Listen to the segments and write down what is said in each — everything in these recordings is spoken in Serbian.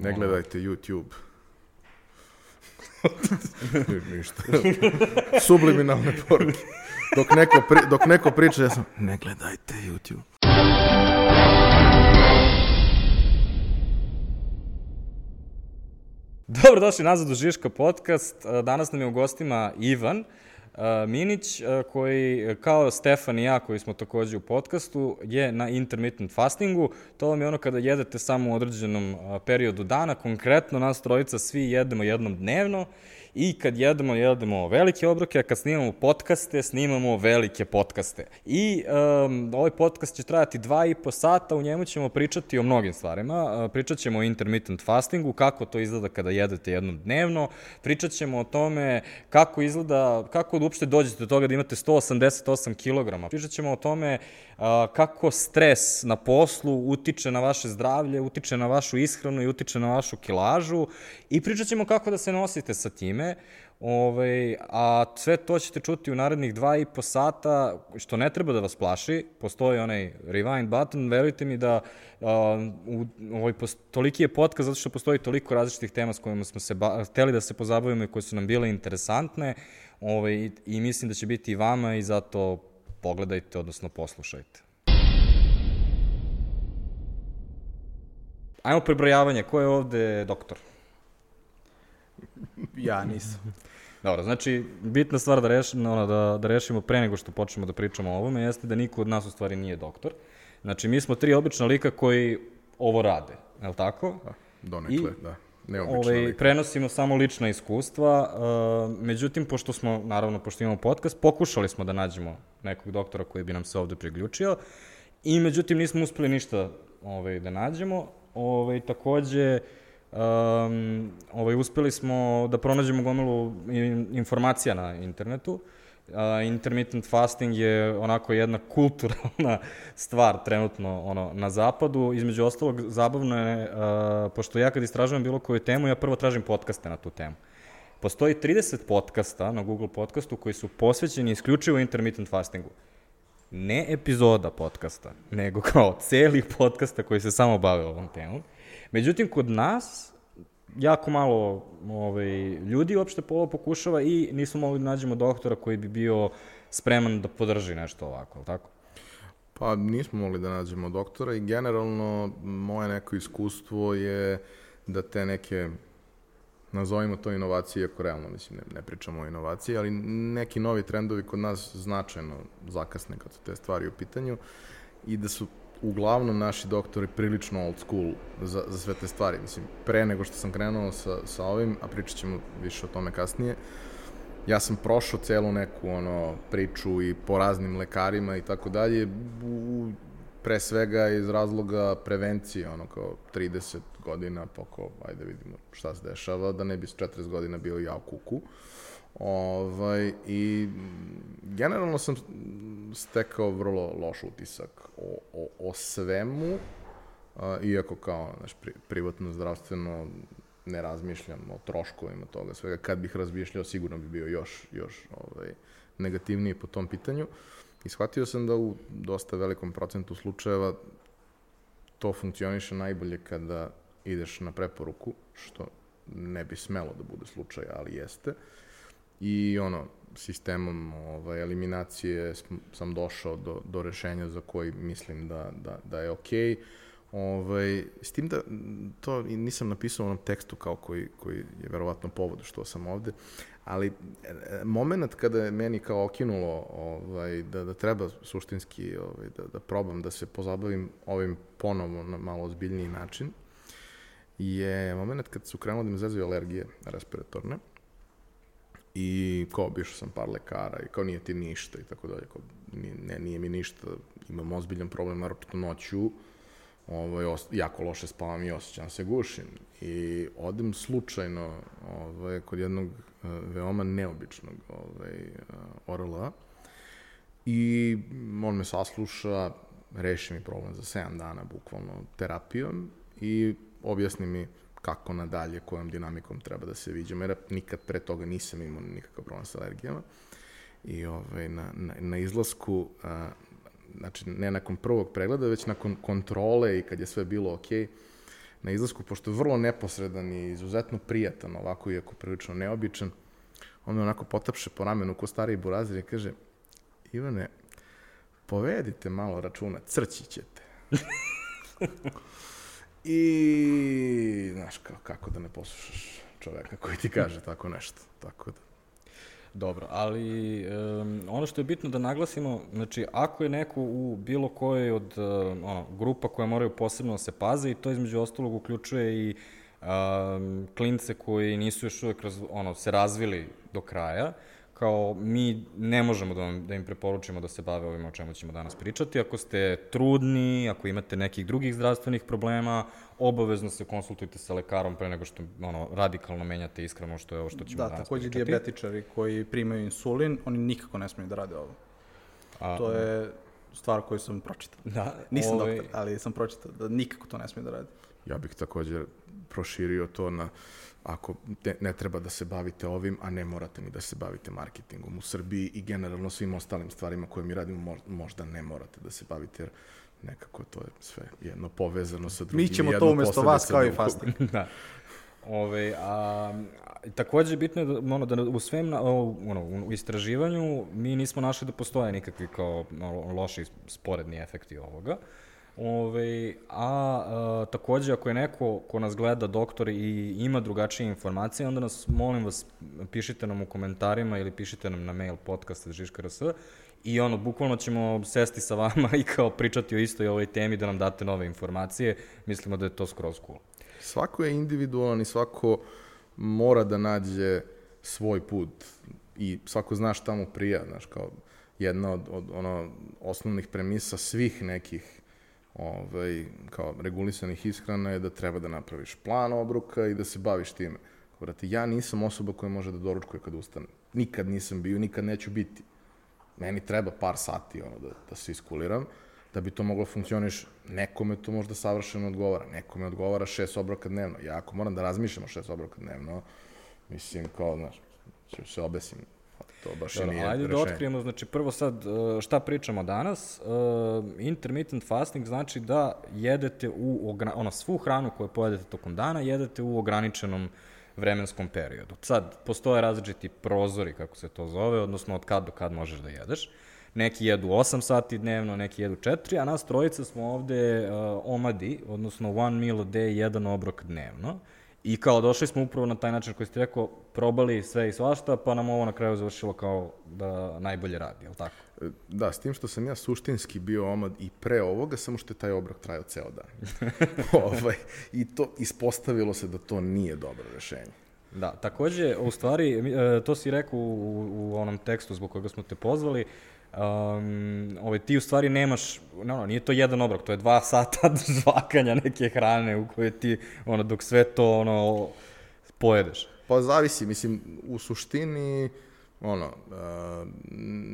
Ne gledajte YouTube. Ništa. Subliminalne poruke. Dok neko, pri, dok neko priča, ja sam, ne gledajte YouTube. Dobro, došli nazad u Žiška podcast. Danas nam je u gostima Ivan uh, Minić, koji kao Stefan i ja, koji smo takođe u podcastu, je na intermittent fastingu. To vam je ono kada jedete samo u određenom periodu dana. Konkretno nas trojica svi jedemo jednom dnevno i kad jedemo, jedemo velike obroke, a kad snimamo podcaste, snimamo velike podcaste. I um, ovaj podcast će trajati dva i po sata, u njemu ćemo pričati o mnogim stvarima. Uh, pričat ćemo o intermittent fastingu, kako to izgleda kada jedete jednom dnevno, pričat ćemo o tome kako izgleda, kako uopšte dođete do toga da imate 188 kg. Pričat ćemo o tome uh, kako stres na poslu utiče na vaše zdravlje, utiče na vašu ishranu i utiče na vašu kilažu i pričat ćemo kako da se nosite sa time Ove, a sve to ćete čuti u narednih dva i po sata, što ne treba da vas plaši, postoji onaj rewind button, verujte mi da a, u, ovaj, post, toliki je podcast zato što postoji toliko različitih tema s kojima smo se ba, hteli da se pozabavimo i koje su nam bile interesantne ove, i, i mislim da će biti i vama i zato pogledajte, odnosno poslušajte. Ajmo prebrojavanje, ko je ovde doktor? Ja nisam. Dobro, znači, bitna stvar da, reš, ono, da, da rešimo pre nego što počnemo da pričamo o ovome jeste da niko od nas u stvari nije doktor. Znači, mi smo tri obična lika koji ovo rade, je li tako? Da, donekle, I, da. Ovaj, prenosimo samo lična iskustva, uh, međutim, pošto smo, naravno, pošto imamo podcast, pokušali smo da nađemo nekog doktora koji bi nam se ovde priključio i, međutim, nismo uspeli ništa ovaj, da nađemo. Ovaj, takođe, Um, ovaj, uspeli smo da pronađemo gomilu informacija na internetu. Uh, intermittent fasting je onako jedna kulturalna stvar trenutno ono, na zapadu. Između ostalog, zabavno je, uh, pošto ja kad istražujem bilo koju temu, ja prvo tražim podcaste na tu temu. Postoji 30 podcasta na Google podcastu koji su posvećeni isključivo intermittent fastingu. Ne epizoda podcasta, nego kao celih podcasta koji se samo bave ovom temom. Međutim, kod nas jako malo ovaj, ljudi uopšte polo pokušava i nismo mogli da nađemo doktora koji bi bio spreman da podrži nešto ovako, ali tako? Pa nismo mogli da nađemo doktora i generalno moje neko iskustvo je da te neke nazovimo to inovacije, iako realno mislim ne, ne pričamo o inovaciji, ali neki novi trendovi kod nas značajno zakasne kad su te stvari u pitanju i da su uglavnom naši doktori prilično old school za, za sve te stvari. Mislim, pre nego što sam krenuo sa, sa ovim, a pričat ćemo više o tome kasnije, ja sam prošao celu neku ono priču i po raznim lekarima i tako dalje, pre svega iz razloga prevencije, ono kao 30 godina, pa kao, ajde vidimo šta se dešava, da ne bi s 40 godina bio ja u kuku. Ovaj, I generalno sam stekao vrlo loš utisak o, o, o svemu, a, iako kao znaš, pri, privatno zdravstveno ne razmišljam o troškovima toga svega. Kad bih razmišljao, sigurno bi bio još, još ovaj, negativniji po tom pitanju. I shvatio sam da u dosta velikom procentu slučajeva to funkcioniše najbolje kada ideš na preporuku, što ne bi smelo da bude slučaj, ali jeste. Uh, i ono, sistemom ovaj, eliminacije sam došao do, do rešenja za koji mislim da, da, da je okej. Okay. Ovaj, s tim da to nisam napisao u onom tekstu kao koji, koji je verovatno povod što sam ovde, ali e, moment kada je meni kao okinulo ovaj, da, da treba suštinski ovaj, da, da probam da se pozabavim ovim ponovo na malo ozbiljniji način, je moment kad su krenuli da me zezaju alergije respiratorne i kao obišao sam par lekara i kao nije ti ništa i tako dalje, kao nije, ne, nije mi ništa, imam ozbiljan problem, naročito noću, ovaj, os, jako loše spavam i osjećam se gušim. I odem slučajno ovaj, kod jednog uh, veoma neobičnog ovaj, uh, orla i on me sasluša, reši mi problem za 7 dana, bukvalno terapijom i objasni mi kako nadalje, kojom dinamikom treba da se viđamo, jer nikad pre toga nisam imao nikakav problem sa alergijama. I ovaj, na, na, na izlasku, a, znači ne nakon prvog pregleda, već nakon kontrole i kad je sve bilo okej, okay, na izlasku, pošto je vrlo neposredan i izuzetno prijatan, ovako iako prilično neobičan, on me onako potapše po ramenu ko stariji burazir i kaže, Ivane, povedite malo računa, crći ćete. I, znaš, kao, kako da ne poslušaš čoveka koji ti kaže tako nešto. Tako da. Dobro, ali um, ono što je bitno da naglasimo, znači ako je neko u bilo kojoj od uh, ono, grupa koje moraju posebno da se paze i to između ostalog uključuje i um, klince koji nisu još uvek raz, ono, se razvili do kraja, kao mi ne možemo da, vam, da im preporučimo da se bave ovim o čemu ćemo danas pričati. Ako ste trudni, ako imate nekih drugih zdravstvenih problema, obavezno se konsultujte sa lekarom pre nego što ono, radikalno menjate iskreno što je ovo što ćemo da, danas takođe pričati. dijabetičari koji primaju insulin, oni nikako ne smiju da rade ovo. A, to je stvar koju sam pročitao. Da, Nisam ovaj- doktor, ali sam pročitao da nikako to ne smije da rade. Ja bih takođe proširio to na ako te, ne treba da se bavite ovim, a ne morate ni da se bavite marketingom u Srbiji i generalno svim ostalim stvarima koje mi radimo, mo- možda ne morate da se bavite, jer nekako to je sve jedno povezano sa drugim. Mi ćemo to umesto vas kao i fasting. da. Ove, a, takođe bitno je da, ono, da u svem, na, ono, u istraživanju mi nismo našli da postoje nikakvi kao loši sporedni efekti ovoga. Ove, a, a takođe ako je neko ko nas gleda doktor i ima drugačije informacije, onda nas, molim vas, pišite nam u komentarima ili pišite nam na mail podcast.žiška.rs i ono, bukvalno ćemo sesti sa vama i kao pričati o istoj ovoj temi da nam date nove informacije. Mislimo da je to skroz cool. Svako je individualan i svako mora da nađe svoj put i svako zna šta mu prija, znaš, kao jedna od, od ono, osnovnih premisa svih nekih ovaj, kao regulisanih ishrana je da treba da napraviš plan obroka i da se baviš time. Vrati, ja nisam osoba koja može da doručkuje kad ustane. Nikad nisam bio, nikad neću biti. Meni treba par sati ono, da, da se iskuliram, da bi to moglo funkcioniš. Nekome to možda savršeno odgovara, nekome odgovara šest obroka dnevno. Ja ako moram da razmišljam o šest obroka dnevno, mislim, kao, znaš, se obesim. To baš i Dobro, nije ajde da otkrijemo, znači prvo sad uh, šta pričamo danas. Uh, intermittent fasting znači da jedete u, ono, svu hranu koju pojedete tokom dana, jedete u ograničenom vremenskom periodu. Sad, postoje različiti prozori, kako se to zove, odnosno od kad do kad možeš da jedeš. Neki jedu 8 sati dnevno, neki jedu 4, a nas trojica smo ovde uh, omadi, odnosno one meal a day, jedan obrok dnevno. I kao došli smo upravo na taj način koji ste rekao, probali sve i svašta, pa nam ovo na kraju završilo kao da najbolje radi, je li tako? Da, s tim što sam ja suštinski bio omad i pre ovoga, samo što je taj obrok trajao ceo dan. ovaj, I to ispostavilo se da to nije dobro rešenje. Da, takođe, u stvari, e, to si rekao u, u onom tekstu zbog koga smo te pozvali, um, ovaj, ti u stvari nemaš, no, no, nije to jedan obrok, to je dva sata žvakanja neke hrane u kojoj ti, ono, dok sve to, ono, pojedeš. Pa zavisi, mislim, u suštini, ono, uh,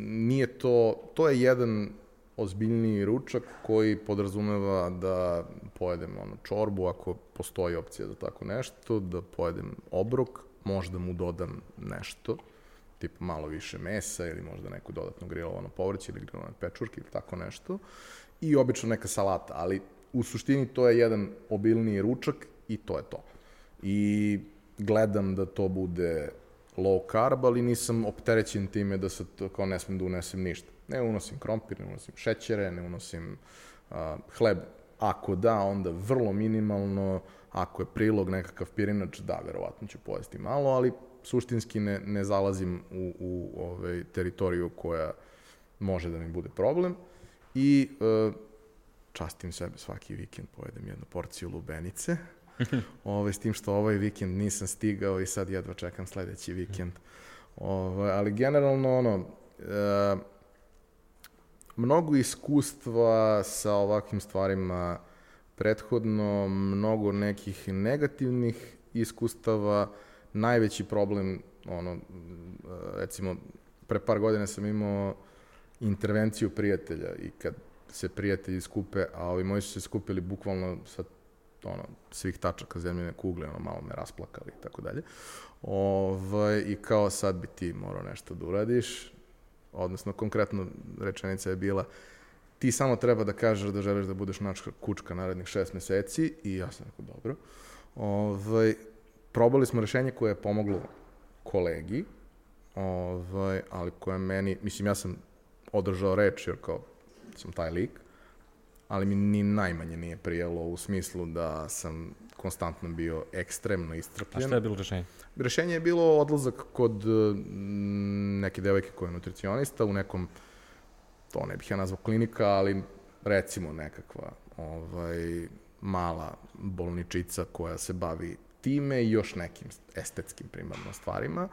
nije to, to je jedan ozbiljniji ručak koji podrazumeva da pojedem ono, čorbu ako postoji opcija za tako nešto, da pojedem obrok, možda mu dodam nešto, tipa malo više mesa ili možda neku dodatno grilovano povrće ili grilovane pečurke ili tako nešto i obično neka salata, ali u suštini to je jedan obilniji ručak i to je to. I gledam da to bude low carb, ali nisam opterećen time da sad kao ne smem da unesem ništa. Ne unosim krompir, ne unosim šećere, ne unosim uh, hleb. Ako da, onda vrlo minimalno, ako je prilog nekakav pirinač, da, verovatno ću pojesti malo, ali suštinski ne, ne zalazim u, u ovaj, teritoriju koja može da mi bude problem. I uh, častim sebe svaki vikend, pojedem jednu porciju lubenice, Ove, s tim što ovaj vikend nisam stigao i sad jedva čekam sledeći vikend. Ove, ali generalno, ono, e, mnogo iskustva sa ovakvim stvarima prethodno, mnogo nekih negativnih iskustava, najveći problem, ono, recimo, pre par godina sam imao intervenciju prijatelja i kad se prijatelji skupe, a ovi moji su se skupili bukvalno sa ono, svih tačaka zemljene kugle, ono, malo me rasplakali i tako dalje. Ovaj, I kao sad bi ti morao nešto da uradiš, odnosno konkretno rečenica je bila ti samo treba da kažeš da želiš da budeš načka kučka narednih šest meseci i ja sam rekao, dobro. Ovaj, probali smo rešenje koje je pomoglo kolegi, ovaj, ali koje meni, mislim, ja sam održao reč, jer kao sam taj lik, ali mi ni najmanje nije prijelo u smislu da sam konstantno bio ekstremno istrpljen. A šta je bilo rešenje? Rešenje je bilo odlazak kod mm, neke devojke koja je nutricionista u nekom, to ne bih ja nazvao klinika, ali recimo nekakva ovaj, mala bolničica koja se bavi time i još nekim estetskim primarno stvarima,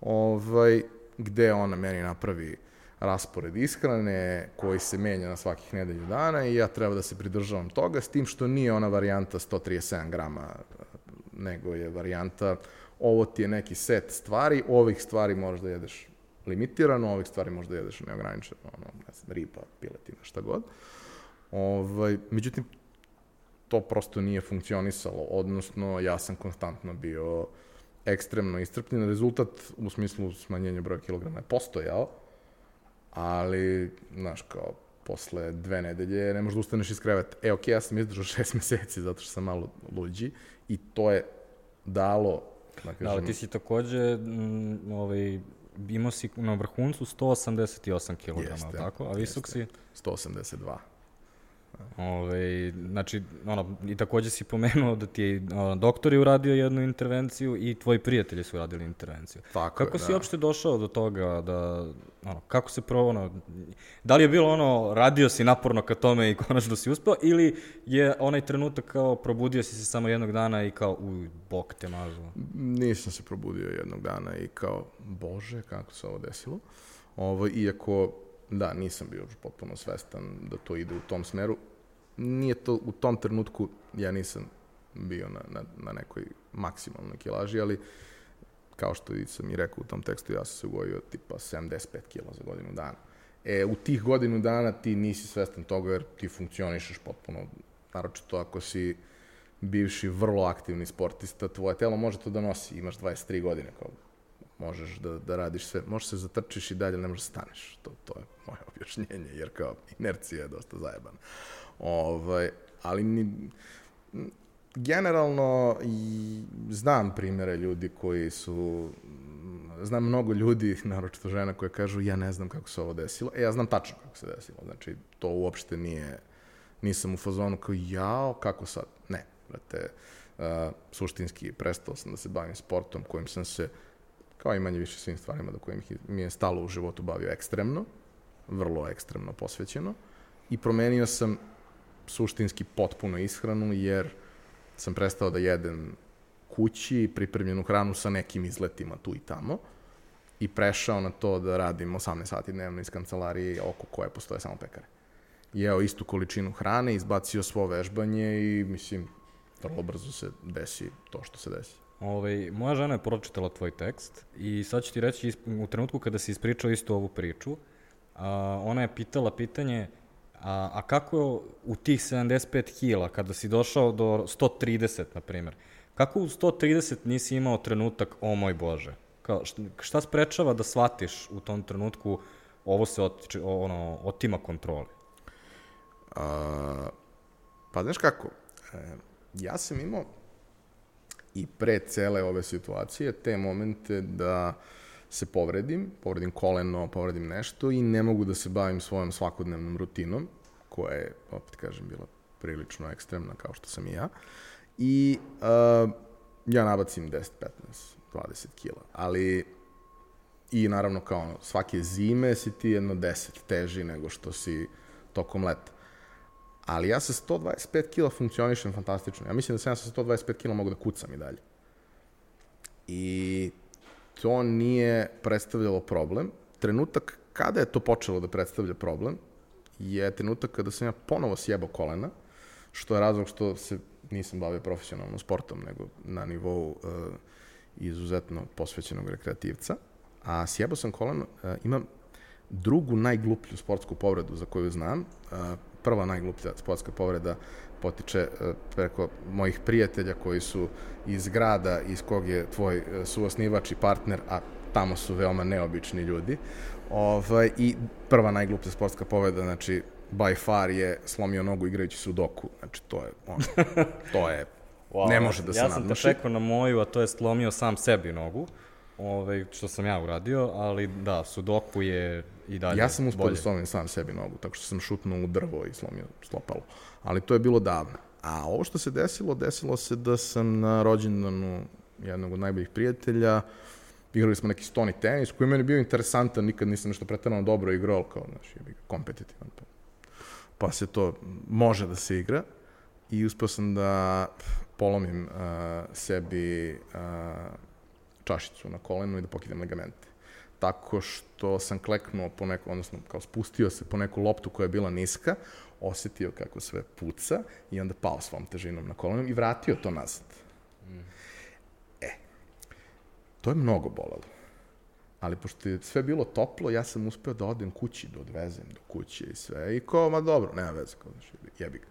ovaj, gde ona meni napravi raspored ishrane koji se menja na svakih nedelju dana i ja treba da se pridržavam toga, s tim što nije ona varijanta 137 grama, nego je varijanta ovo ti je neki set stvari, ovih stvari možeš da jedeš limitirano, ovih stvari možeš da jedeš neograničeno, ono, ne znam, ripa, piletina, šta god. Ovaj, međutim, to prosto nije funkcionisalo, odnosno ja sam konstantno bio ekstremno istrpljen. Rezultat u smislu smanjenja broja kilograma je postojao, ali, znaš, kao, posle dve nedelje ne možeš da ustaneš iz kreveta. E, okej, okay, ja sam izdržao šest meseci zato što sam malo luđi i to je dalo, da kažem... Da, ali ti si takođe, m, mm, ovaj, imao si na vrhuncu 188 kg, jeste, tako? A visok jeste. si? 182. Ove, znači, ono, i takođe si pomenuo da ti je ono, doktor je uradio jednu intervenciju i tvoji prijatelji su uradili intervenciju. Tako kako je, si da. uopšte došao do toga da, ono, kako se prvo, ono, da li je bilo ono, radio si naporno ka tome i konačno si uspeo, ili je onaj trenutak kao probudio si se samo jednog dana i kao, uj, bok te mazu? Nisam se probudio jednog dana i kao, bože, kako se ovo desilo. Ovo, iako Da, nisam bio potpuno svestan da to ide u tom smeru. Nije to u tom trenutku, ja nisam bio na, na, na nekoj maksimalnoj kilaži, ali kao što sam i rekao u tom tekstu, ja sam se ugojio tipa 75 kila za godinu dana. E, u tih godinu dana ti nisi svestan toga jer ti funkcionišeš potpuno, naročito ako si bivši vrlo aktivni sportista, tvoje telo može to da nosi, imaš 23 godine, kao možeš da, da radiš sve, možeš se zatrčiš i dalje, ne možeš da staneš. To, to je moje objašnjenje, jer kao inercija je dosta zajebana. Ovaj, ali ni, generalno znam primere ljudi koji su znam mnogo ljudi, naročito žena koje kažu ja ne znam kako se ovo desilo. E, ja znam tačno kako se desilo. Znači, to uopšte nije, nisam u fazonu kao jao, kako sad? Ne, brate, uh, suštinski prestao sam da se bavim sportom kojim sam se kao i manje više svim stvarima do kojih mi je stalo u životu bavio ekstremno, vrlo ekstremno posvećeno i promenio sam suštinski potpuno ishranu jer sam prestao da jedem kući pripremljenu hranu sa nekim izletima tu i tamo i prešao na to da radim 18 sati dnevno iz kancelarije oko koje postoje samo pekare. Jeo istu količinu hrane, izbacio svo vežbanje i mislim, vrlo brzo se desi to što se desi. Ovaj, moja žena je pročitala tvoj tekst i sad ću ti reći u trenutku kada si ispričao istu ovu priču, a, ona je pitala pitanje a, a kako u tih 75 kila, kada si došao do 130, na primjer, kako u 130 nisi imao trenutak, o moj Bože? Kao, šta sprečava da shvatiš u tom trenutku ovo se otiče, ono, otima kontrole? A, pa znaš kako, e, ja sam imao i pre cele ove situacije te momente da se povredim, povredim koleno, povredim nešto i ne mogu da se bavim svojom svakodnevnom rutinom, koja je, opet kažem, bila prilično ekstremna kao što sam i ja. I uh, ja nabacim 10, 15, 20 kila. Ali i naravno kao svake zime si ti jedno 10 teži nego što si tokom leta ali ja sa 125 kila funkcionišem fantastično. Ja mislim da sam ja sa 125 kila mogu da kucam i dalje. I to nije predstavljalo problem. Trenutak kada je to počelo da predstavlja problem je trenutak kada sam ja ponovo sjebao kolena, što je razlog što se nisam bavio profesionalno sportom, nego na nivou uh, izuzetno posvećenog rekreativca. A sjebao sam koleno, uh, imam drugu najgluplju sportsku povredu za koju znam. Uh, prva najgluplja sportska povreda potiče e, preko mojih prijatelja koji su iz grada iz kog je tvoj e, suosnivač i partner, a tamo su veoma neobični ljudi. Ovaj, I prva najgluplja sportska povreda, znači by far je slomio nogu igrajući sudoku. Znači, to je, ono, to je, wow, ne može da se Ja nadmaši. sam te čekao na moju, a to je slomio sam sebi nogu, ovaj, što sam ja uradio, ali da, sudoku je i dalje Ja sam uspio da slomim sam sebi nogu, tako što sam šutnuo u drvo i slomio stopalo. Ali to je bilo davno. A ovo što se desilo, desilo se da sam na rođendanu jednog od najboljih prijatelja, igrali smo neki stoni tenis, koji je meni bio interesantan, nikad nisam nešto pretarano dobro igrao, ali kao, znaš, je kompetitivan. Pa, pa se to može da se igra i uspeo sam da polomim uh, sebi uh, čašicu na kolenu i da pokidam ligamente tako što sam kleknuo po neku, odnosno kao spustio se po neku loptu koja je bila niska, osetio kako sve puca i onda pao svom težinom na kolenu i vratio to nazad. Mm. E, to je mnogo bolelo. Ali pošto je sve bilo toplo, ja sam uspeo da odem kući, da odvezem do kuće i sve. I kao, ma dobro, nema veze, kao, znaš, jebi ga.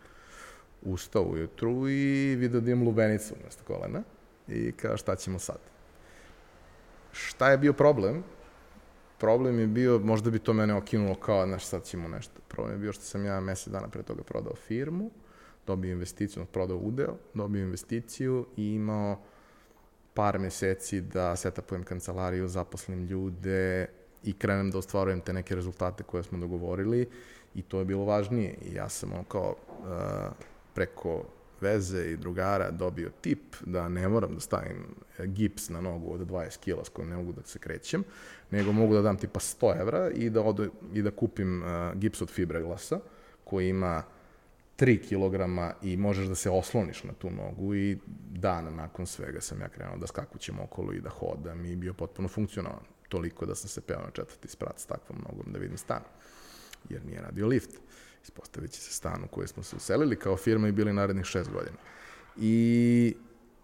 Ustao ujutru i vidio da imam lubenicu umesto kolena i kao, šta ćemo sad? Šta je bio problem? problem je bio, možda bi to mene okinulo kao, znaš, sad ćemo nešto. Problem je bio što sam ja mesec dana pre toga prodao firmu, dobio investiciju, prodao udeo, dobio investiciju i imao par meseci da setapujem kancelariju, zaposlim ljude i krenem da ostvarujem te neke rezultate koje smo dogovorili i to je bilo važnije. I ja sam ono kao uh, preko veze i drugara dobio tip da ne moram da stavim gips na nogu od 20 kila s kojom ne mogu da se krećem, nego mogu da dam tipa 100 evra i da, odu, i da kupim uh, gips od fiberglasa koji ima 3 kg i možeš da se osloniš na tu nogu i dan nakon svega sam ja krenuo da skakućem okolo i da hodam i bio potpuno funkcionalan. Toliko da sam se peo na četvrti sprat s takvom nogom da vidim stan. Jer nije radio lift. Ispostavit će se stan u koji smo se uselili kao firma i bili narednih šest godina. I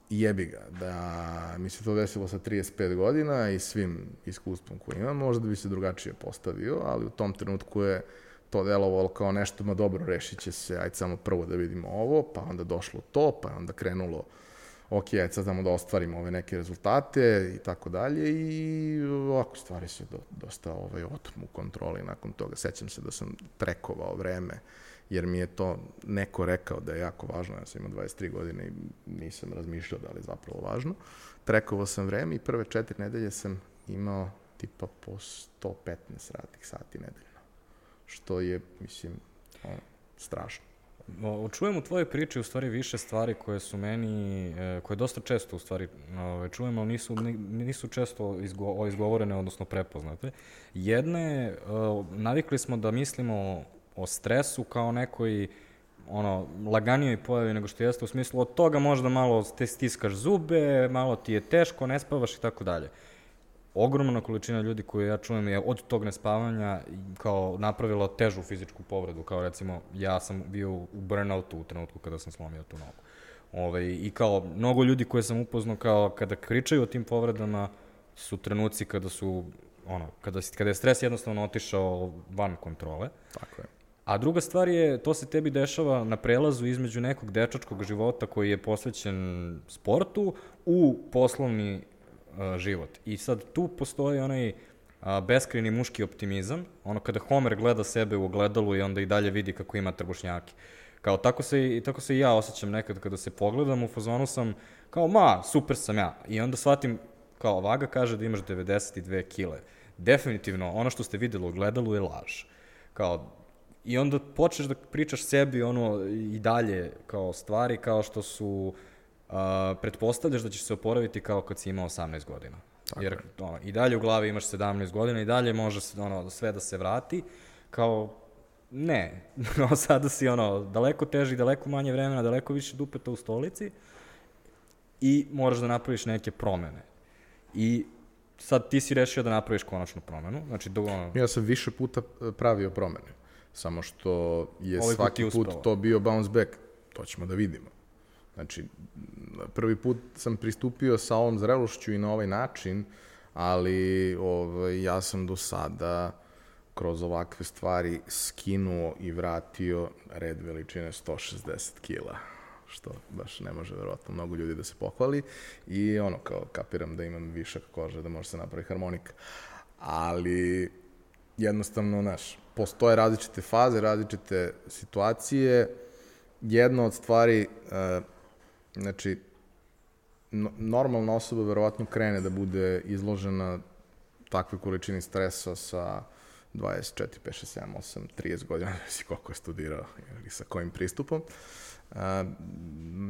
jebi ga, da mi se to desilo sa 35 godina i svim iskustvom koje imam, možda bi se drugačije postavio, ali u tom trenutku je to delovalo kao nešto, ma dobro, rešit će se, ajde samo prvo da vidimo ovo, pa onda došlo to, pa onda krenulo, ok, ajde sad znamo da ostvarimo ove neke rezultate i tako dalje i ovako stvari se do, dosta ovaj, otmu kontroli nakon toga. Sećam se da sam prekovao vreme, jer mi je to neko rekao da je jako važno, ja sam imao 23 godine i nisam razmišljao da li je zapravo važno. Prekovao sam vreme i prve četiri nedelje sam imao tipa po 115 radnih sati nedeljno što je, mislim, ono, strašno. O, čujem u tvojoj priči u stvari više stvari koje su meni, e, koje dosta često u stvari ove, čujem, ali nisu, nisu često izgo, izgovorene, odnosno prepoznate. Jedna je, navikli smo da mislimo o stresu kao nekoj ono, laganijoj pojavi nego što jeste, u smislu od toga možda malo te stiskaš zube, malo ti je teško, ne spavaš i tako dalje ogromna količina ljudi koju ja čujem je od tog nespavanja kao napravila težu fizičku povredu, kao recimo ja sam bio u burnoutu u trenutku kada sam slomio tu nogu. Ove, I kao mnogo ljudi koje sam upoznao kao kada pričaju o tim povredama su trenuci kada su ono, kada, kada je stres jednostavno otišao van kontrole. Tako je. A druga stvar je, to se tebi dešava na prelazu između nekog dečačkog života koji je posvećen sportu u poslovni život. I sad tu postoji onaj a, beskreni muški optimizam, ono kada Homer gleda sebe u ogledalu i onda i dalje vidi kako ima trbušnjake. Kao tako se, i tako se i ja osjećam nekad kada se pogledam, u fazonu sam kao, ma, super sam ja. I onda shvatim, kao Vaga kaže da imaš 92 kile. Definitivno, ono što ste videli u ogledalu je laž. Kao, I onda počneš da pričaš sebi ono i dalje kao stvari kao što su uh, pretpostavljaš da ćeš se oporaviti kao kad si imao 18 godina. Tako Jer ono, i dalje u glavi imaš 17 godina i dalje može se, ono, sve da se vrati. Kao, ne, no, sada si ono, daleko teži, daleko manje vremena, daleko više dupeta u stolici i moraš da napraviš neke promene. I sad ti si rešio da napraviš konačnu promenu. Znači, do, ono... Ja sam više puta pravio promene, samo što je Ovaj svaki put, put to bio bounce back. To ćemo da vidimo. Znači, prvi put sam pristupio sa ovom zrelošću i na ovaj način, ali ovaj, ja sam do sada kroz ovakve stvari skinuo i vratio red veličine 160 kila što baš ne može verovatno mnogo ljudi da se pohvali i ono kao kapiram da imam višak kože da može se napravi harmonika ali jednostavno naš postoje različite faze, različite situacije. Jedna od stvari, uh, znači, no, normalna osoba verovatno krene da bude izložena takve količini stresa sa 24, 5, 6, 7, 8, 30 godina, ne si koliko je studirao ili sa kojim pristupom. Uh,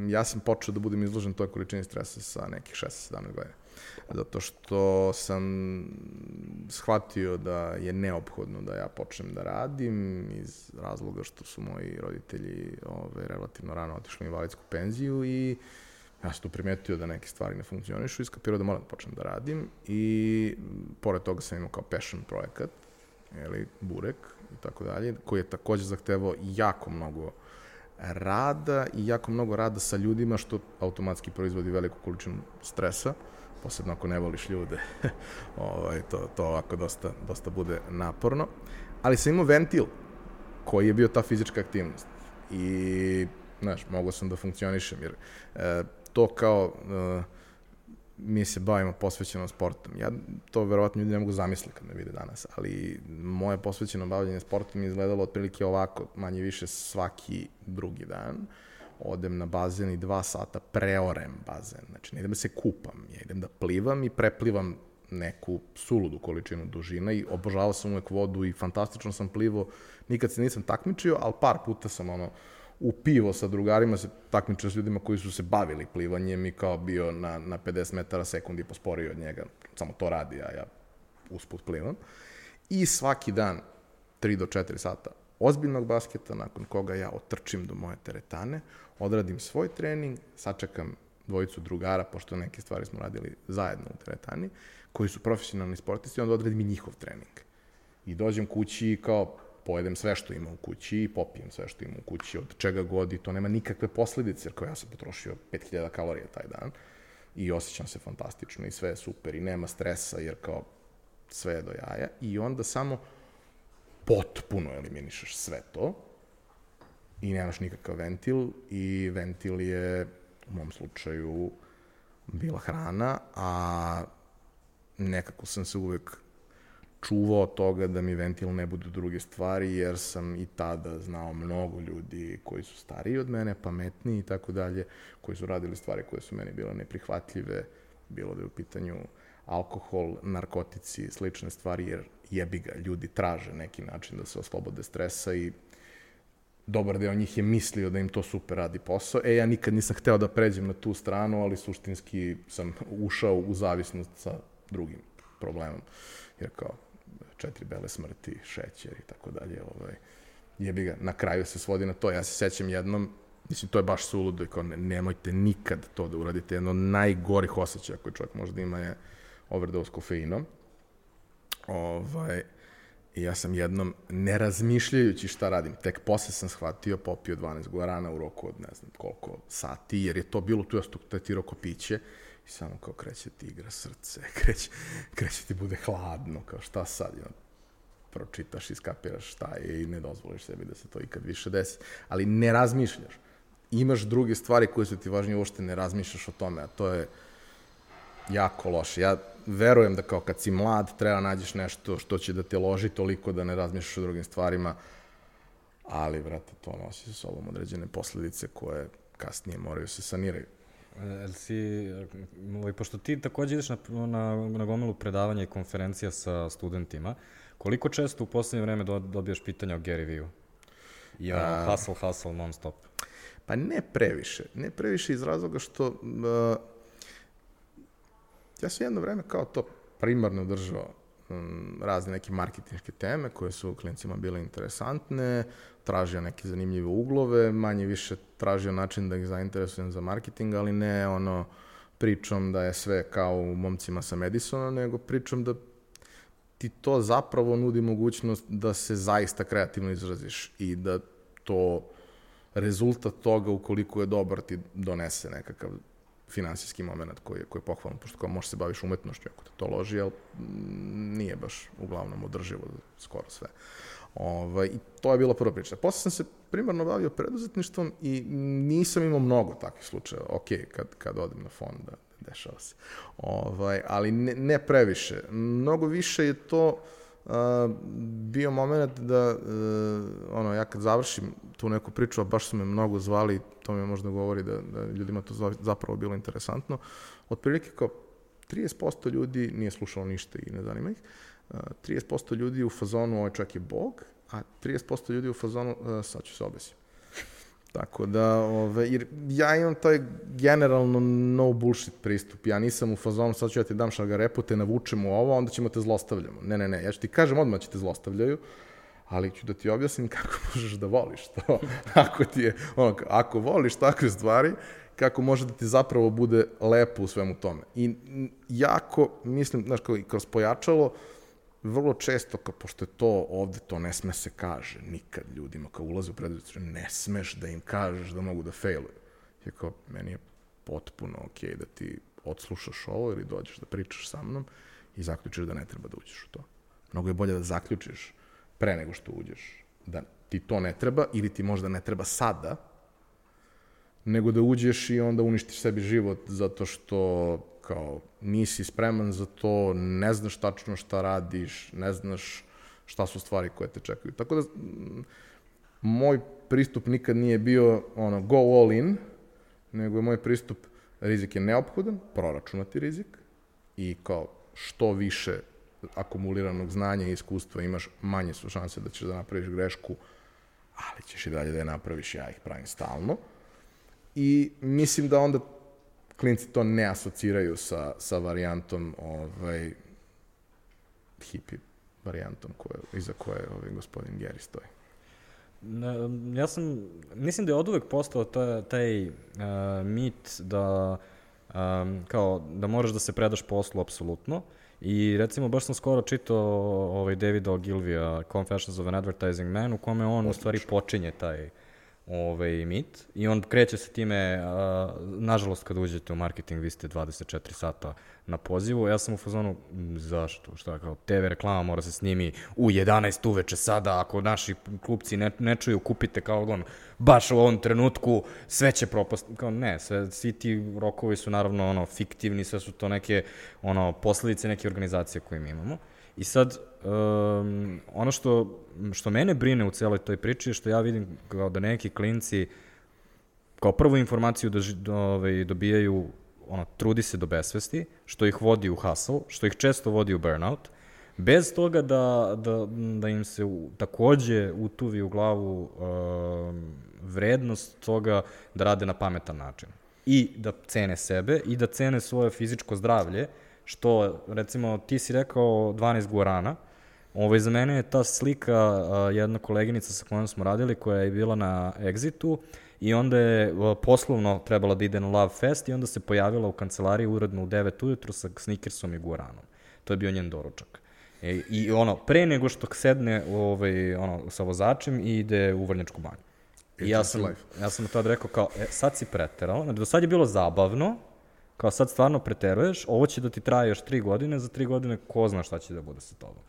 ja sam počeo da budem izložen toj količini stresa sa nekih 16, 17 godina. Zato što sam shvatio da je neophodno da ja počnem da radim iz razloga što su moji roditelji ove, relativno rano otišli u invalidsku penziju i ja sam tu primetio da neke stvari ne funkcionišu i skapirao da moram da počnem da radim i pored toga sam imao kao passion projekat ili burek i tako dalje, koji je takođe zahtevao jako mnogo rada i jako mnogo rada sa ljudima, što automatski proizvodi veliku količinu stresa, posebno ako ne voliš ljude. ovaj, to, to ovako dosta, dosta bude naporno. Ali sam imao ventil koji je bio ta fizička aktivnost. I, znaš, mogao sam da funkcionišem, jer e, to kao... E, mi se bavimo posvećeno sportom. Ja to verovatno ljudi ne mogu zamisliti kad me vide danas, ali moje posvećeno bavljanje sportom je izgledalo otprilike ovako, manje više svaki drugi dan. Odem na bazen i dva sata preorem bazen. Znači, ne idem da se kupam, ja idem da plivam i preplivam neku suludu količinu dužina i obožavao sam uvek vodu i fantastično sam plivao. Nikad se nisam takmičio, ali par puta sam ono, u pivo sa drugarima se takmičio s ljudima koji su se bavili plivanjem i kao bio na, na 50 metara sekundi posporio od njega. Samo to radi, a ja usput plivam. I svaki dan, 3 do 4 sata ozbiljnog basketa, nakon koga ja otrčim do moje teretane, odradim svoj trening, sačekam dvojicu drugara, pošto neke stvari smo radili zajedno u teretani, koji su profesionalni sportisti, onda odradim i njihov trening. I dođem kući i kao pojedem sve što ima u kući i popijem sve što ima u kući, od čega god i to nema nikakve posledice, jer kao ja sam potrošio 5000 kalorija taj dan i osjećam se fantastično i sve je super i nema stresa, jer kao sve je do jaja i onda samo potpuno eliminišeš sve to i nemaš nikakav ventil i ventil je u mom slučaju bila hrana, a nekako sam se uvek čuvao toga da mi ventil ne budu druge stvari, jer sam i tada znao mnogo ljudi koji su stariji od mene, pametniji i tako dalje, koji su radili stvari koje su meni bile neprihvatljive, bilo da je u pitanju alkohol, narkotici, slične stvari, jer jebi ga, ljudi traže neki način da se oslobode stresa i dobar deo njih je mislio da im to super radi posao. E, ja nikad nisam hteo da pređem na tu stranu, ali suštinski sam ušao u zavisnost sa drugim problemom. Jer kao, četiri bele smrti, šećer i tako dalje. Ovaj, jebi ga, na kraju se svodi na to. Ja se sećam jednom, mislim, to je baš suludo i kao ne, nemojte nikad to da uradite. Jedno od najgorih osjećaja koje čovjek možda ima je overdose kofeinom. Ovaj, I ja sam jednom, ne razmišljajući šta radim, tek posle sam shvatio, popio 12 guarana u roku od ne znam koliko sati, jer je to bilo tu, ja sam tretirao kopiće, I samo kao kreće ti igra srce, kreće, kreće ti bude hladno, kao šta sad, ja, pročitaš i skapiraš šta je i ne dozvoliš sebi da se to ikad više desi. Ali ne razmišljaš. Imaš druge stvari koje su ti važnije, uopšte ne razmišljaš o tome, a to je jako loše. Ja verujem da kao kad si mlad treba nađeš nešto što će da te loži toliko da ne razmišljaš o drugim stvarima, ali, vrate, to nosi sa sobom određene posledice koje kasnije moraju se saniraju. El si, ovaj, pošto ti takođe ideš na, na, na gomilu predavanja i konferencija sa studentima, koliko često u poslednje vreme do, dobijaš pitanja o Gary Vee-u? I ono, hustle, hustle, non stop. Pa ne previše. Ne previše iz razloga što uh, ja sam jedno vreme kao to primarno držao um, razne neke marketinške teme koje su klincima bile interesantne, tražio neke zanimljive uglove, manje više tražio način da ih zainteresujem za marketing, ali ne ono pričom da je sve kao u momcima sa Madisona, nego pričom da ti to zapravo nudi mogućnost da se zaista kreativno izraziš i da to rezultat toga ukoliko je dobar ti donese nekakav finansijski moment koji je, koji je pohvalan, pošto kao možeš se baviš umetnošću ako te to loži, ali nije baš uglavnom održivo skoro sve. Ovaj, I to je bila prva priča. Posle sam se primarno bavio preduzetništvom i nisam imao mnogo takvih slučaja. Ok, kad, kad odem na fond, da, dešava se. Ovaj, ali ne, ne previše. Mnogo više je to uh, bio moment da, uh, ono, ja kad završim tu neku priču, a baš su me mnogo zvali, to mi možda govori da, da ljudima to zapravo bilo interesantno, otprilike kao 30% ljudi nije slušalo ništa i ne zanima ih, uh, 30% ljudi u fazonu ovaj čovjek je bog, a 30% ljudi u fazonu uh, sad ću se obesim. Tako da, ove, jer ja imam taj generalno no bullshit pristup. Ja nisam u fazonu, sad ću ja ti dam šargarepu, te navučemo ovo, onda ćemo te zlostavljamo. Ne, ne, ne, ja ću ti kažem odmah da će te zlostavljaju, ali ću da ti objasnim kako možeš da voliš to. ako ti je, ono, ako voliš takve stvari, kako može da ti zapravo bude lepo u svemu tome. I jako, mislim, znaš, kao i kroz pojačalo, vrlo često, kao, pošto je to ovde, to ne sme se kaže nikad ljudima kao ulaze u preduzeće, ne smeš da im kažeš da mogu da failuju. Je kao, meni je potpuno okej okay da ti odslušaš ovo ili dođeš da pričaš sa mnom i zaključiš da ne treba da uđeš u to. Mnogo je bolje da zaključiš pre nego što uđeš da ti to ne treba ili ti možda ne treba sada, nego da uđeš i onda uništiš sebi život zato što kao nisi spreman za to, ne znaš tačno šta radiš, ne znaš šta su stvari koje te čekaju. Tako da, moj pristup nikad nije bio ono, go all in, nego je moj pristup rizik je neophodan, proračunati rizik i kao što više akumuliranog znanja i iskustva imaš, manje su šanse da ćeš da napraviš grešku, ali ćeš i dalje da je napraviš, ja ih pravim stalno. I mislim da onda klinci to ne asociraju sa, sa varijantom ovaj, hipi varijantom koje, iza koje ovaj gospodin Geri stoji. Ja sam, mislim da je od uvek postao taj, taj uh, mit da um, kao da moraš da se predaš poslu apsolutno i recimo baš sam skoro čitao ovaj Davida Ogilvija Confessions of an Advertising Man u kome on Odlično. u stvari počinje taj ovaj, mit i on kreće se time, a, nažalost kad uđete u marketing vi ste 24 sata na pozivu, ja sam u fazonu, zašto, šta kao, TV reklama mora se snimi u 11 uveče sada, ako naši klupci ne, ne čuju, kupite kao on, baš u ovom trenutku, sve će propasti, kao ne, sve, svi ti rokovi su naravno ono, fiktivni, sve su to neke ono, posledice neke organizacije koje mi imamo. I sad, um, ono što, što mene brine u celoj toj priči je što ja vidim kao da neki klinci kao prvu informaciju do, do, ovaj, dobijaju ono, trudi se do besvesti, što ih vodi u hustle, što ih često vodi u burnout, bez toga da, da, da im se u, takođe utuvi u glavu um, vrednost toga da rade na pametan način. I da cene sebe i da cene svoje fizičko zdravlje, što, recimo, ti si rekao 12 guarana, Ovaj, za mene je ta slika uh, jedna koleginica sa kojom smo radili, koja je bila na Exitu, i onda je poslovno trebala da ide na Love Fest i onda se pojavila u kancelariji uredno u 9 ujutru sa snickersom i guaranom. To je bio njen doručak. E, I ono, pre nego što sedne ovaj, ono, sa vozačem i ide u vrnjačku banju. I ja sam, ja sam tad rekao kao, e, sad si preterao, znači do sad je bilo zabavno, kao sad stvarno preteruješ, ovo će da ti traje još tri godine, za tri godine ko zna šta će da bude sa tobom.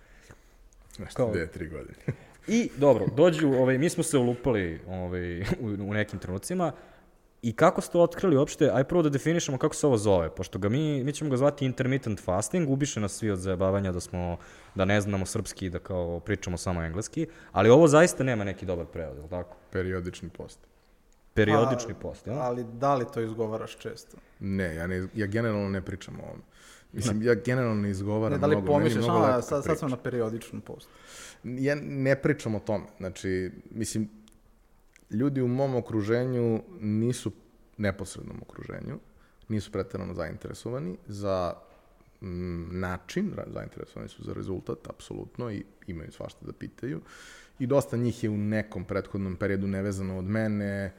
Znaš kao, gde je tri godine? I, dobro, dođu, ovaj, mi smo se ulupali ovaj, u, u nekim trenucima, I kako ste otkrili uopšte, aj prvo da definišemo kako se ovo zove, pošto ga mi, mi ćemo ga zvati intermittent fasting, ubiše nas svi od zajebavanja da smo, da ne znamo srpski i da kao pričamo samo engleski, ali ovo zaista nema neki dobar prevod, je li tako? Periodični post. Periodični pa, post, ja? Ali da li to izgovaraš često? Ne, ja, ne, ja generalno ne pričam o ovom. Mislim, ja generalno ne izgovaram mnogo. Ne, da li pomišljaš, a, sad, sad sam na periodičnom postu. Ja ne pričam o tome. Znači, mislim, ljudi u mom okruženju nisu neposrednom okruženju, nisu pretarano zainteresovani za m, način, zainteresovani su za rezultat, apsolutno, i imaju svašta da pitaju. I dosta njih je u nekom prethodnom periodu nevezano od mene,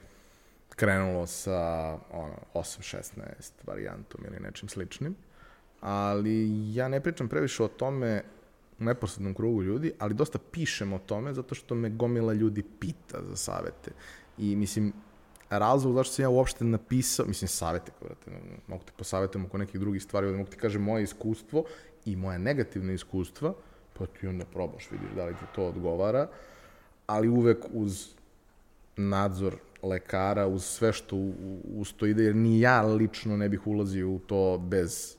krenulo sa ono, 8-16 varijantom ili nečim sličnim. Ali ja ne pričam previše o tome neposrednom krugu ljudi, ali dosta pišem o tome zato što me gomila ljudi pita za savete. I mislim, razlog zašto sam ja uopšte napisao, mislim, savete, vrate, mogu te posavetujem oko nekih drugih stvari, ovdje mogu ti kažem moje iskustvo i moja negativna iskustva, pa ti onda probaš, vidiš da li ti to odgovara, ali uvek uz nadzor lekara, uz sve što uz to ide, jer ni ja lično ne bih ulazio u to bez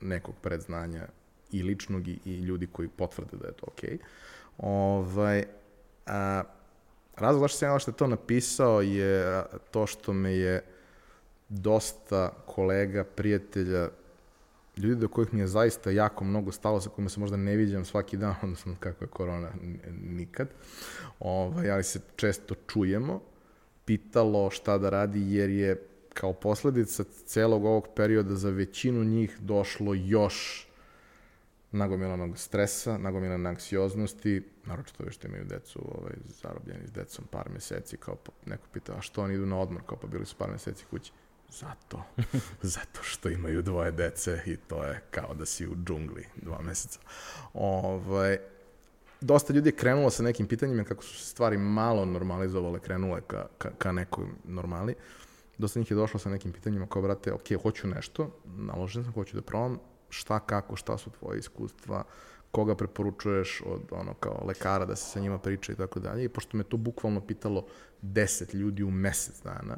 nekog predznanja i ličnog i, i ljudi koji potvrde da je to okej. Okay. Ovaj, a, razlog zašto sam ja što je to napisao je to što me je dosta kolega, prijatelja, ljudi do kojih mi je zaista jako mnogo stalo, sa kojima se možda ne viđam svaki dan, odnosno kako je korona, nikad, ovaj, ali se često čujemo, pitalo šta da radi, jer je kao posledica celog ovog perioda za većinu njih došlo još nagomilanog stresa, nagomilane anksioznosti, naročito ove što imaju decu ovaj, zarobljeni s decom par meseci, kao pa neko pita, a što oni idu na odmor, kao pa bili su par meseci kući. Zato. Zato što imaju dvoje dece i to je kao da si u džungli dva meseca. Ovaj, dosta ljudi je krenulo sa nekim pitanjima kako su se stvari malo normalizovale, krenule ka, ka, ka nekoj normali. Dosta njih je došlo sa nekim pitanjima kao, brate, ok, hoću nešto, naložen sam, hoću da probam, šta, kako, šta su tvoje iskustva, koga preporučuješ od ono kao lekara da se sa njima priča i tako dalje. I pošto me to bukvalno pitalo 10 ljudi u mesec dana,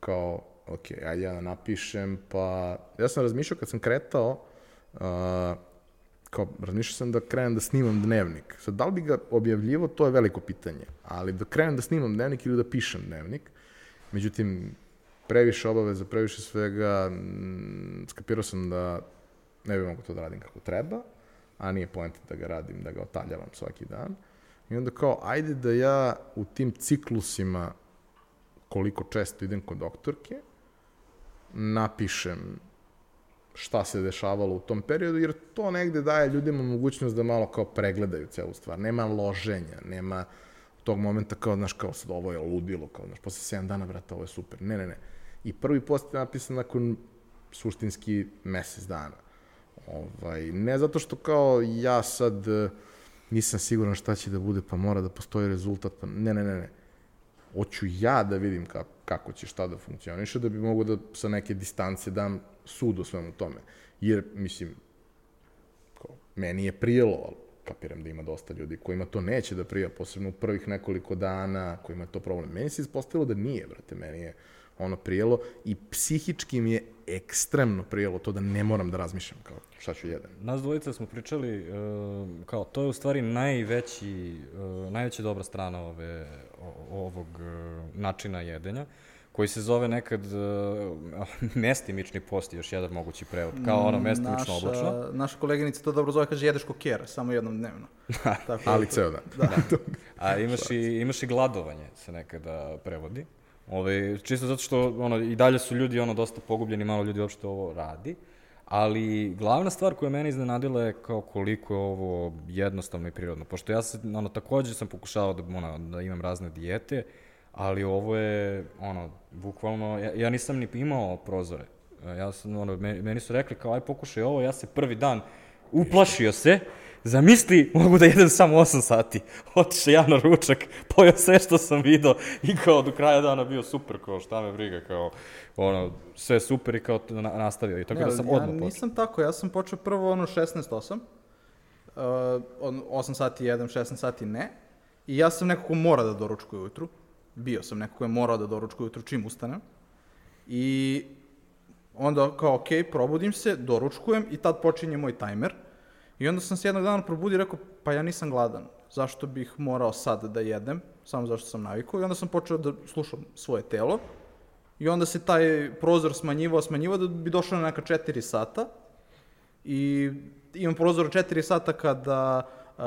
kao, ok, ajde ja da napišem, pa ja sam razmišljao kad sam kretao, uh, kao, razmišljao sam da krenem da snimam dnevnik. Sad, da li bi ga objavljivo, to je veliko pitanje, ali da krenem da snimam dnevnik ili da pišem dnevnik, međutim, previše obaveza, previše svega, skapirao sam da ne bi mogo to da radim kako treba, a nije poenta da ga radim, da ga otaljavam svaki dan. I onda kao, ajde da ja u tim ciklusima koliko često idem kod doktorke, napišem šta se dešavalo u tom periodu, jer to negde daje ljudima mogućnost da malo kao pregledaju celu stvar. Nema loženja, nema tog momenta kao, znaš, kao sad ovo je ludilo, kao, znaš, posle 7 dana, brate, ovo je super. Ne, ne, ne. I prvi post je napisan nakon suštinski mesec dana. Ovaj, ne zato što kao ja sad eh, nisam siguran šta će da bude, pa mora da postoji rezultat, pa ne, ne, ne, ne hoću ja da vidim kako, kako će šta da funkcioniše, da bi mogo da sa neke distance dam sud o svemu tome. Jer, mislim, kao, meni je prijelo, ali kapiram da ima dosta ljudi kojima to neće da prija, posebno u prvih nekoliko dana, kojima je to problem. Meni se ispostavilo da nije, brate, meni je ono prijelo i psihički mi je ekstremno prijelo to da ne moram da razmišljam kao šta ću jedan. Nas dvojica smo pričali uh, kao to je u stvari najveći, uh, najveća dobra strana ove, ovog uh, načina jedenja koji se zove nekad uh, mestimični post, još jedan mogući prevod, kao ono mestimično naša, oblačno. Naša koleginica to dobro zove, kaže jedeš kokera, samo jednom dnevno. Tako Ali ceo dan. Da. da. A imaš i, imaš i gladovanje, se nekada prevodi. Ove, čisto zato što ono, i dalje su ljudi ono dosta pogubljeni, malo ljudi uopšte ovo radi. Ali glavna stvar koja mene iznenadila je kao koliko je ovo jednostavno i prirodno. Pošto ja sam, ono, takođe sam pokušao da, ono, da imam razne dijete, ali ovo je, ono, bukvalno, ja, ja nisam ni imao prozore. Ja sam, ono, meni, meni su rekli kao, aj pokušaj ovo, ja se prvi dan uplašio se, Zamisli, mogu da jedem samo 8 sati. Otišao ja na ručak, pojao sve što sam video i kao do kraja dana bio super, kao šta me briga, kao ono, sve super i kao na, nastavio. I tako ne, da sam ja odmah počeo. Ja nisam tako, ja sam počeo prvo ono 16-8, uh, 8 sati jedem, 16 sati ne. I ja sam neko ko mora da doručkuje ujutru. Bio sam neko ko je morao da doručkuje ujutru čim ustanem. I onda kao, ok, probudim se, doručkujem i tad počinje moj tajmer. I onda sam se jednog dana probudio i rekao, pa ja nisam gladan. Zašto bih morao sad da jedem? Samo zašto sam navikao. I onda sam počeo da slušam svoje telo. I onda se taj prozor smanjivao, smanjivao da bi došao na neka 4 sata. I imam prozor 4 sata kada uh,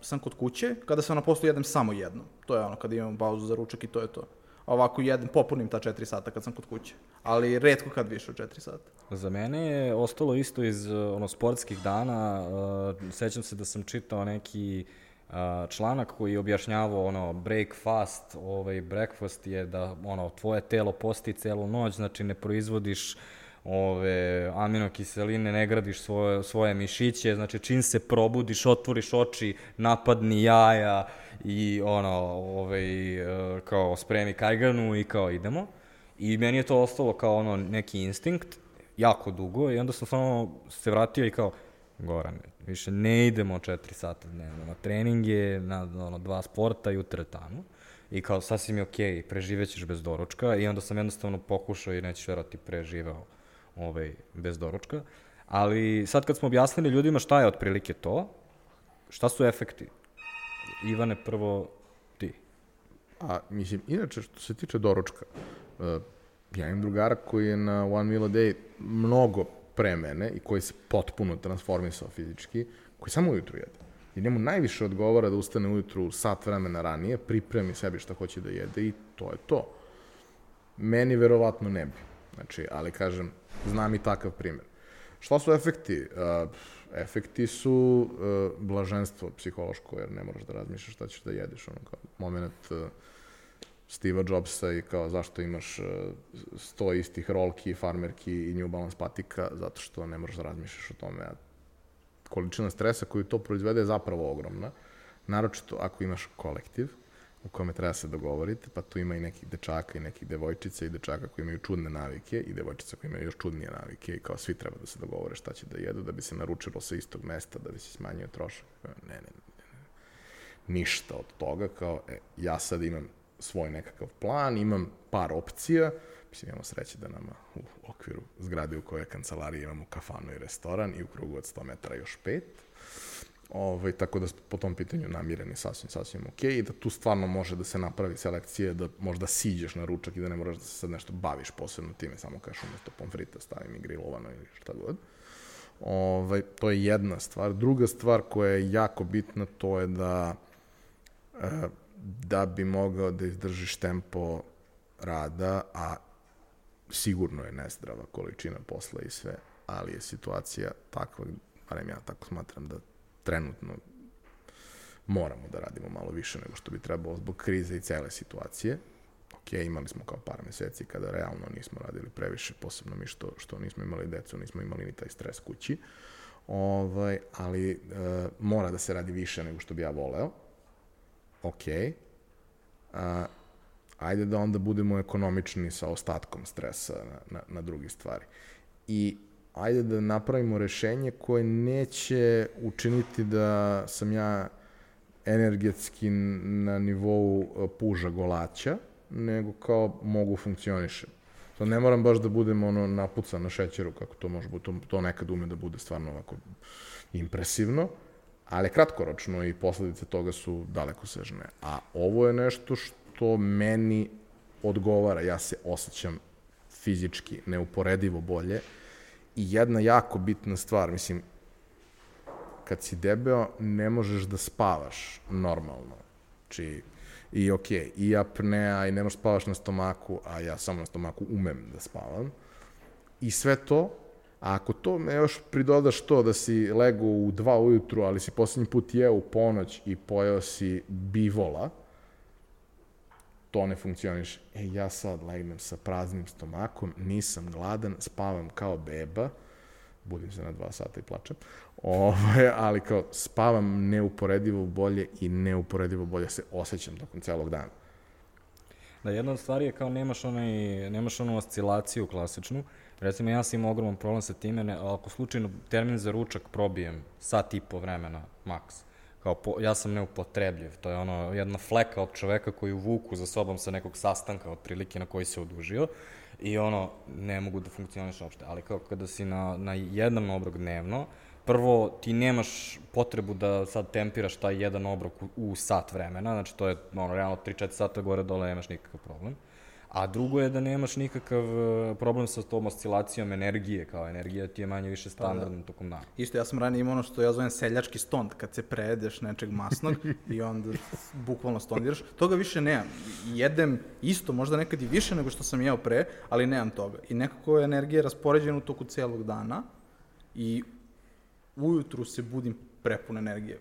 sam kod kuće, kada sam na poslu jedem samo jedno. To je ono, kada imam pauzu za ručak i to je to ovako jedan, popunim ta 4 sata kad sam kod kuće. Ali redko kad više od 4 sata. Za mene je ostalo isto iz ono, sportskih dana. Uh, sećam se da sam čitao neki uh, članak koji je objašnjavao ono break fast, ovaj breakfast je da ono tvoje telo posti celu noć, znači ne proizvodiš ove aminokiseline, ne gradiš svoje, svoje mišiće, znači čim se probudiš, otvoriš oči, napadni jaja, i ono, ovaj, kao spremi kajganu i kao idemo. I meni je to ostalo kao ono neki instinkt, jako dugo i onda sam samo se vratio i kao, Goran, više ne idemo četiri sata dnevno na treninge, na ono, dva sporta i teretanu. I kao, sasvim je okej, okay, preživećeš bez doručka i onda sam jednostavno pokušao i nećeš verovati preživao ovaj, bez doručka. Ali sad kad smo objasnili ljudima šta je otprilike to, šta su efekti? Ivane, prvo ti. A, mislim, inače, što se tiče doručka, uh, ja imam drugara koji je na One Meal a Day mnogo pre mene i koji se potpuno transformisao fizički, koji samo ujutru jede. I njemu najviše odgovara da ustane ujutru sat vremena ranije, pripremi sebi šta hoće da jede i to je to. Meni verovatno ne bi. Znači, ali kažem, znam i takav primjer. Šta su efekti? Uh, efekti su uh, blaženstvo psihološko, jer ne moraš da razmišljaš šta ćeš da jedeš. Ono, kao moment uh, Steve Jobsa i kao zašto imaš sto istih rolki, farmerki i New Balance patika, zato što ne moraš da razmišljaš o tome. A količina stresa koju to proizvede je zapravo ogromna. Naročito ako imaš kolektiv u kome treba se dogovoriti, pa tu ima i nekih dečaka i nekih devojčica i dečaka koji imaju čudne navike i devojčica koji imaju još čudnije navike i kao svi treba da se dogovore šta će da jedu da bi se naručilo sa istog mesta, da bi se smanjio trošak. Ne, ne, ne, ne. Ništa od toga, kao e, ja sad imam svoj nekakav plan, imam par opcija, mislim imamo sreće da nama u okviru zgrade u kojoj je kancelarija imamo kafanu i restoran i u krugu od 100 metara još pet, Ovaj, tako da po tom pitanju namireni sasvim, sasvim ok i da tu stvarno može da se napravi selekcija, da možda siđeš na ručak i da ne moraš da se sad nešto baviš posebno time, samo kažeš umesto pomfrita stavim i grilovano ili šta god. Ovaj, to je jedna stvar. Druga stvar koja je jako bitna, to je da e, da bi mogao da izdržiš tempo rada, a sigurno je nezdrava količina posla i sve, ali je situacija takva, barem ja tako smatram da trenutno moramo da radimo malo više nego što bi trebalo zbog krize i cele situacije. Ok, imali smo kao par meseci kada realno nismo radili previše, posebno mi što, što nismo imali decu, nismo imali ni taj stres kući. Ovaj, ali e, mora da se radi više nego što bi ja voleo. Ok. A, ajde da onda budemo ekonomični sa ostatkom stresa na, na, na drugi stvari. I ajde da napravimo rešenje koje neće učiniti da sam ja energetski na nivou e, puža golaća, nego kao mogu funkcionišem. To ne moram baš da budem ono napucan na šećeru, kako to može biti, to, to nekad ume da bude stvarno ovako impresivno, ali kratkoročno i posledice toga su daleko sežne. A ovo je nešto što meni odgovara, ja se osjećam fizički neuporedivo bolje, I jedna jako bitna stvar, mislim, kad si debeo, ne možeš da spavaš normalno. Znači, i ok, i apnea, i ne možeš da spavaš na stomaku, a ja samo na stomaku umem da spavam. I sve to, a ako to me još pridodaš to da si lego u dva ujutru, ali si poslednji put jeo u ponoć i pojeo si bivola, to ne funkcioniš. E, ja sad legnem sa praznim stomakom, nisam gladan, spavam kao beba, budim se na dva sata i plačem, ovaj, ali kao spavam neuporedivo bolje i neuporedivo bolje se osjećam tokom celog dana. Da, jedna od stvari je kao nemaš, onaj, nemaš onu oscilaciju klasičnu. Recimo, ja sam imao ogroman problem sa time, ne, ako slučajno termin za ručak probijem sat i po vremena, maks kao po, ja sam neupotrebljiv, to je ono jedna fleka od čoveka koji vuku za sobom sa nekog sastanka otprilike na koji se odužio i ono ne mogu da funkcioniš uopšte, ali kao kada si na, na jedan obrok dnevno, prvo ti nemaš potrebu da sad tempiraš taj jedan obrok u, u sat vremena, znači to je ono realno 3-4 sata gore dole nemaš nikakav problem. A drugo je da nemaš nikakav e, problem sa tom oscilacijom energije, kao energija ti je manje više standardna pa, da. tokom dana. Isto, ja sam ranije imao ono što ja zovem seljački stond, kad se prejedeš nečeg masnog i onda bukvalno stondiraš. Toga više nemam. Jedem isto, možda nekad i više nego što sam jeo pre, ali nemam toga. I nekako je energija raspoređena u toku celog dana i ujutru se budim prepun energije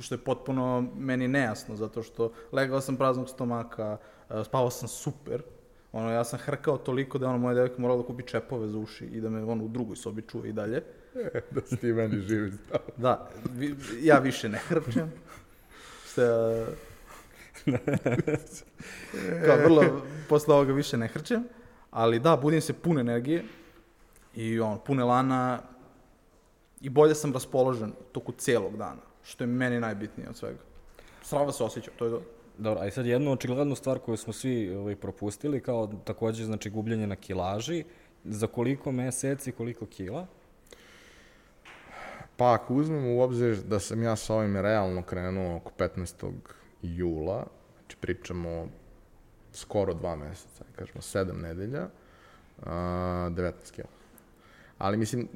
što je potpuno meni nejasno, zato što legao sam praznog stomaka, e, spavao sam super, Ono, ja sam hrkao toliko da je ono, moja devojka morala da kupi čepove za uši i da me ono u drugoj sobi čuje i dalje. da si ti meni živi stav. Da, vi, ja više ne hrčem. Što ja... Kao vrlo, posle ovoga više ne hrčem. Ali da, budim se pun energije i on, pune lana i bolje sam raspoložen toku celog dana, što je meni najbitnije od svega. Strava se osjećam, to je to. Dobro, a i sad jednu očiglednu stvar koju smo svi ovaj, propustili, kao takođe znači gubljenje na kilaži, za koliko meseci, koliko kila? Pa ako uzmemo u obzir da sam ja sa ovim realno krenuo oko 15. jula, znači pričamo skoro dva meseca, kažemo sedam nedelja, a, 19 kila. Ali mislim,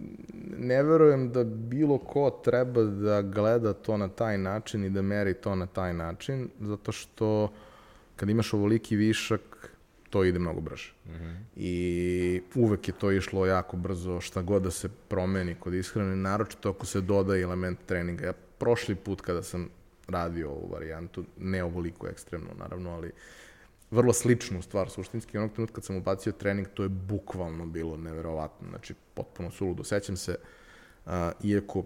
ne verujem da bilo ko treba da gleda to na taj način i da meri to na taj način, zato što kad imaš ovoliki višak, to ide mnogo brže. Mm -hmm. I uvek je to išlo jako brzo, šta god da se promeni kod ishrane, naročito ako se doda element treninga. Ja prošli put kada sam radio ovu varijantu, ne ovoliko ekstremno naravno, ali vrlo sličnu stvar suštinski. Onog trenutka kad sam ubacio trening, to je bukvalno bilo neverovatno. Znači, potpuno suludo. Sećam se, uh, iako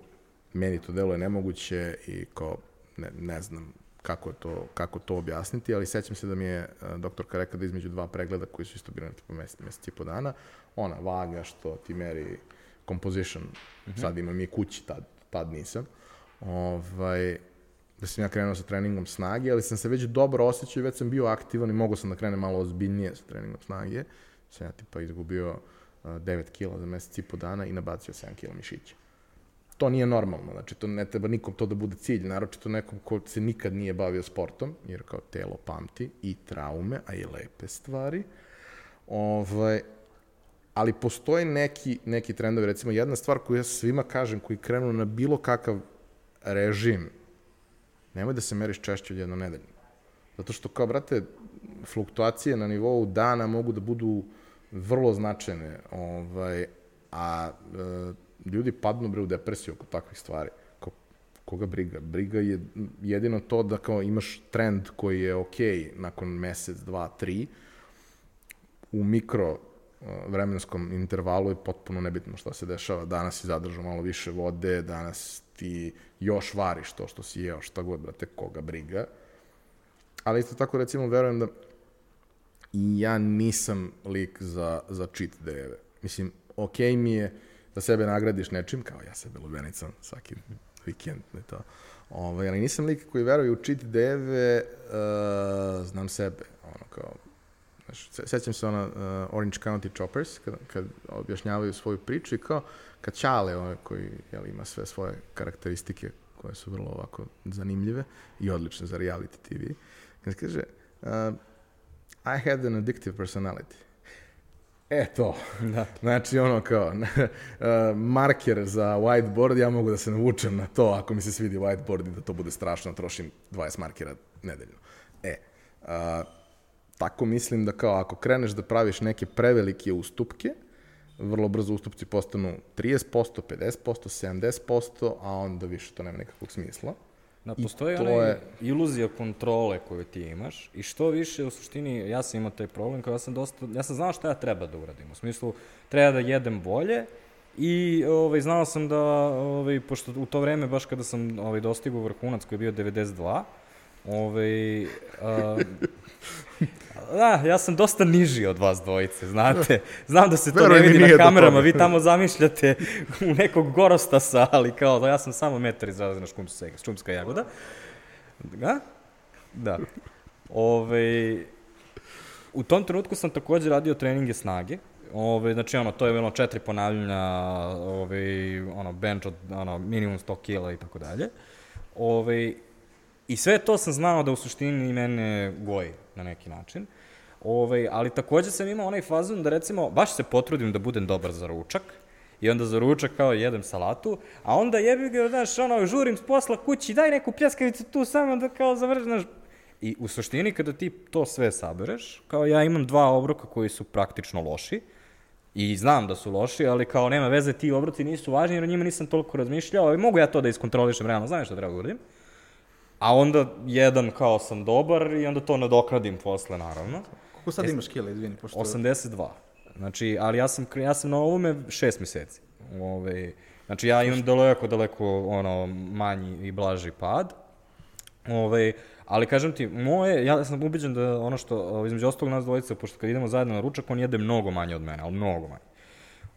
meni to deluje nemoguće i kao, ne, ne znam kako, je to, kako to objasniti, ali sećam se da mi je uh, doktorka rekla da između dva pregleda koji su isto bili na tipu mesec, mesec i po dana, ona vaga što ti meri composition, mm -hmm. sad imam i kući, tad, tad nisam, ovaj, da sam ja krenuo sa treningom snage, ali sam se već dobro osjećao i već sam bio aktivan i mogao sam da krenem malo ozbiljnije sa treningom snage. Sam ja tipa izgubio uh, 9 kila za mesec i po dana i nabacio 7 kila mišića. To nije normalno, znači to ne treba nikom to da bude cilj, naročito nekom ko se nikad nije bavio sportom, jer kao telo pamti i traume, a i lepe stvari. Ovaj, ali postoje neki, neki trendovi, recimo jedna stvar koju ja svima kažem, koji krenu na bilo kakav režim nemoj da se meriš češće od jedno nedeljno. Zato što, kao, brate, fluktuacije na nivou dana mogu da budu vrlo značajne, ovaj, a e, ljudi padnu bre u depresiju oko takvih stvari. Kao, koga briga? Briga je jedino to da kao imaš trend koji je okej okay nakon mesec, dva, tri, u mikro e, vremenskom intervalu je potpuno nebitno šta se dešava. Danas si zadržao malo više vode, danas ti još variš to što si jeo, šta god, brate, koga briga. Ali isto tako, recimo, verujem da i ja nisam lik za, za cheat dejeve. Mislim, okej okay mi je da sebe nagradiš nečim, kao ja sebe lubenicam svaki vikend, ne to. Ovaj, ali nisam lik koji veruje u cheat dejeve, uh, znam sebe, ono kao, znaš, sećam se ona uh, Orange County Choppers, kad, kad objašnjavaju svoju priču i kao, kad Čale, ovaj, koji jel, ima sve svoje karakteristike koje su vrlo ovako zanimljive i odlične za reality TV, kad kaže, uh, I had an addictive personality. E to. Da. Znači ono kao, uh, marker za whiteboard, ja mogu da se navučem na to ako mi se svidi whiteboard i da to bude strašno, trošim 20 markera nedeljno. E, uh, tako mislim da kao ako kreneš da praviš neke prevelike ustupke, vrlo brzo ustupci postanu 30%, 50%, 70%, a onda više to nema nekakvog smisla. Da, postoji ona je... iluzija kontrole koju ti imaš i što više u suštini, ja sam imao taj problem, kao ja sam dosta, ja sam znao šta ja treba da uradim, u smislu treba da jedem bolje i ovaj, znao sam da, ovaj, pošto u to vreme, baš kada sam ovaj, dostigao vrhunac koji je bio 92, ovaj, a, Da, ja sam dosta niži od vas dvojice, znate. Znam da se to Verujem ne vidi na kamerama, vi tamo zamišljate u nekog gorostasa, ali kao da ja sam samo metar iz razreda škumska, škumska jagoda. Da? Da. Ove, u tom trenutku sam takođe radio treninge snage. Ove, znači, ono, to je bilo četiri ponavljanja, ove, ono, bench od, ono, minimum 100 kila i tako dalje. Ove, I sve to sam znao da u suštini mene goji na neki način. Ovaj, ali takođe sam imao onaj fazon da recimo baš se potrudim da budem dobar za ručak, i onda za ručak kao jedem salatu, a onda jebi ga, znaš, ono, žurim s posla kući, daj neku pljeskavicu tu samo da kao završi, znaš, I u suštini kada ti to sve sabereš, kao ja imam dva obroka koji su praktično loši, i znam da su loši, ali kao nema veze, ti obroci nisu važni, jer o njima nisam toliko razmišljao, i mogu ja to da iskontrolišem realno, znam šta treba da uradim. A onda jedan kao sam dobar i onda to nadokradim posle, naravno. Koliko sad imaš kila, izvini? Pošto... 82. Znači, ali ja sam, ja sam na ovome šest meseci. Ove, znači, ja imam daleko, daleko, ono, manji i blaži pad. Ove, ali kažem ti, moje, ja sam ubeđen da ono što, između ostalog nas dvojica, pošto kad idemo zajedno na ručak, on jede mnogo manje od mene, ali mnogo manje.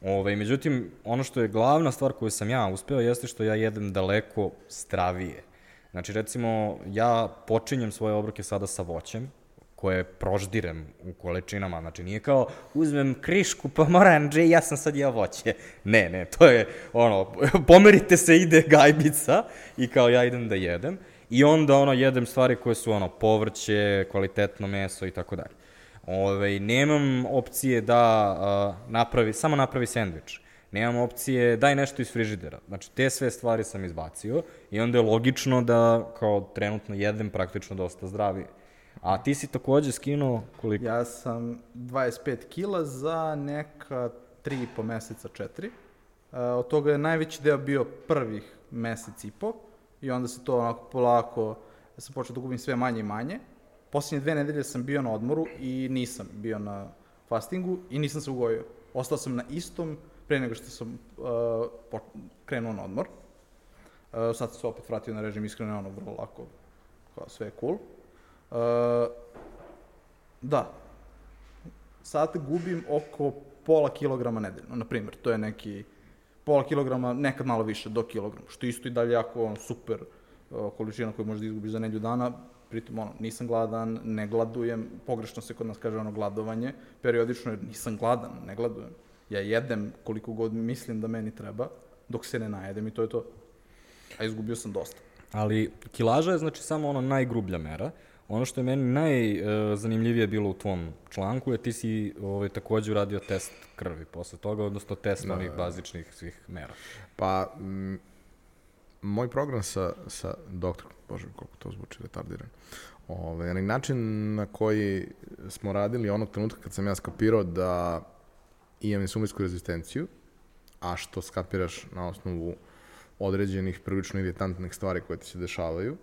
Ove, međutim, ono što je glavna stvar koju sam ja uspeo jeste što ja jedem daleko stravije. Znači, recimo, ja počinjem svoje obroke sada sa voćem, koje proždirem u količinama, znači nije kao uzmem krišku pomoranđe i ja sam sad jeo voće. Ne, ne, to je ono, pomerite se, ide gajbica i kao ja idem da jedem. I onda ono jedem stvari koje su ono povrće, kvalitetno meso i tako dalje. Ove, nemam opcije da uh, napravi, samo napravi sendvič. Nemam opcije daj nešto iz frižidera. Znači, te sve stvari sam izbacio i onda je logično da kao trenutno jedem praktično dosta zdravije. A ti si takođe skinuo koliko? Ja sam 25 kila za neka 3,5 meseca, 4. Uh, od toga je najveći deo bio prvih mesec i po i onda se to onako polako, ja sam počeo da gubim sve manje i manje. Poslednje dve nedelje sam bio na odmoru i nisam bio na fastingu i nisam se ugojio. Ostao sam na istom pre nego što sam uh, krenuo na odmor. Uh, sad se opet vratio na režim, iskreno ono vrlo lako, kao sve je cool. Uh, da, sad gubim oko pola kilograma nedeljno, na primjer, to je neki pola kilograma, nekad malo više, do kilograma, što isto i dalje jako ono, super uh, količina koju možeš da izgubiš za nedelju dana, pritom ono, nisam gladan, ne gladujem, pogrešno se kod nas kaže ono gladovanje, periodično jer nisam gladan, ne gladujem. Ja jedem koliko god mislim da meni treba, dok se ne najedem i to je to. A izgubio sam dosta. Ali kilaža je znači samo ono najgrublja mera. Ono što je meni najzanimljivije bilo u tvom članku je ti si ovaj, takođe uradio test krvi posle toga, odnosno test da, onih da. bazičnih svih mera. Pa, m, moj program sa, sa doktorom, bože koliko to zvuči retardiran, Ove, na način na koji smo radili onog trenutka kad sam ja skapirao da imam insulinsku rezistenciju, a što skapiraš na osnovu određenih prilično iritantnih stvari koje ti se dešavaju,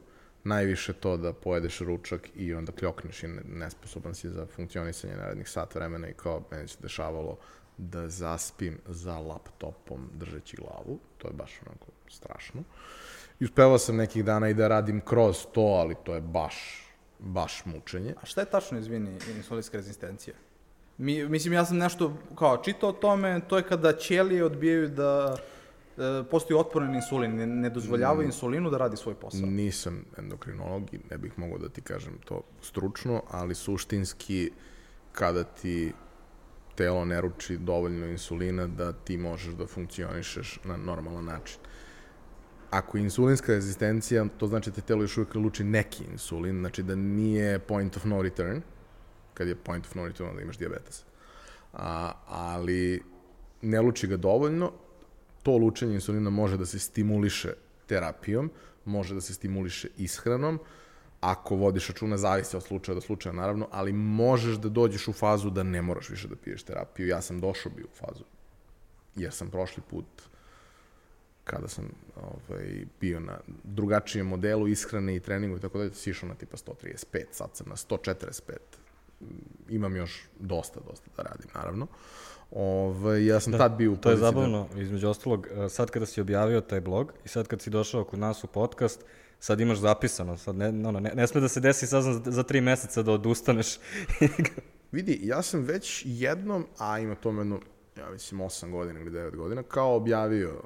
najviše to da pojedeš ručak i onda kljokneš i nesposoban si za funkcionisanje narednih sat vremena i kao meni se dešavalo da zaspim za laptopom držeći glavu, to je baš onako strašno. I uspevao sam nekih dana i da radim kroz to, ali to je baš, baš mučenje. A šta je tačno, izvini, insulinska rezistencija? Mi, mislim, ja sam nešto kao čitao o tome, to je kada ćelije odbijaju da e, postoji otpor na insulin, ne, ne dozvoljava mm, insulinu da radi svoj posao. Nisam endokrinolog i ne bih mogao da ti kažem to stručno, ali suštinski kada ti telo ne ruči dovoljno insulina da ti možeš da funkcionišeš na normalan način. Ako je insulinska rezistencija, to znači da te telo još uvijek luči neki insulin, znači da nije point of no return, kad je point of no return da imaš diabetes. A, ali ne luči ga dovoljno, to lučenje insulina može da se stimuliše terapijom, može da se stimuliše ishranom, ako vodiš računa, zavisi od slučaja do slučaja, naravno, ali možeš da dođeš u fazu da ne moraš više da piješ terapiju. Ja sam došao bio u fazu, jer sam prošli put kada sam ovaj, bio na drugačijem modelu ishrane i treningu i tako da si išao na tipa 135, sad sam na 145 imam još dosta, dosta da radim, naravno. Ove, ovaj, ja sam da, tad bio u To je da- zabavno, da... između ostalog, e, sad kada si objavio taj blog i sad kad si došao kod nas u podcast, sad imaš zapisano, sad ne, ono, ne, ne sme da se desi sad za, za tri meseca da odustaneš. Vidi, ja sam već jednom, a ima to jedno, ja mislim, 8 godina ili 9 godina, kao objavio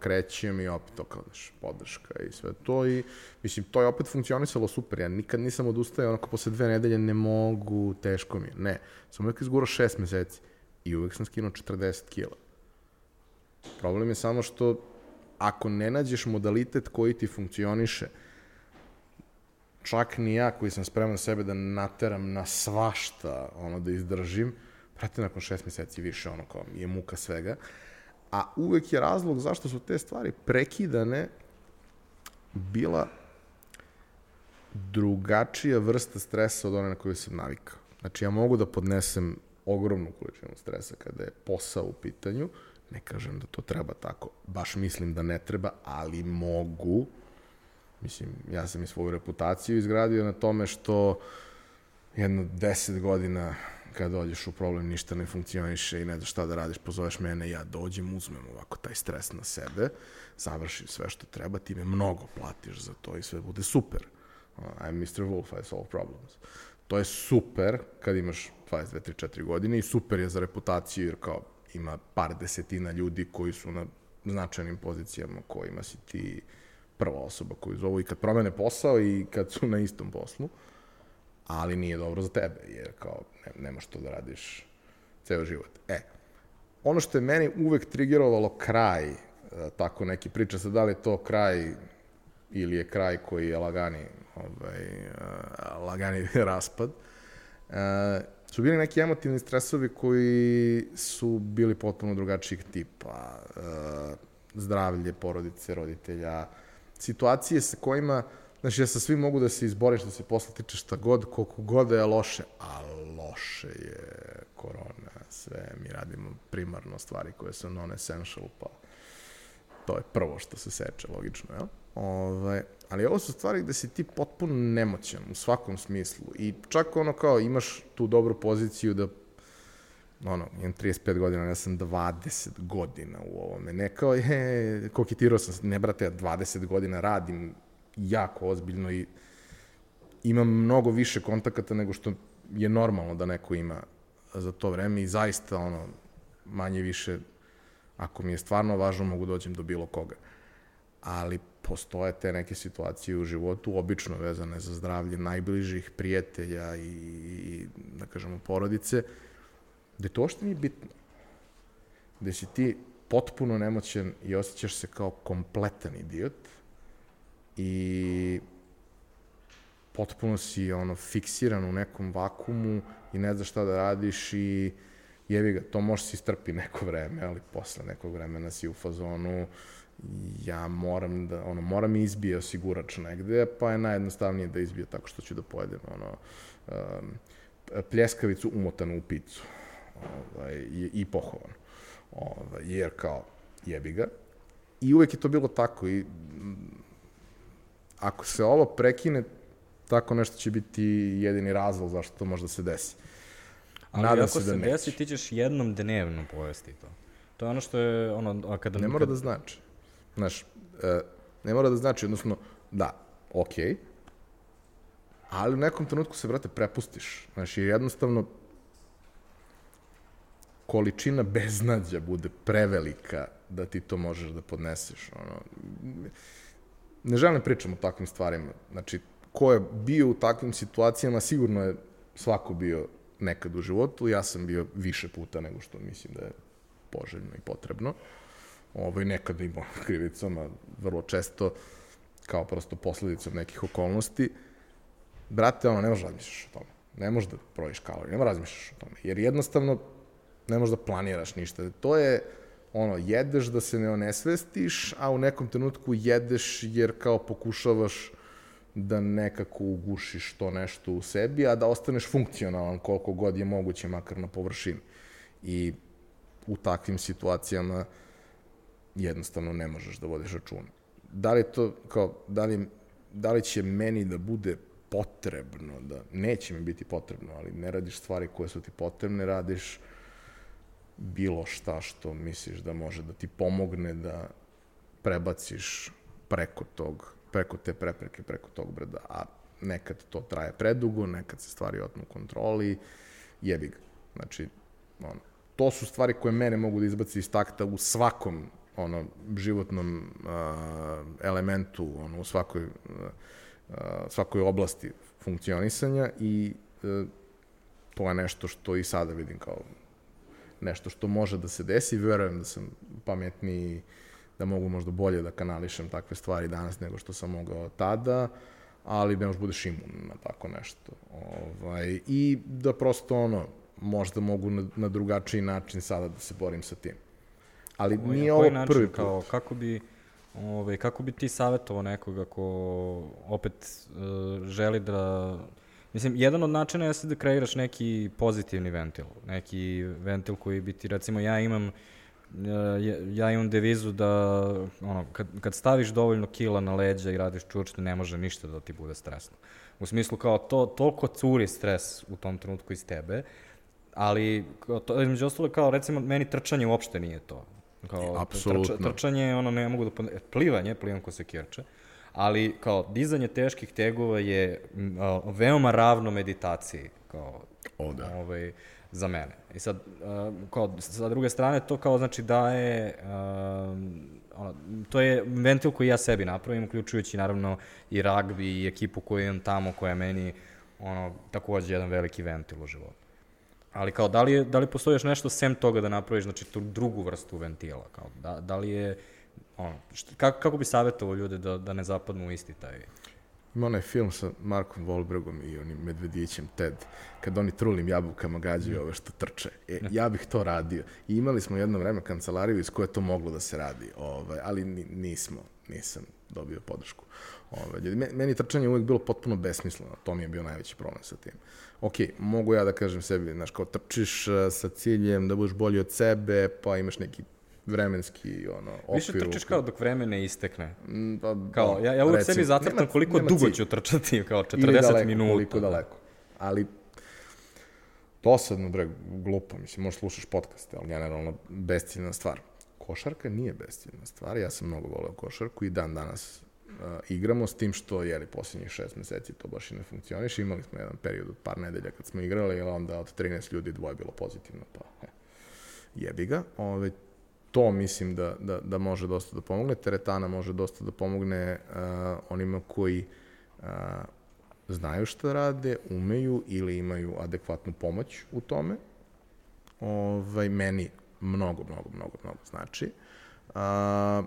krećem i opet to kao daš podrška i sve to i mislim to je opet funkcionisalo super, ja nikad nisam odustajao onako posle dve nedelje ne mogu, teško mi je, ne, sam uvek izgurao šest meseci i uvek sam skinuo 40 kila. Problem je samo što ako ne nađeš modalitet koji ti funkcioniše, čak ni ja koji sam spreman sebe da nateram na svašta, ono da izdržim, prate nakon šest meseci više ono kao je muka svega, a uvek je razlog zašto su te stvari prekidane bila drugačija vrsta stresa od one na koju sam navikao. Znači, ja mogu da podnesem ogromnu količinu stresa kada je posao u pitanju, ne kažem da to treba tako, baš mislim da ne treba, ali mogu. Mislim, ja sam i svoju reputaciju izgradio na tome što jedno deset godina kad dođeš u problem, ništa ne funkcioniše i ne znaš šta da radiš, pozoveš mene, ja dođem, uzmem ovako taj stres na sebe, završim sve što treba, ti me mnogo platiš za to i sve bude super. I'm Mr. Wolf, I solve problems. To je super kad imaš 22, 3, 4 godine i super je za reputaciju jer kao ima par desetina ljudi koji su na značajnim pozicijama kojima si ti prva osoba koju zovu i kad promene posao i kad su na istom poslu. Ali nije dobro za tebe, jer kao ne, nemaš to da radiš ceo život. E, ono što je meni uvek trigerovalo kraj, e, tako neki priča se da li je to kraj ili je kraj koji je lagani, ovaj, uh, lagani raspad, uh, su bili neki emotivni stresovi koji su bili potpuno drugačijih tipa. Uh, zdravlje porodice, roditelja, situacije sa kojima, znači ja sa svim mogu da se izboriš, da se posle tiče šta god, koliko god da je loše, a loše je korona, sve, mi radimo primarno stvari koje su non-essential, pa to je prvo što se seče, logično, jel? Ovaj, ali ovo su stvari gde si ti potpuno nemoćan u svakom smislu i čak ono kao imaš tu dobru poziciju da ono, imam 35 godina, ja sam 20 godina u ovome. Ne kao, je, koketirao sam, ne brate, ja 20 godina radim jako ozbiljno i imam mnogo više kontakata nego što je normalno da neko ima za to vreme i zaista, ono, manje više, ako mi je stvarno važno, mogu da dođem do bilo koga. Ali postoje te neke situacije u životu, obično vezane za zdravlje najbližih prijatelja i, i da kažemo, porodice, gde to što nije bitno. Gde si ti potpuno nemoćan i osjećaš se kao kompletan idiot i potpuno si ono fiksiran u nekom vakumu i ne znaš šta da radiš i jevi ga, to može se istrpi neko vreme, ali posle nekog vremena si u fazonu ja moram da, ono, moram izbije osigurač negde, pa je najjednostavnije da izbije tako što ću da pojedem, ono, um, pljeskavicu umotanu u picu ovaj, i, i pohovan. Ovaj, jer kao, jebi ga. I uvek je to bilo tako i ako se ovo prekine, tako nešto će biti jedini razlog zašto to može da se desi. Ali Nadam ako se, da se desi, ti ćeš jednom dnevno pojesti to. To je ono što je, ono, kada... Ne mora kad... da znači. Znaš, e, ne mora da znači, odnosno, da, okej, okay, ali u nekom trenutku se, brate, prepustiš. Znaš, jednostavno količina beznadja bude prevelika da ti to možeš da podneseš. Ono, ne želim da pričam o takvim stvarima. Znači, ko je bio u takvim situacijama, sigurno je svako bio nekad u životu. Ja sam bio više puta nego što mislim da je poželjno i potrebno. Ovaj, nekada imao krivicom, a vrlo često kao prosto posledicom nekih okolnosti. Brate, ono, ne možeš da razmišljaš o tome. Ne možeš da projiš kalorije, ne možeš da razmišljaš o tome. Jer jednostavno ne možeš da planiraš ništa. To je, ono, jedeš da se ne onesvestiš, a u nekom trenutku jedeš jer kao pokušavaš da nekako ugušiš to nešto u sebi, a da ostaneš funkcionalan koliko god je moguće, makar na površini. I u takvim situacijama jednostavno ne možeš da vodiš računa. Da li to, kao, da li, da li će meni da bude potrebno, da neće mi biti potrebno, ali ne radiš stvari koje su ti potrebne, radiš bilo šta što misliš da može da ti pomogne da prebaciš preko tog, preko te prepreke, preko tog brda, a nekad to traje predugo, nekad se stvari otmu kontroli, jebi ga. Znači, ono, to su stvari koje mene mogu da izbaci iz takta u svakom ono životnom uh, elementu, ono u svakoj uh, svakoj oblasti funkcionisanja i uh, to je nešto što i sada vidim kao nešto što može da se desi, verujem da sam pametniji, da mogu možda bolje da kanališem takve stvari danas nego što sam mogao tada, ali ne možeš budeš imun na tako nešto. Ovaj, I da prosto ono, možda mogu na, na drugačiji način sada da se borim sa tim. Ali Ovo, nije ovo način, prvi put. Kao, kako bi, ovaj, kako bi ti savjetovao nekoga ko opet uh, želi da Mislim, jedan od načina je da kreiraš neki pozitivni ventil, neki ventil koji bi ti, recimo, ja imam ja imam devizu da ono, kad, kad staviš dovoljno kila na leđa i radiš čurčne, ne može ništa da ti bude stresno. U smislu kao to, toliko curi stres u tom trenutku iz tebe, ali to, između ostalo kao recimo meni trčanje uopšte nije to. Kao, Apsolutno. Trč, trčanje, ono, ne mogu da... Plivanje, plivam ko se kirče. Uh, ali kao dizanje teških tegova je uh, veoma ravno meditaciji kao o, da. ovaj, za mene. I sad, uh, kao, sa druge strane, to kao znači daje, uh, ono, to je ventil koji ja sebi napravim, uključujući naravno i ragbi i ekipu koju imam tamo, koja je meni ono, takođe jedan veliki ventil u životu. Ali kao, da li, je, da li postoji još nešto sem toga da napraviš, znači, tu drugu vrstu ventila? Kao, da, da li je, ono, šta, kako, kako bi savjetovao ljude da, da ne zapadnu u isti taj... Ima onaj film sa Markom Wahlbergom i onim medvedićem Ted, kad oni trulim jabukama gađaju ove što trče. E, ja bih to radio. I imali smo jedno vreme kancelariju iz koje to moglo da se radi, ovaj, ali ni, nismo, nisam dobio podršku. Ovaj, meni trčanje uvek bilo potpuno besmisleno, to mi je bio najveći problem sa tim. Ok, mogu ja da kažem sebi, znaš, kao trčiš eh, sa ciljem da budeš bolji od sebe, pa imaš neki vremenski ono, okvir. Više trčiš kao dok vreme ne istekne. Mm, Pa, Kao, ja, ja uvek recimo, sebi zacrtam nema- koliko nema dugo cilj. ću trčati, kao 40 Ili daleko, minuta. Koliko daleko. Ali dosadno, bre, glupo, mislim, možeš slušaš podcaste, ali generalno besciljna stvar. Košarka nije besciljna stvar, ja sam mnogo voleo košarku i dan danas uh, igramo s tim što, jeli, posljednjih šest meseci to baš i ne funkcioniše. Imali smo jedan period od par nedelja kad smo igrali, ali onda od 13 ljudi dvoje bilo pozitivno, pa he, jebi ga. Ove, to mislim da, da, da može dosta da pomogne. Teretana može dosta da pomogne uh, onima koji uh, znaju šta rade, umeju ili imaju adekvatnu pomoć u tome. Ovaj, meni mnogo, mnogo, mnogo, mnogo znači. A,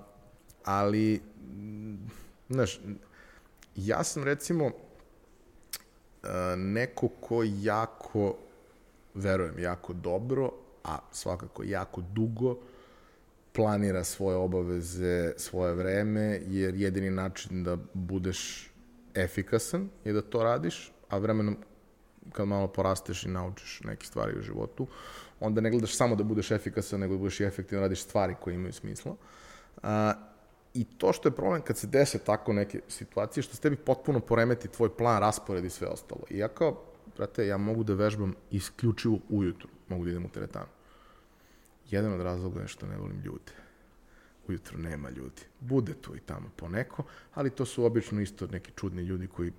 ali, znaš, ja sam recimo a, neko ko jako, verujem, jako dobro, a svakako jako dugo planira svoje obaveze, svoje vreme, jer jedini način da budeš efikasan je da to radiš, a vremenom kad malo porasteš i naučiš neke stvari u životu, onda ne gledaš samo da budeš efikasan, nego da budeš i efektivan, radiš stvari koje imaju smisla. A, I to što je problem kad se dese tako neke situacije, što se tebi potpuno poremeti tvoj plan, raspored i sve ostalo. I ja kao, brate, ja mogu da vežbam isključivo ujutru, mogu da idem u teretanu. Jedan od razloga je što ne volim ljude. Ujutro nema ljudi. Bude tu i tamo poneko, ali to su obično isto neki čudni ljudi koji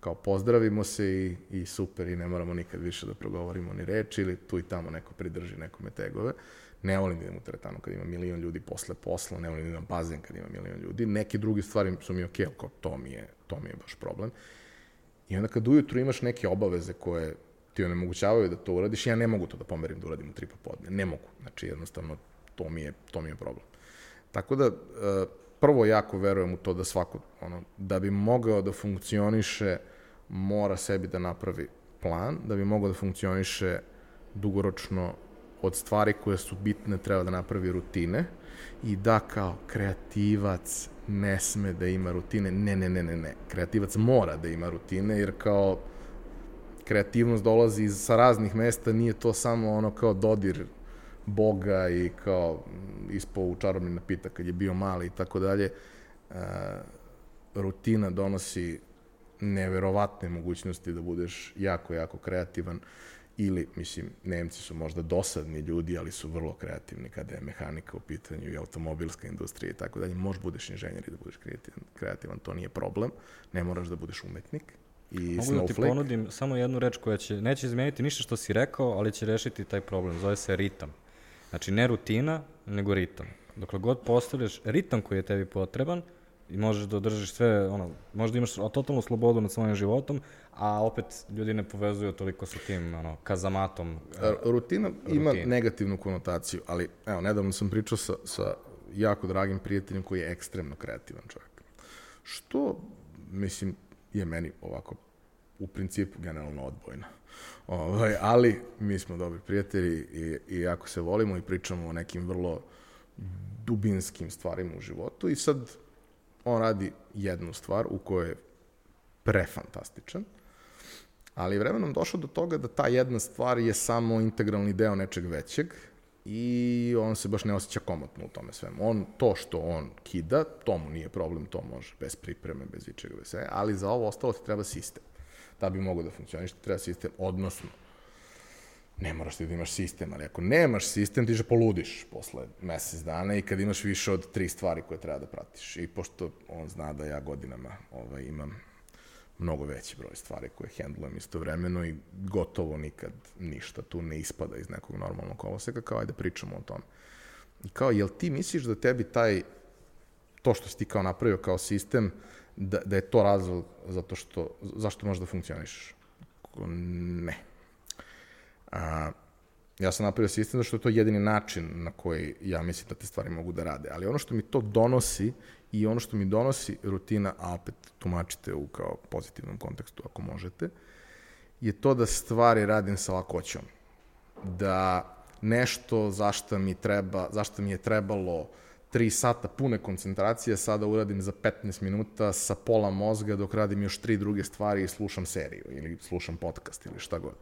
kao pozdravimo se i, i super i ne moramo nikad više da progovorimo ni reči ili tu i tamo neko pridrži nekome tegove. Ne volim da idem u teretanu kad ima milion ljudi posle posla, ne volim da idem bazen kad ima milion ljudi. Neke druge stvari su mi okej, okay, to mi, je, to mi je baš problem. I onda kad ujutru imaš neke obaveze koje ti onemogućavaju da to uradiš, ja ne mogu to da pomerim da uradim u tri popodne. Ne mogu. Znači, jednostavno, to mi je, to mi je problem. Tako da, e, prvo jako verujem u to da svako, ono, da bi mogao da funkcioniše, mora sebi da napravi plan, da bi mogao da funkcioniše dugoročno od stvari koje su bitne treba da napravi rutine i da kao kreativac ne sme da ima rutine. Ne, ne, ne, ne, ne. Kreativac mora da ima rutine jer kao kreativnost dolazi iz, sa raznih mesta, nije to samo ono kao dodir Boga i kao mm, ispo u čarobni napitak kad je bio mali i tako dalje. E, rutina donosi neverovatne mogućnosti da budeš jako, jako kreativan ili, mislim, Nemci su možda dosadni ljudi, ali su vrlo kreativni kada je mehanika u pitanju i automobilska industrija i tako dalje. Možeš budeš inženjer i da budeš kreativan, kreativan, to nije problem. Ne moraš da budeš umetnik. I Mogu da ti Snowflake. ponudim samo jednu reč koja će, neće izmeniti ništa što si rekao, ali će rešiti taj problem. Zove se ritam. Znači, ne rutina, nego ritam. Dokle god postavljaš ritam koji je tebi potreban, i možeš da održiš sve, ono, možda imaš totalnu slobodu nad svojim životom, a opet ljudi ne povezuju toliko sa tim, ono, kazamatom. R- Rutina ima Rutina. negativnu konotaciju, ali evo, nedavno sam pričao sa, sa jako dragim prijateljem koji je ekstremno kreativan čovjek. Što, mislim, je meni ovako u principu generalno odbojno. Ovaj, ali mi smo dobri prijatelji i, i jako se volimo i pričamo o nekim vrlo dubinskim stvarima u životu i sad on radi jednu stvar u kojoj je prefantastičan, ali vremenom došao do toga da ta jedna stvar je samo integralni deo nečeg većeg i on se baš ne osjeća komotno u tome svemu. On, to što on kida, to mu nije problem, to može, bez pripreme, bez ičega, bez sve, ali za ovo ostalo ti treba sistem. Da bi mogao da funkcioniš, ti treba sistem, odnosno, ne moraš ti da imaš sistem, ali ako nemaš sistem, ti že poludiš posle mesec dana i kad imaš više od tri stvari koje treba da pratiš. I pošto on zna da ja godinama ovaj, imam mnogo veći broj stvari koje hendlujem istovremeno i gotovo nikad ništa tu ne ispada iz nekog normalnog koloseka, kao ajde pričamo o tome. I kao, jel ti misliš da tebi taj, to što si ti kao napravio kao sistem, da, da je to razlog zato što, zašto možeš da funkcionišeš? ne. A, ja sam napravio sistem zato što je to jedini način na koji ja mislim da te stvari mogu da rade. Ali ono što mi to donosi i ono što mi donosi rutina, a opet tumačite u kao pozitivnom kontekstu ako možete, je to da stvari radim sa lakoćom. Da nešto zašto mi, treba, zašto mi je trebalo 3 sata pune koncentracije, sada uradim za 15 minuta sa pola mozga dok radim još tri druge stvari i slušam seriju ili slušam podcast ili šta god.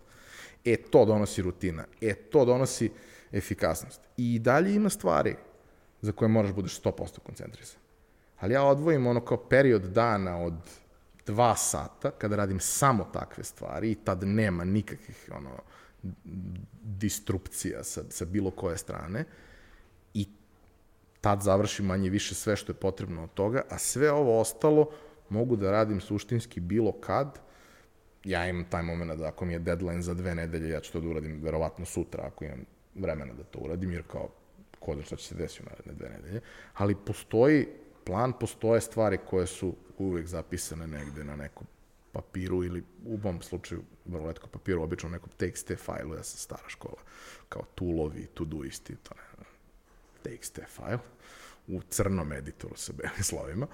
E, to donosi rutina. E, to donosi efikasnost. I dalje ima stvari za koje moraš budeš 100% koncentrisan. Ali ja odvojim ono kao period dana od dva sata, kada radim samo takve stvari i tad nema nikakvih ono, distrupcija sa, sa bilo koje strane i tad završim manje više sve što je potrebno od toga, a sve ovo ostalo mogu da radim suštinski bilo kad, ja imam taj moment da ako mi je deadline za dve nedelje, ja ću to da uradim verovatno sutra ako imam vremena da to uradim, jer kao ko šta će se desiti u naredne dve nedelje. Ali postoji plan, postoje stvari koje su uvek zapisane negde na nekom papiru ili u mom slučaju vrlo letko papiru, obično nekom TXT fajlu, ja sam stara škola, kao toolovi, to-doisti, to ne, TXT fajl, u crnom editoru sa belim slovima.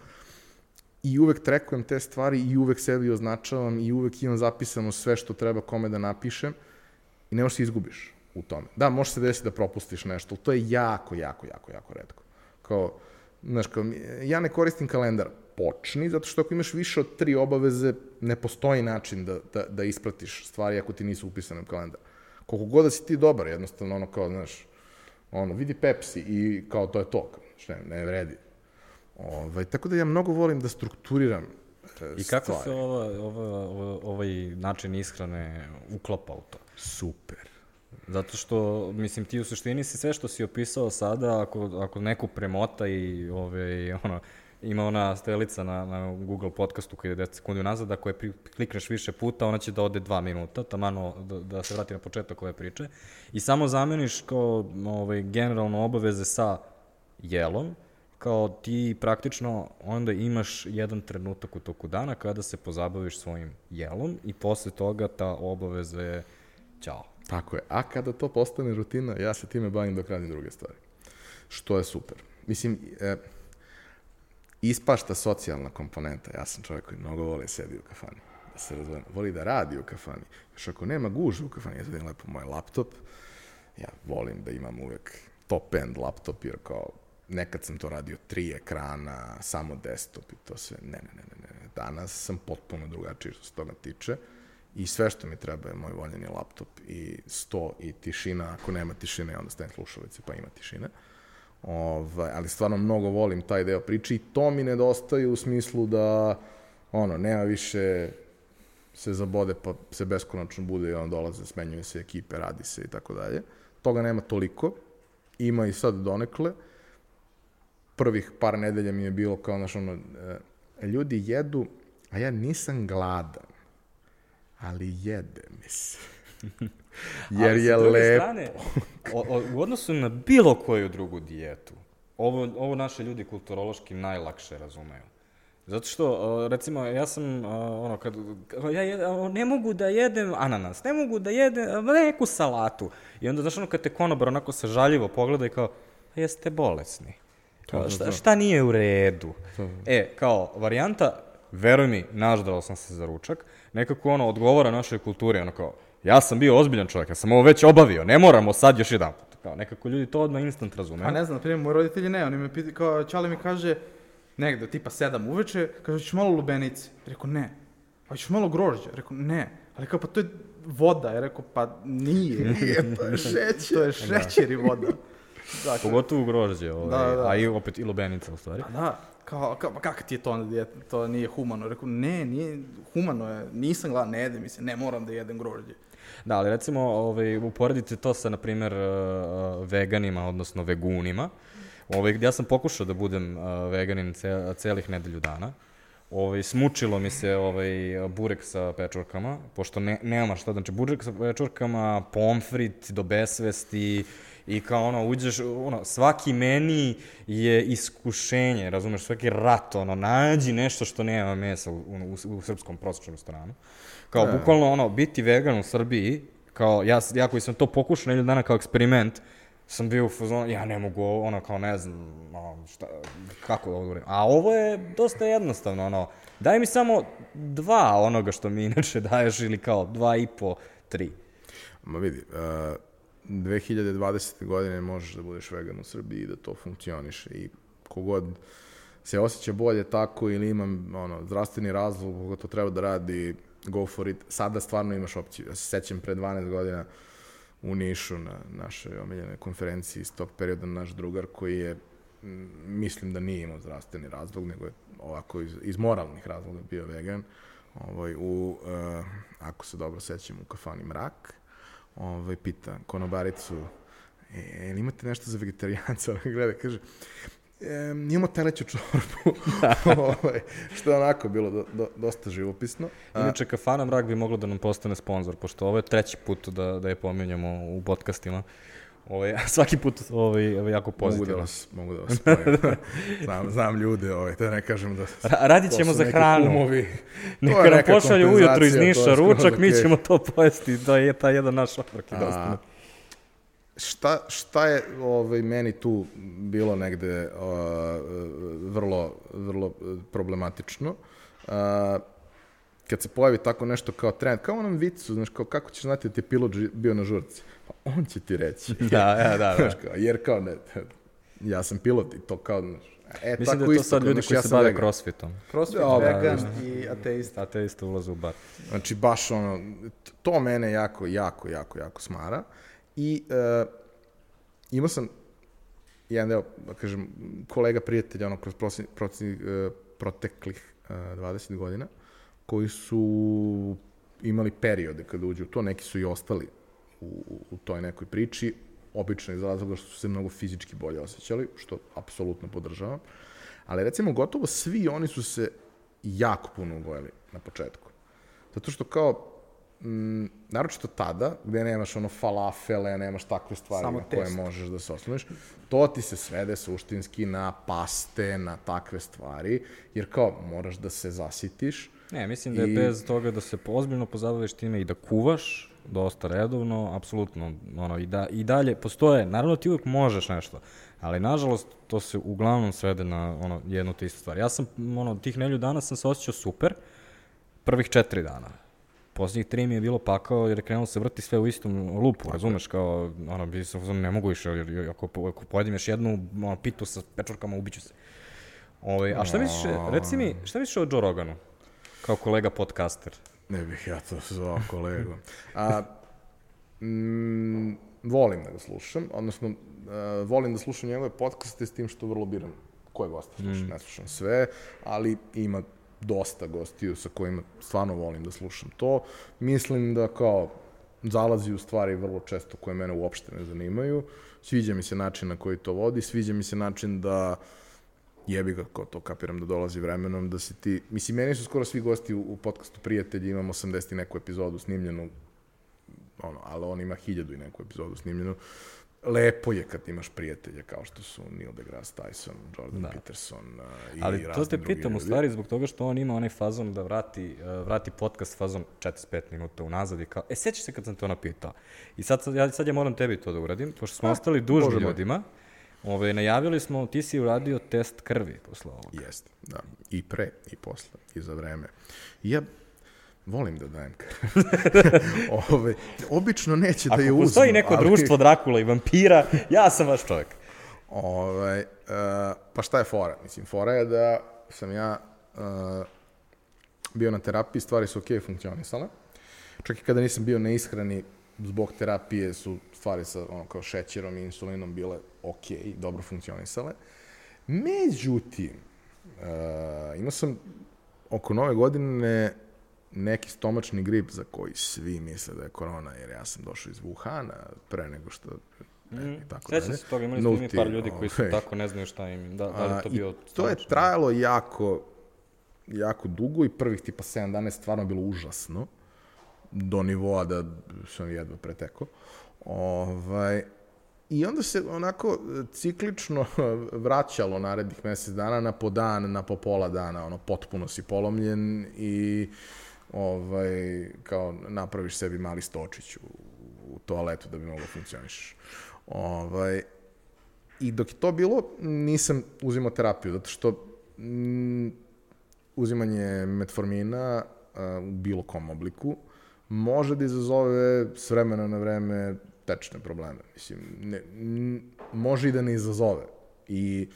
I uvek trekujem te stvari i uvek sebi označavam i uvek imam zapisano sve što treba kome da napišem i ne možeš se izgubiš u tome. Da, može se desiti da propustiš nešto, ali to je jako, jako, jako, jako redko. Kao, znaš, kao, ja ne koristim kalendar, počni, zato što ako imaš više od tri obaveze, ne postoji način da, da, da ispratiš stvari ako ti nisu upisane u kalendar. Koliko god da si ti dobar, jednostavno, ono kao, znaš, ono, vidi Pepsi i kao to je to, što ne, ne vredi. Ovaj, tako da ja mnogo volim da strukturiram e, I kako stvari. se ova, ova, ova, ovaj način ishrane uklapa u to? Super. Zato što, mislim, ti u suštini si sve što si opisao sada, ako, ako neko premota i ove, ono, ima ona strelica na, na Google podcastu koji je 10 sekundi nazad, ako je klikneš više puta, ona će da ode 2 minuta, tamano da, da se vrati na početak ove priče. I samo zameniš kao ovaj, generalno obaveze sa jelom, kao ti praktično onda imaš jedan trenutak u toku dana kada se pozabaviš svojim jelom i posle toga ta obaveza je ćao. Tako je. A kada to postane rutina, ja se time bavim dok radim druge stvari. Što je super. Mislim, e, ispašta socijalna komponenta. Ja sam čovjek koji mnogo voli sedi u kafani. Da se razvojim. Voli da radi u kafani. Još ako nema gužu u kafani, ja zadim lepo moj laptop. Ja volim da imam uvek top end laptop, jer kao nekad sam to radio tri ekrana, samo desktop i to sve. Ne, ne, ne, ne, ne. Danas sam potpuno drugačiji što se toga tiče i sve što mi treba je moj voljeni laptop i sto i tišina. Ako nema tišine, onda stavim slušalice pa ima tišine. Ovaj, ali stvarno mnogo volim taj deo priče i to mi nedostaje u smislu da ono, nema više se zabode pa se beskonačno bude i on dolaze, smenjuju se ekipe, radi se i tako dalje. Toga nema toliko. Ima i sad donekle. Prvih par nedelja mi je bilo kao, znaš, ono, e, ljudi jedu, a ja nisam gladan, ali jede mi se. Jer je lepo. Strane, o, o, u odnosu na bilo koju drugu dijetu, ovo, ovo naše ljudi kulturološki najlakše razumeju. Zato što, recimo, ja sam, ono, kad, ja jedem, ne mogu da jedem ananas, ne mogu da jedem neku salatu. I onda, znaš, ono, kad te konobar onako sažaljivo pogleda i kao, jeste bolesni. To, šta, šta nije u redu? To. E, kao, varijanta, veruj mi, naždao sam se za ručak, nekako ono odgovara našoj kulturi, ono kao, ja sam bio ozbiljan čovjek, ja sam ovo već obavio, ne moramo sad još jedan put. Kao, nekako ljudi to odmah instant razumeju. A ne znam, na primjer, moji roditelji ne, oni me pita, kao, Čale mi kaže, negde, tipa sedam uveče, kaže, ćeš malo lubenice? Rekao, ne. A ćeš malo grožđa? Rekao, ne. Ali kao, pa to je voda. Ja rekao, pa nije. Nije, to je šećer. to je šećer i voda. Dakle, Pogotovo grožđe, ovaj, da, da. a i opet i lubenica u stvari. Pa da, kao, kao kak ti je to onda dijeta, to nije humano. Rekao, ne, nije, humano je, nisam gladan, ne jedem mi se, ne moram da jedem grožđe. Da, ali recimo, ovaj, uporedite to sa, na primer, uh, veganima, odnosno vegunima. Ovaj, ja sam pokušao da budem uh, veganin ce, celih nedelju dana. Ovaj, smučilo mi se ovaj, burek sa pečurkama, pošto ne, nema šta, znači burek sa pečurkama, pomfrit do besvesti I kao ono, uđeš, ono, svaki meni je iskušenje, razumeš, svaki rat, ono, nađi nešto što nema mesa u, u, u srpskom prosječnom restoranu. Kao, Da. bukvalno, ono, biti vegan u Srbiji, kao, ja, ja koji sam to pokušao nedelju dana kao eksperiment, sam bio u fazonu, ja ne mogu, ovo, ono, kao, ne znam, ono, šta, kako ovo uredim. A ovo je dosta jednostavno, ono, daj mi samo dva onoga što mi inače daješ, ili kao dva i po, tri. Ma vidi, uh, 2020. godine možeš da budeš vegan u Srbiji i da to funkcioniše i kogod se osjeća bolje tako ili imam ono, zdravstveni razlog koga to treba da radi, go for it. Sada stvarno imaš opciju. Ja se sećam pre 12 godina u Nišu na našoj omiljenoj konferenciji iz tog perioda naš drugar koji je mislim da nije imao zdravstveni razlog, nego je ovako iz, iz moralnih razloga bio vegan. Ovaj, u, uh, ako se dobro sećam, u kafani Mrak, ovaj, pita konobaricu, e, jel imate nešto za vegetarijanca? Ona gleda, kaže, e, imamo teleću čorbu, ovaj, što je onako bilo do, do, dosta živopisno. Inače, kafana Mrak bi moglo da nam postane sponsor, pošto ovo je treći put da, da je pominjamo u podcastima. Ovaj, a svaki put ovaj, ovaj, jako mogu da pozitivno. vas, mogu da vas spojim. znam, znam ljude, ovaj, da ne kažem da... Ra radit ćemo za hranu. Kumovi. Neka nam neka pošalju ujutru iz Niša ručak, mi okej. ćemo to pojesti. To je ta jedan naš obrok i dosta. A, šta, šta je ovaj, meni tu bilo negde uh, vrlo, vrlo problematično? Uh, kad se pojavi tako nešto kao trend, kao onom vicu, znaš, kao kako ćeš znati da ti je pilot bio na žurci? Pa on će ti reći. Da, da, da. Znaš, kao, jer kao ne, ja sam pilot i to kao, znaš, e, Mislim da tako je to isto sad ljudi koji ja se bave vegan. crossfitom. Crossfit, Da, da, vegan da. i ateista. A te isto ulaze u bar. Znači, baš ono, to mene jako, jako, jako, jako smara. I uh, imao sam jedan deo, da kažem, kolega, prijatelja, ono, kroz prosi, prosi, uh, proteklih uh, 20 godina, koji su imali periode kada uđu u to, neki su i ostali u, u, toj nekoj priči, obično iz razloga što su se mnogo fizički bolje osjećali, što apsolutno podržavam. Ali recimo, gotovo svi oni su se jako puno ugojili na početku. Zato što kao, m, naročito tada, gde nemaš ono falafele, nemaš takve stvari Samo na koje test. možeš da se osnoveš, to ti se svede suštinski na paste, na takve stvari, jer kao moraš da se zasitiš, Ne, mislim da je I- bez toga da se ozbiljno pozabaviš time i da kuvaš dosta redovno, apsolutno, ono, i, da, i dalje postoje, naravno ti uvijek možeš nešto, ali nažalost to se uglavnom svede na ono, jednu te istu stvar. Ja sam, ono, tih nelju dana sam se osjećao super, prvih četiri dana. Posljednjih tri mi je bilo pakao jer je krenulo se vrti sve u istom lupu, razumeš, kao, ono, bi se, ne mogu više, jer, ako, ako pojedem još jednu ono, pitu sa pečurkama, ubiću se. Ove, a šta misliš, reci mi, šta misliš o Joe Roganu? Kao kolega podcaster. Ne bih ja to zvao kolegom. A, mm, volim da ga slušam, odnosno uh, volim da slušam njegove podcaste s tim što vrlo biram koje goste slušam. Ne slušam sve, ali ima dosta gostiju sa kojima stvarno volim da slušam to. Mislim da kao zalazi u stvari vrlo često koje mene uopšte ne zanimaju. Sviđa mi se način na koji to vodi, sviđa mi se način da jebi ga, ko to kapiram da dolazi vremenom, da si ti, mislim, meni su skoro svi gosti u, u podcastu Prijatelji, imamo 80 i neku epizodu snimljenu, ono, ali on ima hiljadu i neku epizodu snimljenu. Lepo je kad imaš prijatelje kao što su Neil deGrasse Tyson, Jordan da. Peterson uh, i Ali to te pitam u ljudi. stvari zbog toga što on ima onaj fazon da vrati, uh, vrati podcast fazon 45 minuta unazad i kao, e, sećaš se kad sam to napitao? I sad, sad, ja, sad ja moram tebi to da uradim, pošto smo ostali dužni Bože moj. Ove, najavili smo, ti si uradio test krvi posle ovoga. Jeste, da. I pre, i posle, i za vreme. Ja volim da dajem krv. Ove, obično neće da je Ako uzmu. postoji neko ali- društvo Drakula i vampira, ja sam vaš čovjek. Ovaj, uh, pa šta je fora? Mislim, fora je da sam ja uh, bio na terapiji, stvari su okej funkcionisale. Čak i kada nisam bio na ishrani, zbog terapije su stvari sa ono, kao šećerom i insulinom bile okej, dobro funkcionisale. Međutim, uh, imao sam oko nove godine neki stomačni grip za koji svi misle da je korona, jer ja sam došao iz Wuhana pre nego što... Mm. tako Sećam dalje. se toga, imali smo mi Nulti, par ljudi koji su ovaj, tako ne znaju šta im, da, da li to bio... to je trajalo jako, jako dugo i prvih tipa 7 dana je stvarno bilo užasno. Do nivoa da sam jedva pretekao. Ovaj, I onda se onako ciklično vraćalo narednih mesec dana na po dan, na po pola dana, ono, potpuno si polomljen i ovaj, kao napraviš sebi mali stočić u, u toaletu da bi moglo funkcioniš. Ovaj, I dok je to bilo, nisam uzimao terapiju, zato što mm, uzimanje metformina a, u bilo kom obliku može da izazove s vremena na vreme tečne probleme. Mislim, ne, može i da ne izazove. I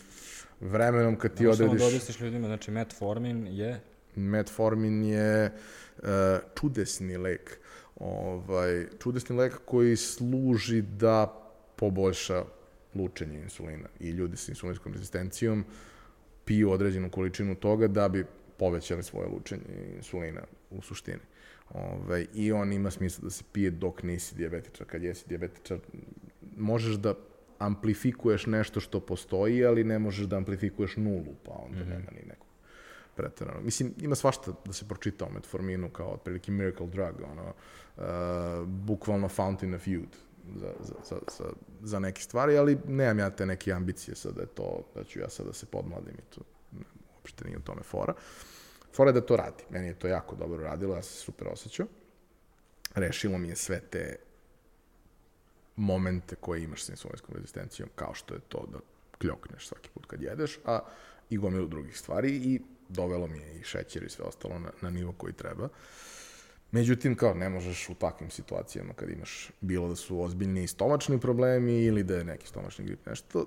vremenom kad ti odrediš... da objasniš ljudima, znači metformin je... Metformin je uh, čudesni lek. Ovaj, čudesni lek koji služi da poboljša lučenje insulina. I ljudi sa insulinskom rezistencijom piju određenu količinu toga da bi povećali svoje lučenje insulina u suštini. Ove, I on ima smisla da se pije dok nisi dijabetičar. Kad jesi dijabetičar, možeš da amplifikuješ nešto što postoji, ali ne možeš da amplifikuješ nulu, pa onda mm -hmm. nema ni nekog pretarano. Mislim, ima svašta da se pročita o metforminu kao otprilike miracle drug, ono, uh, bukvalno fountain of youth za, za, za, za, za neke stvari, ali nemam ja te neke ambicije sad da je to, da ću ja sad da se podmladim i to uopšte nije u tome fora. Fora da to radi. Meni je to jako dobro radilo, ja se super osjećao. Rešilo mi je sve te momente koje imaš sa insulinskom rezistencijom, kao što je to da kljokneš svaki put kad jedeš, a i gomilu drugih stvari i dovelo mi je i šećer i sve ostalo na, na nivo koji treba. Međutim, kao ne možeš u takvim situacijama kad imaš bilo da su ozbiljni stomačni problemi ili da je neki stomačni grip nešto,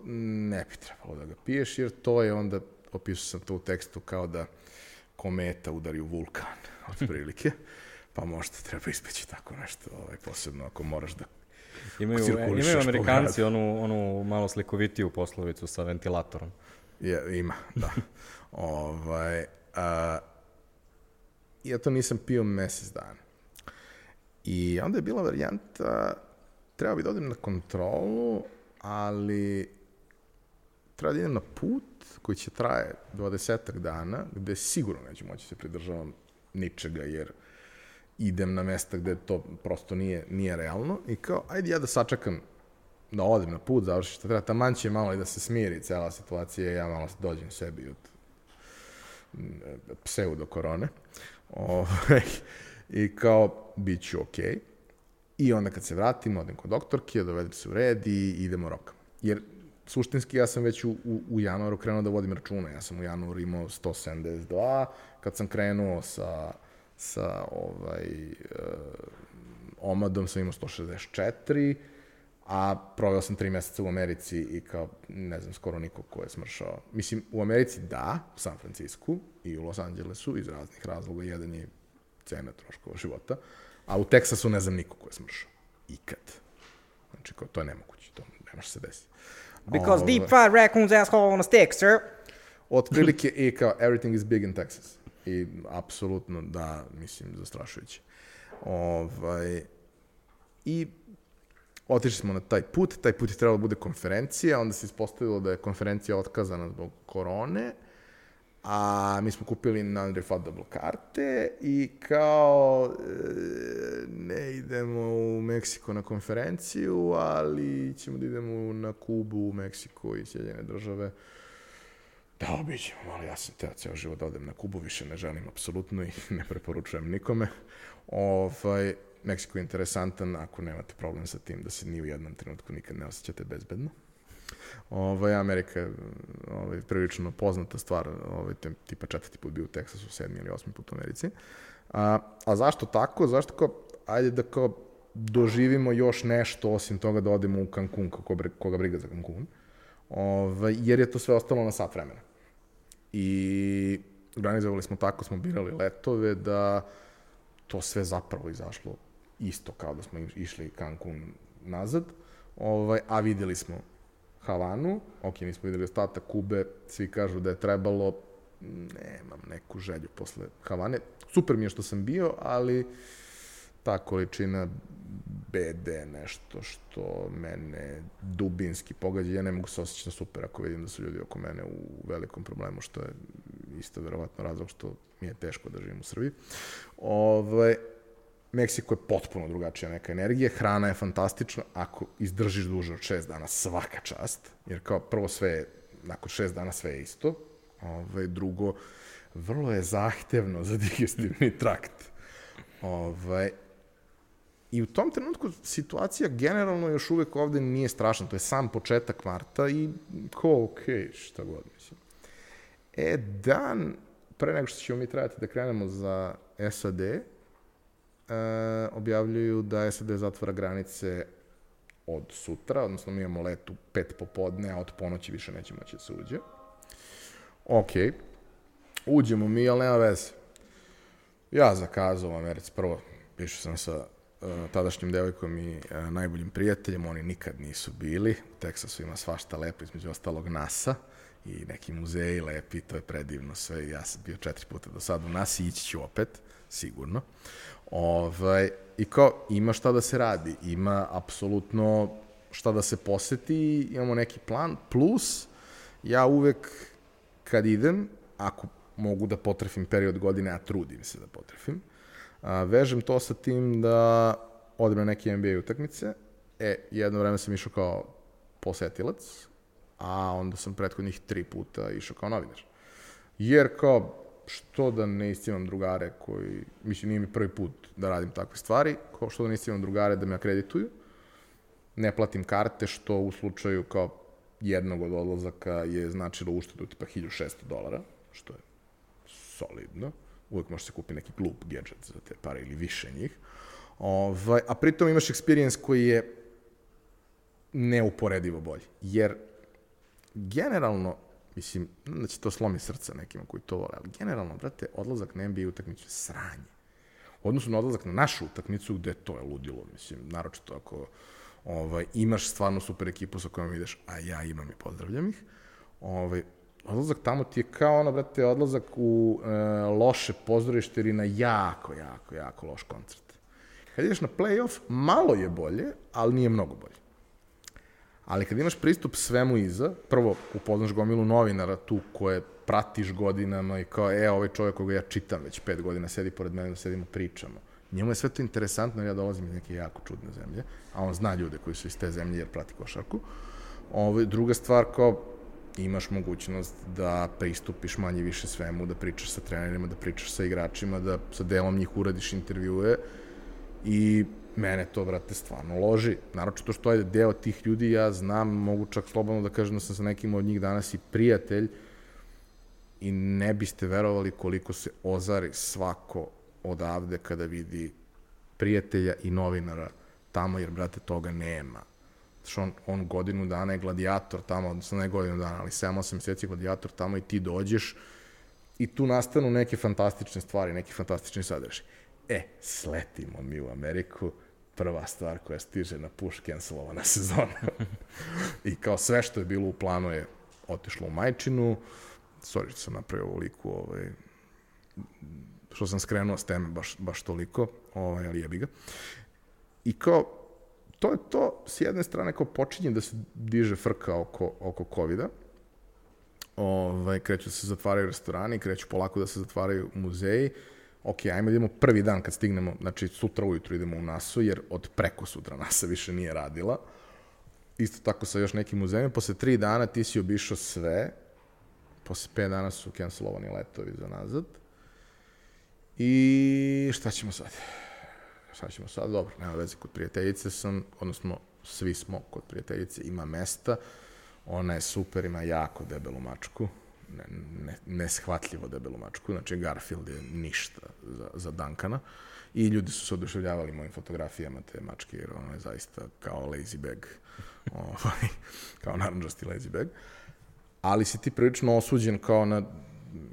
ne bi trebalo da ga piješ jer to je onda, opisao sam to u tekstu kao da kometa udari u vulkan, otprilike. pa možda treba ispeći tako nešto, ovaj, posebno ako moraš da Imaju, imaju Amerikanci onu, onu malo slikovitiju poslovicu sa ventilatorom. Je, ima, da. ovaj, a, ja to nisam pio mesec dana. I onda je bila varijanta, treba bi da odem na kontrolu, ali treba da idem na put koji će traje 20 dana, gde sigurno neću moći se pridržavam ničega, jer idem na mesta gde to prosto nije, nije realno i kao, ajde ja da sačekam da odem na put, završi što treba, taman će malo i da se smiri cela situacija ja malo dođem sebi od pseudo korone. Ovaj, I kao, bit ću okej. Okay. I onda kad se vratim, odem kod doktorke, dovedem se u red i idemo rokam. Jer suštinski ja sam već u, u, u januaru krenuo da vodim računa. Ja sam u januaru imao 172, kad sam krenuo sa, sa ovaj, uh, omadom sam imao 164, a proveo sam tri meseca u Americi i kao, ne znam, skoro niko ko je smršao. Mislim, u Americi da, u San Francisku i u Los Angelesu iz raznih razloga. Jedan je cena troškova života, a u Teksasu ne znam niko ko je smršao. Ikad. Znači, kao, to je nemoguće, to ne može se desiti. Because deep fried raccoons asshole on a stick, sir. Otprilike i kao everything is big in Texas. I apsolutno da, mislim, zastrašujuće. Ovaj, I otišli smo na taj put, taj put je trebalo da bude konferencija, onda se ispostavilo da je konferencija otkazana zbog korone, a mi smo kupili non-refundable karte i kao e, ne idemo u Meksiko na konferenciju, ali ćemo da idemo na Kubu, u Meksiko i Sjedljene države. Da, obićemo, ali ja sam teo ceo život da odem na Kubu, više ne želim apsolutno i ne preporučujem nikome. Ovaj, Meksiko je interesantan ako nemate problem sa tim da se ni u jednom trenutku nikad ne osjećate bezbedno. Ovaj, Amerika je ovaj, prilično poznata stvar, ovaj, tipa četvrti put bio u Teksasu, sedmi ili osmi put u Americi. A, a zašto tako? Zašto kao, ajde da kao doživimo još nešto osim toga da odemo u Cancun, kako koga briga za Cancun, ovaj, jer je to sve ostalo na sat vremena. I organizovali smo tako, smo birali letove da to sve zapravo izašlo isto kao da smo išli Cancun nazad, ovaj, a videli smo Havanu, ok, nismo videli ostatak Kube, svi kažu da je trebalo, nemam neku želju posle Havane. Super mi je što sam bio, ali ta količina BD nešto što mene dubinski pogađa. Ja ne mogu se osjećati super ako vidim da su ljudi oko mene u velikom problemu, što je isto verovatno razlog što mi je teško da živim u Srbiji. Ove, ovaj, Meksiko je potpuno drugačija neka energija, hrana je fantastična, ako izdržiš duže od šest dana, svaka čast, jer kao prvo sve nakon šest dana sve je isto, Ove, drugo, vrlo je zahtevno za digestivni trakt. Ovaj, I u tom trenutku situacija generalno još uvek ovde nije strašna. To je sam početak marta i ko ok, šta god mislim. E, dan pre nego što ćemo mi trebati da krenemo za SAD, objavljuju da SAD zatvara granice od sutra, odnosno mi imamo let u pet popodne, a od ponoći više neće moći da se uđe. Ok, uđemo mi, ali nema veze. Ja zakazao u Americi prvo, pišu sam sa uh, tadašnjim devojkom i uh, najboljim prijateljem, oni nikad nisu bili, u Teksasu ima svašta lepo, između ostalog NASA i neki muzeji lepi, to je predivno sve, ja sam bio četiri puta do sada u NASA i ići ću opet, sigurno. Ovaj, I kao, ima šta da se radi, ima apsolutno šta da se poseti, imamo neki plan, plus ja uvek kad idem, ako mogu da potrefim period godine, a trudim se da potrefim, a, vežem to sa tim da odem na neke NBA utakmice. E, jedno vreme sam išao kao posetilac, a onda sam prethodnih tri puta išao kao novinar. Jer kao, što da ne istimam drugare koji, mislim, nije mi prvi put da radim takve stvari, kao što da ne istimam drugare da me akredituju, ne platim karte, što u slučaju kao jednog od odlazaka je značilo uštedu tipa 1600 dolara, što je solidno. Uvek može se kupi neki glup gadget za te pare ili više njih. Ovaj, a pritom imaš experience koji je neuporedivo bolji. Jer generalno, mislim, da će to slomi srca nekima koji to vole, ali generalno, brate, odlazak na NBA utakmicu je sranje. U odnosu na odlazak na našu utakmicu, gde to je ludilo, mislim, naročito ako ovaj, imaš stvarno super ekipu sa kojom ideš, a ja imam i pozdravljam ih, ovaj, odlazak tamo ti je kao ono, brate, odlazak u e, loše pozorište ili na jako, jako, jako loš koncert. Kad ideš na playoff, malo je bolje, ali nije mnogo bolje. Ali kad imaš pristup svemu iza, prvo upoznaš gomilu novinara tu koje pratiš godinama i kao, e, ovaj čovjek koga ja čitam već pet godina, sedi pored mene, da sedimo, pričamo. Njemu je sve to interesantno, ja dolazim iz neke jako čudne zemlje, a on zna ljude koji su iz te zemlje jer prati košarku. Ovo, ovaj, druga stvar, kao, imaš mogućnost da pristupiš manje više svemu, da pričaš sa trenerima, da pričaš sa igračima, da sa delom njih uradiš intervjue i mene to, brate, stvarno loži. Naročito što je deo tih ljudi ja znam, mogu čak slobodno da kažem da sam sa nekim od njih danas i prijatelj i ne biste verovali koliko se ozari svako odavde kada vidi prijatelja i novinara tamo, jer, brate, toga nema. Što on, on godinu dana je gladijator tamo, odnosno ne godinu dana, ali 7-8 meseci gladijator tamo i ti dođeš i tu nastanu neke fantastične stvari, neki fantastični sadržaj. E, sletimo mi u Ameriku, prva stvar koja stiže na push cancelovana sezona. I kao sve što je bilo u planu je otišlo u majčinu, sorry što sam napravio ovoliku, ovaj, što sam skrenuo s teme baš, baš toliko, ovaj, ali jebi ga. I kao, to je to, s jedne strane, kao počinje da se diže frka oko, oko COVID-a, ovaj, kreću da se zatvaraju restorani, kreću polako da se zatvaraju muzeji, ok, ajmo da idemo prvi dan kad stignemo, znači sutra ujutru idemo u NASU, jer od preko sutra NASA više nije radila. Isto tako sa još nekim muzejima. Posle tri dana ti si obišao sve, posle pet dana su cancelovani letovi za nazad. I šta ćemo sad? Šta ćemo sad? Dobro, nema veze, kod prijateljice sam, odnosno svi smo kod prijateljice, ima mesta, ona je super, ima jako debelu mačku, ne, ne, debelu mačku, znači Garfield je ništa za, za Duncana. I ljudi su se oduševljavali mojim fotografijama te mačke, jer ona je zaista kao lazy bag, ovaj, kao naranđasti lazy bag, ali si ti prilično osuđen kao na,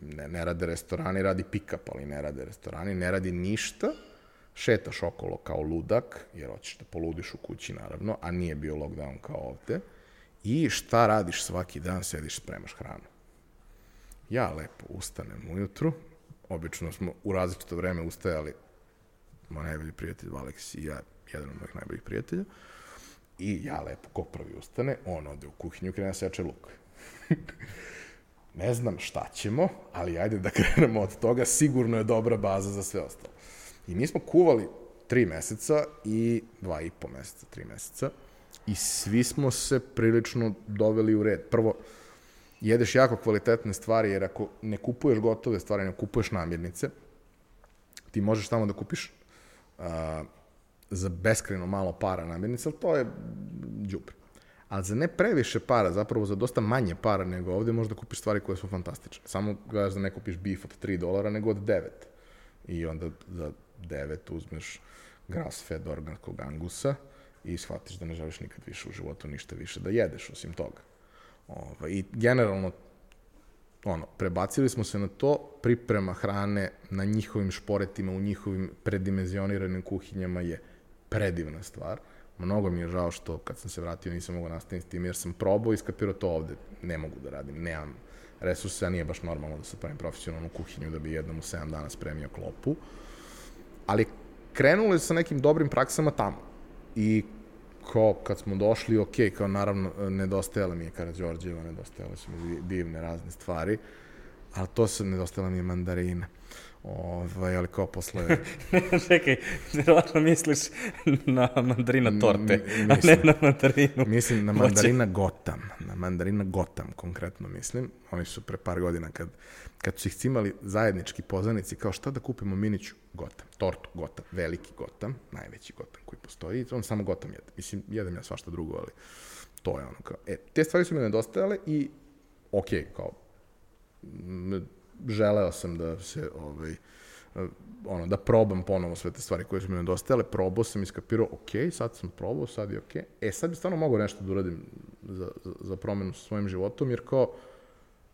ne, ne rade restorani, radi pick-up, ali ne rade restorani, ne radi ništa, šetaš okolo kao ludak, jer hoćeš da poludiš u kući naravno, a nije bio lockdown kao ovde, i šta radiš svaki dan, sediš, spremaš hranu. Ja lepo ustanem ujutru, obično smo u različito vreme ustajali, moj najbolji prijatelj Aleks i ja, jedan od mojih najboljih prijatelja, i ja lepo, ko prvi ustane, on ode u kuhinju i krene da seče luk. ne znam šta ćemo, ali ajde da krenemo od toga, sigurno je dobra baza za sve ostalo. I mi smo kuvali tri meseca i dva i po meseca, tri meseca. I svi smo se prilično doveli u red. Prvo, jedeš jako kvalitetne stvari, jer ako ne kupuješ gotove stvari, ne kupuješ namirnice, ti možeš tamo da kupiš uh, za beskreno malo para namirnice, ali to je džubre. Ali za ne previše para, zapravo za dosta manje para nego ovde, možda kupiš stvari koje su fantastične. Samo gledaš da ne kupiš beef od 3 dolara, nego od 9. I onda za 9 uzmeš grass fed organskog angusa i shvatiš da ne želiš nikad više u životu ništa više da jedeš osim toga. Ova, I generalno, ono, prebacili smo se na to, priprema hrane na njihovim šporetima, u njihovim predimenzioniranim kuhinjama je predivna stvar. Mnogo mi je žao što kad sam se vratio nisam mogao nastaviti s tim, jer sam probao i skapirao to ovde. Ne mogu da radim, nemam resurse, a nije baš normalno da se pravim profesionalnu kuhinju da bi jednom u 7 dana spremio klopu. Ali krenuli sa nekim dobrim praksama tamo. I ko, kad smo došli, ok, kao naravno, nedostajala mi je Karadžorđeva, nedostajale su mi divne razne stvari, ali to se nedostajala mi je mandarina. Ovaj, ali kao posle... Čekaj, vjerojatno misliš na mandarina torte, M- a mislim. ne na mandarinu. Mislim na mandarina Gotam, na mandarina Gotam konkretno mislim. Oni su pre par godina kad, kad su ih cimali zajednički poznanici kao šta da kupimo Miniću Gotam, tortu Gotam, veliki Gotam, najveći Gotam koji postoji, on samo Gotam jede. Mislim, jedem ja svašta drugo, ali to je ono kao, e, te stvari su mi nedostajale i ok, kao, želeo sam da se, ovaj, ono, da probam ponovo sve te stvari koje su mi nedostajale, probao sam i skapirao, ok, sad sam probao, sad je ok. E, sad bi stvarno mogao nešto da uradim za, za, za promenu sa svojim životom, jer kao,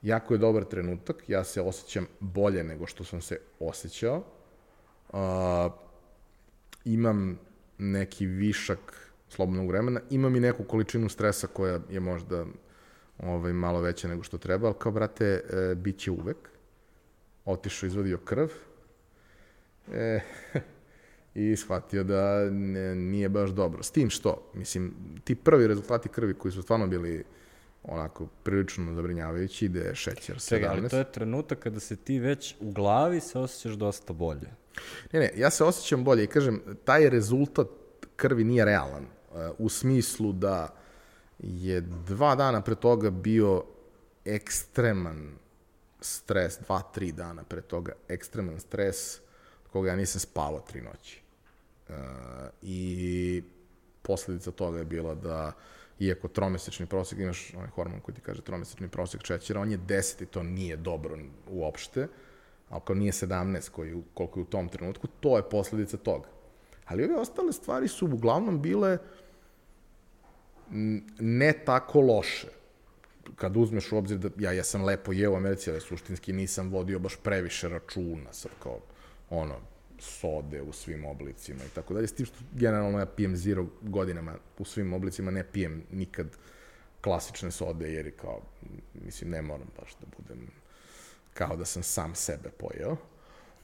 jako je dobar trenutak, ja se osjećam bolje nego što sam se osjećao. Uh, imam neki višak slobodnog vremena, imam i neku količinu stresa koja je možda ovaj, malo veća nego što treba, ali kao, brate, e, bit će uvek. Otišao, izvadio krv, e, i shvatio da ne, nije baš dobro. S tim što, mislim, ti prvi rezultati krvi koji su stvarno bili onako prilično zabrinjavajući, ide je šećer 17. Čekaj, ali to je trenutak kada se ti već u glavi se osjećaš dosta bolje. Ne, ne, ja se osjećam bolje i kažem, taj rezultat krvi nije realan. uh, U smislu da je dva dana pre toga bio ekstreman stres, dva, tri dana pre toga, ekstreman stres, od koga ja nisam spavao tri noći. Uh, I posledica toga je bila da iako tromesečni prosek, imaš onaj hormon koji ti kaže tromesečni prosek šećera, on je 10 i to nije dobro uopšte, ako nije 17 koji, koliko je u tom trenutku, to je posledica toga. Ali ove ostale stvari su uglavnom bile ne tako loše. Kad uzmeš u obzir da ja, ja sam lepo jeo u Americi, ali suštinski nisam vodio baš previše računa, sad kao ono, sode u svim oblicima i tako dalje. S tim što generalno ja pijem zero godinama u svim oblicima, ne pijem nikad klasične sode, jer je kao, mislim, ne moram baš da budem kao da sam sam sebe pojeo.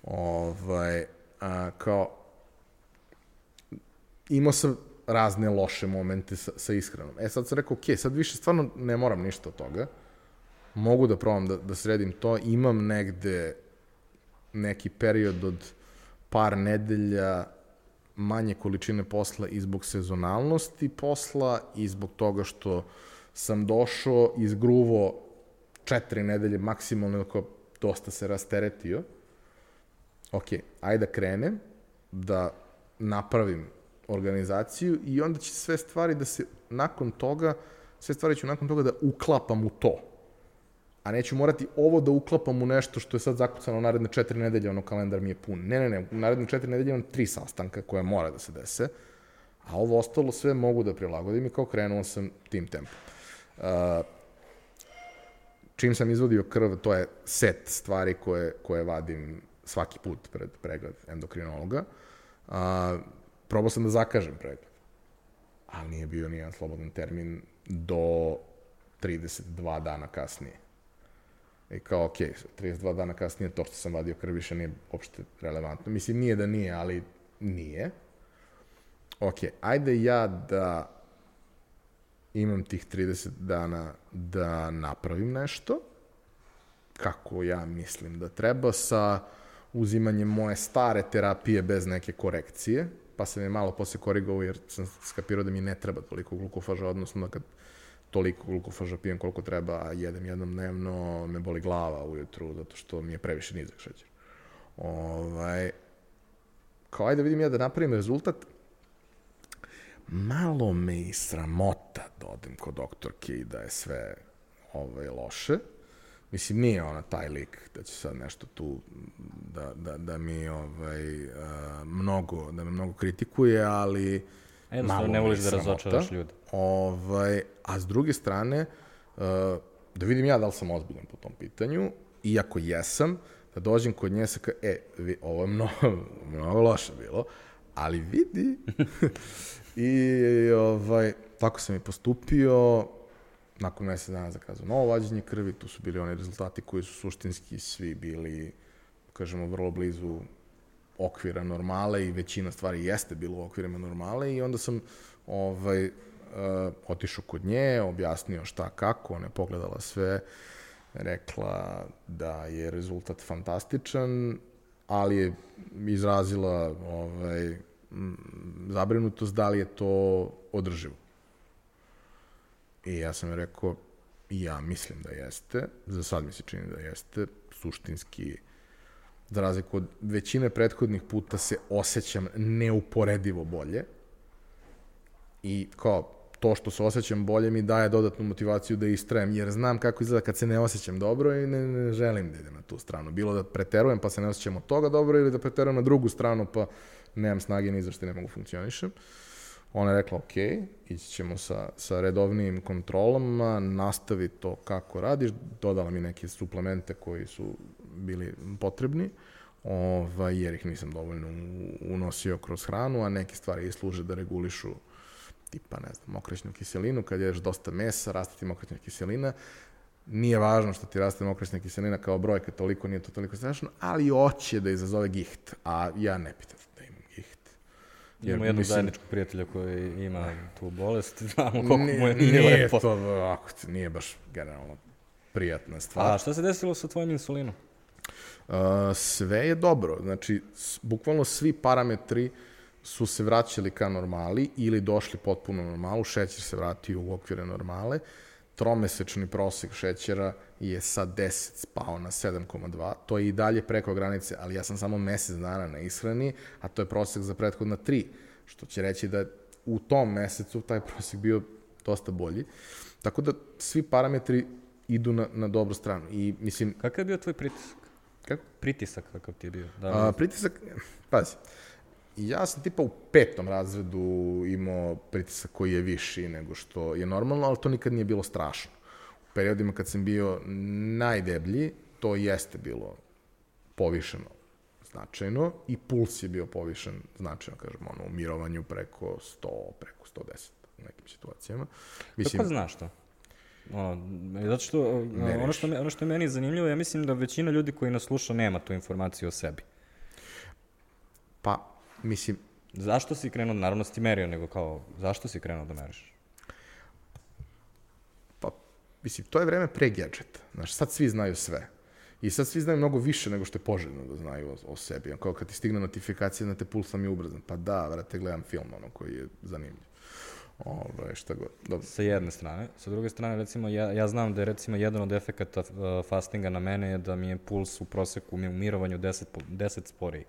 Ovaj, a, kao, imao sam razne loše momente sa, sa ishranom. E sad sam rekao, ok, sad više stvarno ne moram ništa od toga. Mogu da probam da, da sredim to. Imam negde neki period od par nedelja manje količine posla i zbog sezonalnosti posla i zbog toga što sam došao iz gruvo četiri nedelje maksimalno, ako dosta se rasteretio. Ok, ajde da krenem, da napravim organizaciju i onda će sve stvari da se nakon toga, sve stvari ću nakon toga da uklapam u to. A neću morati ovo da uklapam u nešto što je sad zakucano naredne četiri nedelje, ono kalendar mi je pun. Ne, ne, ne, u naredne četiri nedelje imam tri sastanka koja mora da se dese, a ovo ostalo sve mogu da prilagodim i kao krenuo sam tim tempom. Uh, čim sam izvodio krv, to je set stvari koje, koje vadim svaki put pred pregled endokrinologa. A, probao sam da zakažem pregled, ali nije bio nijedan slobodan termin do 32 dana kasnije. I kao, ok, 32 dana kasnije to što sam vadio krv više nije uopšte relevantno. Mislim, nije da nije, ali nije. Ok, ajde ja da imam tih 30 dana da napravim nešto, kako ja mislim da treba, sa uzimanjem moje stare terapije bez neke korekcije, pa sam je malo posle korigovao jer sam skapirao da mi ne treba toliko glukofaža, odnosno da kad toliko glukofaža pijem koliko treba, jedem jednom dnevno, me boli glava ujutru, zato što mi je previše nizak šećer. Ovaj, kao ajde vidim ja da napravim rezultat, malo me i sramota da odem kod doktorke i da je sve ovaj, loše. Mislim, nije ona taj lik da će sad nešto tu da, da, da mi ovaj, uh, mnogo, da me mnogo kritikuje, ali Jednostavno malo ne voliš da razočaraš ljude. Ovaj, a s druge strane, uh, da vidim ja da li sam ozbiljan po tom pitanju, iako jesam, da dođem kod nje sa ka, e, vi, ovo je mnogo, mnogo loše bilo, ali vidi. I ovaj, tako sam i postupio, nakon mesec dana zakazao novo vađenje krvi, tu su bili oni rezultati koji su suštinski svi bili, kažemo, vrlo blizu okvira normale i većina stvari jeste bilo u okvirima normale i onda sam ovaj, uh, otišao kod nje, objasnio šta kako, ona je pogledala sve, rekla da je rezultat fantastičan, ali je izrazila ovaj, zabrinutost da li je to održivo. I ja sam rekao, ja mislim da jeste, za sad mi se čini da jeste, suštinski, za razliku od većine prethodnih puta se osjećam neuporedivo bolje i kao to što se osjećam bolje mi daje dodatnu motivaciju da istrajem, jer znam kako izgleda kad se ne osjećam dobro i ne, ne želim da idem na tu stranu. Bilo da preterujem pa se ne osjećam od toga dobro ili da preterujem na drugu stranu pa nemam snage ni za što ne mogu funkcionišem. Ona je rekla, ok, ići ćemo sa, sa redovnim kontrolama, nastavi to kako radiš, dodala mi neke suplemente koji su bili potrebni, ovaj, jer ih nisam dovoljno unosio kroz hranu, a neke stvari i služe da regulišu tipa, ne znam, mokraćnu kiselinu, kad ješ dosta mesa, raste ti mokraćna kiselina, nije važno što ti raste mokraćna kiselina kao brojka, toliko nije to toliko strašno, ali hoće da izazove giht, a ja ne pitam. Jer, Imamo jednog mislim, zajedničkog prijatelja koji ima tu bolest, znamo koliko mu je nije, nije nije lepo. to, ovako, nije baš generalno prijatna stvar. A šta se desilo sa tvojim insulinom? Uh, sve je dobro, znači, bukvalno svi parametri su se vraćali ka normali ili došli potpuno normalu, šećer se vratio u okvire normale, tromesečni prosek šećera je sa 10 spao na 7,2, to je i dalje preko granice, ali ja sam samo mesec dana na ishrani, a to je prosek za prethodna 3, što će reći da u tom mesecu taj prosek bio dosta bolji. Tako da svi parametri idu na, na dobru stranu. I mislim, Kakav je bio tvoj pritisak? kako? Pritisak kakav ti je bio? Da, A, pritisak, pazi, ja sam tipa u petom razredu imao pritisak koji je viši nego što je normalno, ali to nikad nije bilo strašno. U periodima kad sam bio najdeblji, to jeste bilo povišeno značajno i puls je bio povišen značajno, kažem, ono, u mirovanju preko 100, preko 110 u nekim situacijama. Kako znaš to? Ono, zato što, Ne ono, što, me, ono što je meni zanimljivo, ja mislim da većina ljudi koji nas sluša nema tu informaciju o sebi. pa, mislim, Zašto si krenuo, naravno si ti merio, nego kao, zašto si krenuo da meriš? Pa, mislim, to je vreme pre gadgeta. Znaš, sad svi znaju sve. I sad svi znaju mnogo više nego što je poželjno da znaju o, o sebi. Kao kad ti stigne notifikacija na te puls nam je ubrzan. Pa da, vrate, gledam film, ono, koji je zanimljiv. Ove, šta god. Dobro. Sa jedne strane. Sa druge strane, recimo, ja, ja znam da je recimo jedan od efekata uh, fastinga na mene je da mi je puls u proseku u mirovanju 10, po- 10 sporiji.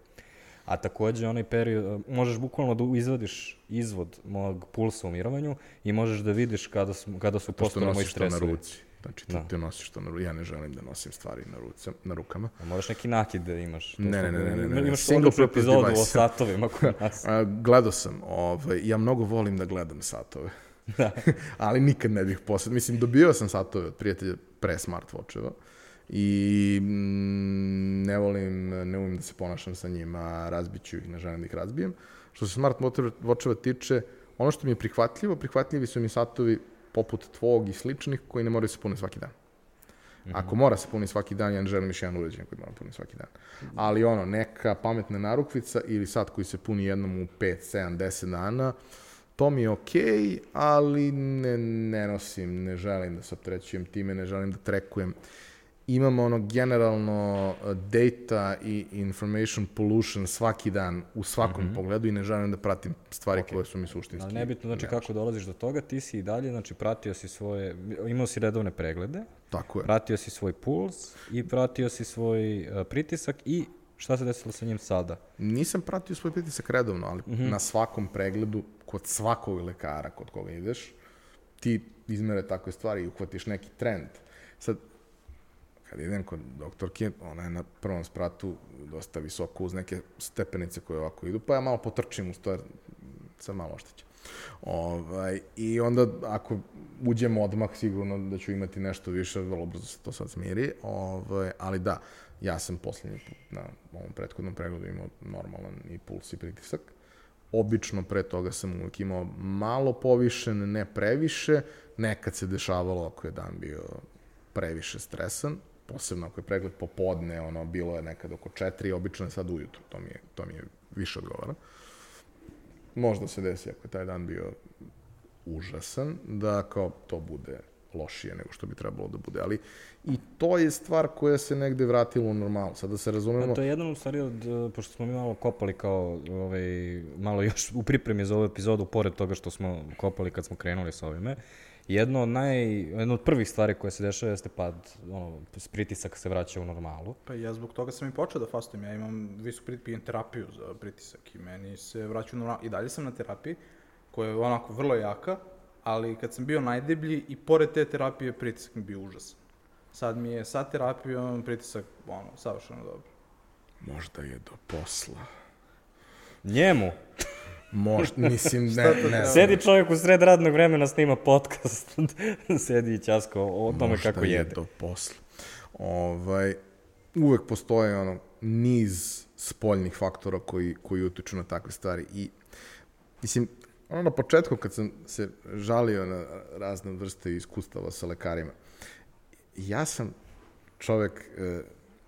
A takođe onaj period, uh, možeš bukvalno da izvadiš izvod mog pulsa u mirovanju i možeš da vidiš kada su, kada su postali moji nosiš to na stresovi. ruci. Znači, ti Da. te nosiš to na ruci. Ja ne želim da nosim stvari na, ruce, na rukama. A moraš neki nakid da imaš. To Ne, ne, ne, ne, ne, ne. Imaš Single odličnu epizodu o satovima kod nas. A, gledao sam, ovaj, ja mnogo volim da gledam satove. Da. ali nikad ne bih posle. Mislim, dobio sam satove od prijatelja pre smartwatcheva i mm, ne volim, ne volim da se ponašam sa njima, razbiću ih, ne želim da ih razbijem. Što se smartwatcheva tiče, ono što mi je prihvatljivo, prihvatljivi su mi satovi poput tvog i sličnih koji ne moraju se puniti svaki dan. Ako mora se puni svaki dan, ja ne želim još jedan uređaj koji mora puni svaki dan. Ali ono, neka pametna narukvica ili sat koji se puni jednom u 5, 7, 10 dana, to mi je okej, ali ne, ne nosim, ne želim da se optrećujem time, ne želim da trekujem. Imam ono generalno uh, data i information pollution svaki dan u svakom mm -hmm. pogledu i ne želim da pratim stvari okay. koje su mi suštinski. Ali nebitno, znači nevažne. kako dolaziš do toga, ti si i dalje, znači pratio si svoje, imao si redovne preglede, Tako je. pratio si svoj puls i pratio si svoj uh, pritisak i šta se desilo sa njim sada? Nisam pratio svoj pritisak redovno, ali mm -hmm. na svakom pregledu, kod svakog lekara kod koga ideš, ti izmere takve stvari i uhvatiš neki trend. Sad, kad idem kod doktorke, ona je na prvom spratu dosta visoko uz neke stepenice koje ovako idu, pa ja malo potrčim uz to jer sam malo oštećen. Ovaj, I onda ako uđem odmah, sigurno da ću imati nešto više, vrlo brzo se to sad smiri, ovaj, ali da, ja sam poslednji put na ovom prethodnom pregledu imao normalan i puls i pritisak. Obično pre toga sam uvijek imao malo povišen, ne previše, nekad se dešavalo ako je dan bio previše stresan, posebno ako je pregled popodne, ono, bilo je nekad oko četiri, obično je sad ujutru, to mi je, to mi je više odgovara. Možda se desi ako je taj dan bio užasan, da kao to bude lošije nego što bi trebalo da bude, ali i to je stvar koja se negde vratila u normalu. Sada da se razumemo... A to je jedan u stvari od, pošto smo mi malo kopali kao, ovaj, malo još u pripremi za ovu epizodu, pored toga što smo kopali kad smo krenuli sa ovime, jedno od naj, jedno od prvih stvari koje se dešava jeste pad, ono, pritisak se vraća u normalu. Pa ja zbog toga sam i počeo da fastujem. Ja imam visok pritisak, imam terapiju za pritisak i meni se vraća u normalu. I dalje sam na terapiji koja je onako vrlo jaka, ali kad sam bio najdeblji i pored te terapije pritisak mi bio užasan. Sad mi je sa terapijom pritisak, ono, savršeno dobro. Možda je do posla. Njemu? Možda, mislim, ne, ne. Sedi čovjek u sred radnog vremena, snima podcast, sedi i časko o tome Možda kako jede. Možda je do posla. Ovaj, uvek postoje ono, niz spoljnih faktora koji, koji utiču na takve stvari i mislim, ono na početku kad sam se žalio na razne vrste iskustava sa lekarima, ja sam čovek, e,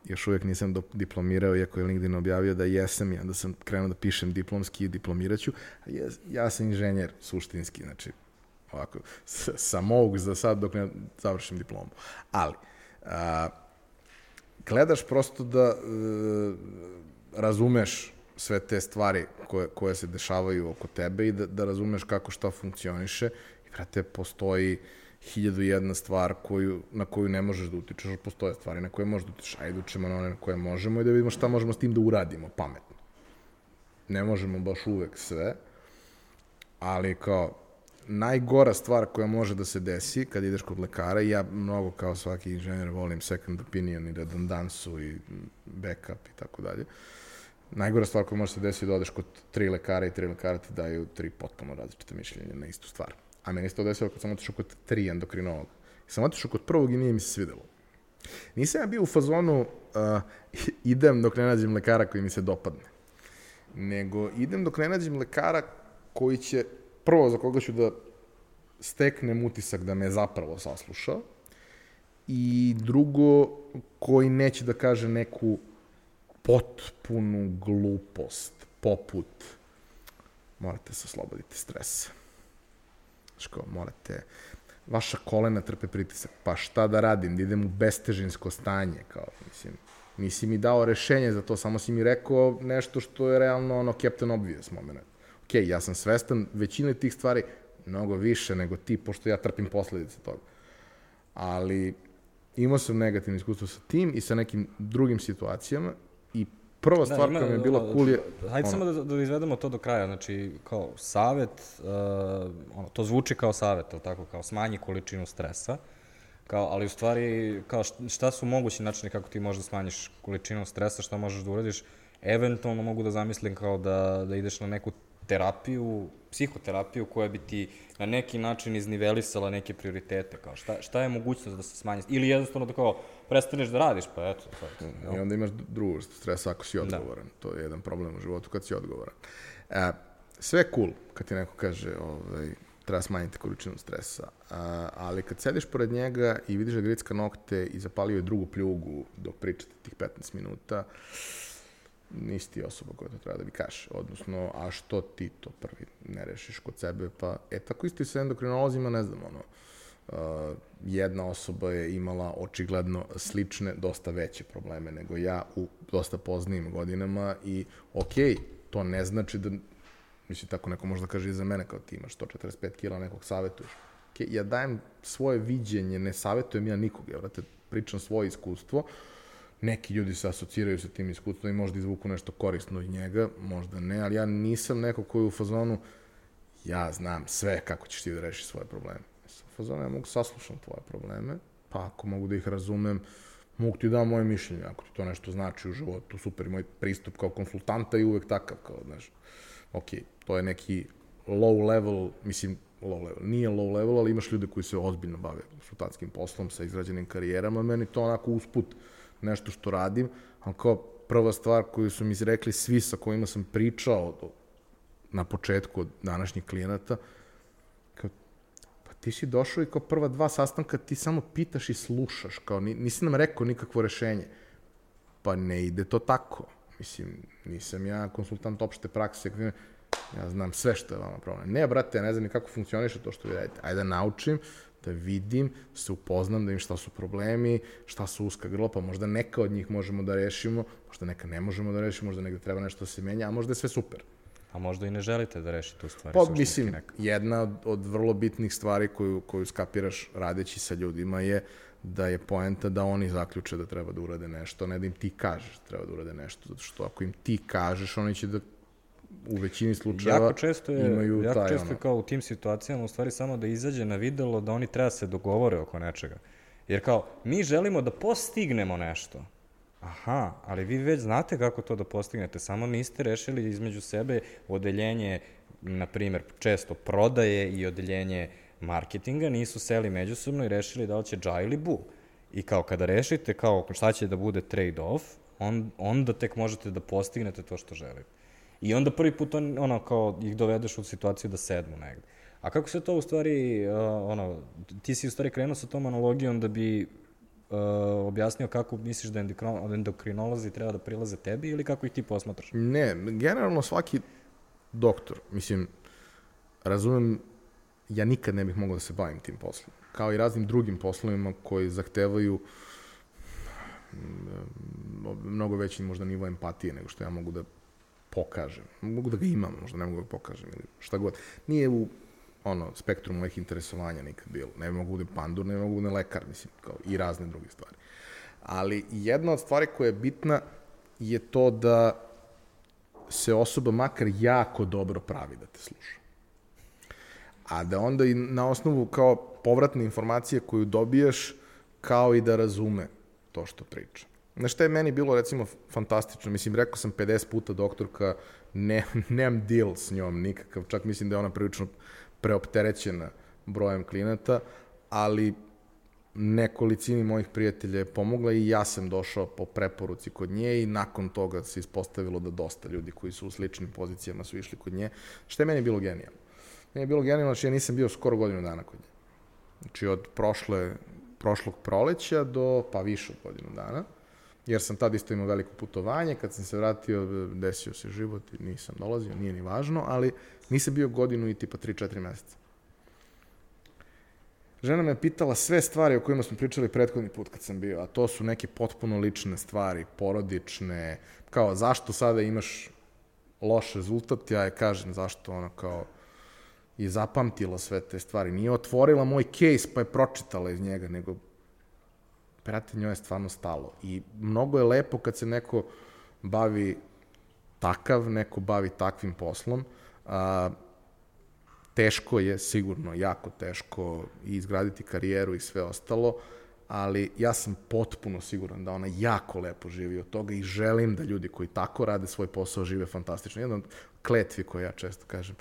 još uvek nisam diplomirao, iako je LinkedIn objavio da jesam i onda sam krenuo da pišem diplomski i diplomiraću. Ja, ja sam inženjer suštinski, znači ovako, sa mog za sad dok ne završim diplomu. Ali, a, gledaš prosto da e, razumeš sve te stvari koje, koje se dešavaju oko tebe i da, da razumeš kako šta funkcioniše. I, vrate, postoji hiljadu jedna stvar koju, na koju ne možeš da utičeš, ali postoje stvari na koje možeš da utičeš. Ajde, učemo na one na koje možemo i da vidimo šta možemo s tim da uradimo, pametno. Ne možemo baš uvek sve, ali kao, najgora stvar koja može da se desi kad ideš kod lekara, ja mnogo kao svaki inženjer volim second opinion i redundansu i backup i tako dalje, najgora stvar koja može da se desiti je da odeš kod tri lekara i tri lekara ti daju tri potpuno različite mišljenja na istu stvar. A meni se to desilo kad sam otišao kod tri endokrinologa. Sam otišao kod prvog i nije mi se svidelo. Nisam ja bio u fazonu uh, idem dok ne nađem lekara koji mi se dopadne. Nego idem dok ne nađem lekara koji će, prvo za koga ću da steknem utisak da me zapravo saslušao i drugo koji neće da kaže neku potpunu glupost poput morate se osloboditi stresa Znaš morate, vaša kolena trpe pritisak, pa šta da radim, da idem u bestežinsko stanje, kao, mislim, nisi mi dao rešenje za to, samo si mi rekao nešto što je realno ono Captain Obvious moment. Ok, ja sam svestan većine tih stvari, mnogo više nego ti, pošto ja trpim posledice toga. Ali imao sam negativno iskustvo sa tim i sa nekim drugim situacijama i prva da, stvar koja mi je bila cool je... Hajde ono, samo da, da izvedemo to do kraja, znači, kao savet, uh, ono, to zvuči kao savet, ali tako, kao smanji količinu stresa, kao, ali u stvari, kao šta su mogući načini kako ti možeš da smanjiš količinu stresa, šta možeš da uradiš, eventualno mogu da zamislim kao da, da ideš na neku terapiju, psihoterapiju koja bi ti na neki način iznivelisala neke prioritete, kao šta, šta je mogućnost da se smanji, ili jednostavno da kao prestaneš da radiš, pa eto. Sad, I onda imaš drugu vrstu stresa ako si da. odgovoran, da. to je jedan problem u životu kad si odgovoran. E, sve cool kad ti neko kaže ovaj, treba smanjiti količinu stresa, a, ali kad sediš pored njega i vidiš da gricka nokte i zapalio je drugu pljugu dok pričate tih 15 minuta, nisi ti osoba koja to treba da mi kaže. Odnosno, a što ti to prvi ne rešiš kod sebe? Pa, e, tako isto i sa endokrinolozima, ne znam, ono, Uh, jedna osoba je imala očigledno slične, dosta veće probleme nego ja u dosta poznijim godinama i okej, to ne znači da, mislim, tako neko možda kaže i za mene, kao ti imaš 145 kila, nekog savjetuješ. Okay, ja dajem svoje viđenje, ne savjetujem ja nikog, ja, vrate, pričam svoje iskustvo, neki ljudi se asociraju sa tim iskustvom i možda izvuku nešto korisno iz njega, možda ne, ali ja nisam neko koji u fazonu, ja znam sve kako ćeš ti da rešiš svoje probleme. Sam u fazonu, ja mogu saslušam tvoje probleme, pa ako mogu da ih razumem, mogu ti da moje mišljenje, ako ti to nešto znači u životu, super, moj pristup kao konsultanta je uvek takav, kao, znaš, ok, to je neki low level, mislim, low level, nije low level, ali imaš ljude koji se ozbiljno bave konsultantskim poslom sa izgrađenim karijerama, meni to onako usput nešto što radim, ali kao prva stvar koju su mi izrekli svi sa kojima sam pričao do, na početku od današnjih klijenata, kao, pa ti si došao i kao prva dva sastanka ti samo pitaš i slušaš, kao nisi nam rekao nikakvo rešenje. Pa ne ide to tako. Mislim, nisam ja konsultant opšte prakse, ja znam sve što je vama problem. Ne, brate, ja ne znam ni kako funkcioniše to što vi radite. Ajde da naučim, da vidim, da se upoznam, da im šta su problemi, šta su uska grla, pa možda neka od njih možemo da rešimo, možda neka ne možemo da rešimo, možda negde treba nešto da se menja, a možda je sve super. A možda i ne želite da rešite u stvari. Pa, mislim, neka. jedna od, od vrlo bitnih stvari koju, koju skapiraš radeći sa ljudima je da je poenta da oni zaključe da treba da urade nešto, ne da im ti kažeš da treba da urade nešto, zato što ako im ti kažeš, oni će da u većini slučajeva jako često je, imaju jako taj, često ono... kao u tim situacijama u stvari samo da izađe na videlo da oni treba se dogovore oko nečega. Jer kao, mi želimo da postignemo nešto. Aha, ali vi već znate kako to da postignete, samo niste rešili između sebe odeljenje, na primer, često prodaje i odeljenje marketinga, nisu seli međusobno i rešili da li će dža ili bu. I kao kada rešite kao šta će da bude trade-off, on, onda tek možete da postignete to što želite. I onda prvi put on, ono, kao, ih dovedeš u situaciju da sednu negde. A kako se to u stvari, uh, ono, ti si u stvari krenuo sa tom analogijom da bi uh, objasnio kako misliš da endokrinolozi treba da prilaze tebi ili kako ih ti posmatraš? Ne, generalno svaki doktor, mislim, razumem, ja nikad ne bih mogao da se bavim tim poslom. Kao i raznim drugim poslovima koji zahtevaju mm, mnogo veći možda nivo empatije nego što ja mogu da pokažem. Mogu da ga imam, možda ne mogu da pokažem ili šta god. Nije u ono, spektrum mojih interesovanja nikad bilo. Ne mogu da pandur, ne mogu da lekar, mislim, kao i razne druge stvari. Ali jedna od stvari koja je bitna je to da se osoba makar jako dobro pravi da te sluša. A da onda i na osnovu kao povratne informacije koju dobijaš, kao i da razume to što priča. Znaš šta je meni bilo recimo fantastično, mislim rekao sam 50 puta doktorka, ne, nemam deal s njom nikakav, čak mislim da je ona prilično preopterećena brojem klijenata, ali nekolicini mojih prijatelja je pomogla i ja sam došao po preporuci kod nje i nakon toga se ispostavilo da dosta ljudi koji su u sličnim pozicijama su išli kod nje. Šta je meni bilo genijalno? Meni je bilo genijalno, znači ja nisam bio skoro godinu dana kod nje. Znači od prošle, prošlog proleća do pa više od godinu dana jer sam tad isto imao veliko putovanje, kad sam se vratio, desio se život nisam dolazio, nije ni važno, ali nisam bio godinu i tipa 3-4 meseca. Žena me pitala sve stvari o kojima smo pričali prethodni put kad sam bio, a to su neke potpuno lične stvari, porodične, kao zašto sada imaš loš rezultat, ja je kažem zašto ona kao je zapamtila sve te stvari. Nije otvorila moj case pa je pročitala iz njega, nego brate, njoj je stvarno stalo. I mnogo je lepo kad se neko bavi takav, neko bavi takvim poslom. A, teško je, sigurno, jako teško i izgraditi karijeru i sve ostalo, ali ja sam potpuno siguran da ona jako lepo živi od toga i želim da ljudi koji tako rade svoj posao žive fantastično. Jedna od kletvi koje ja često kažem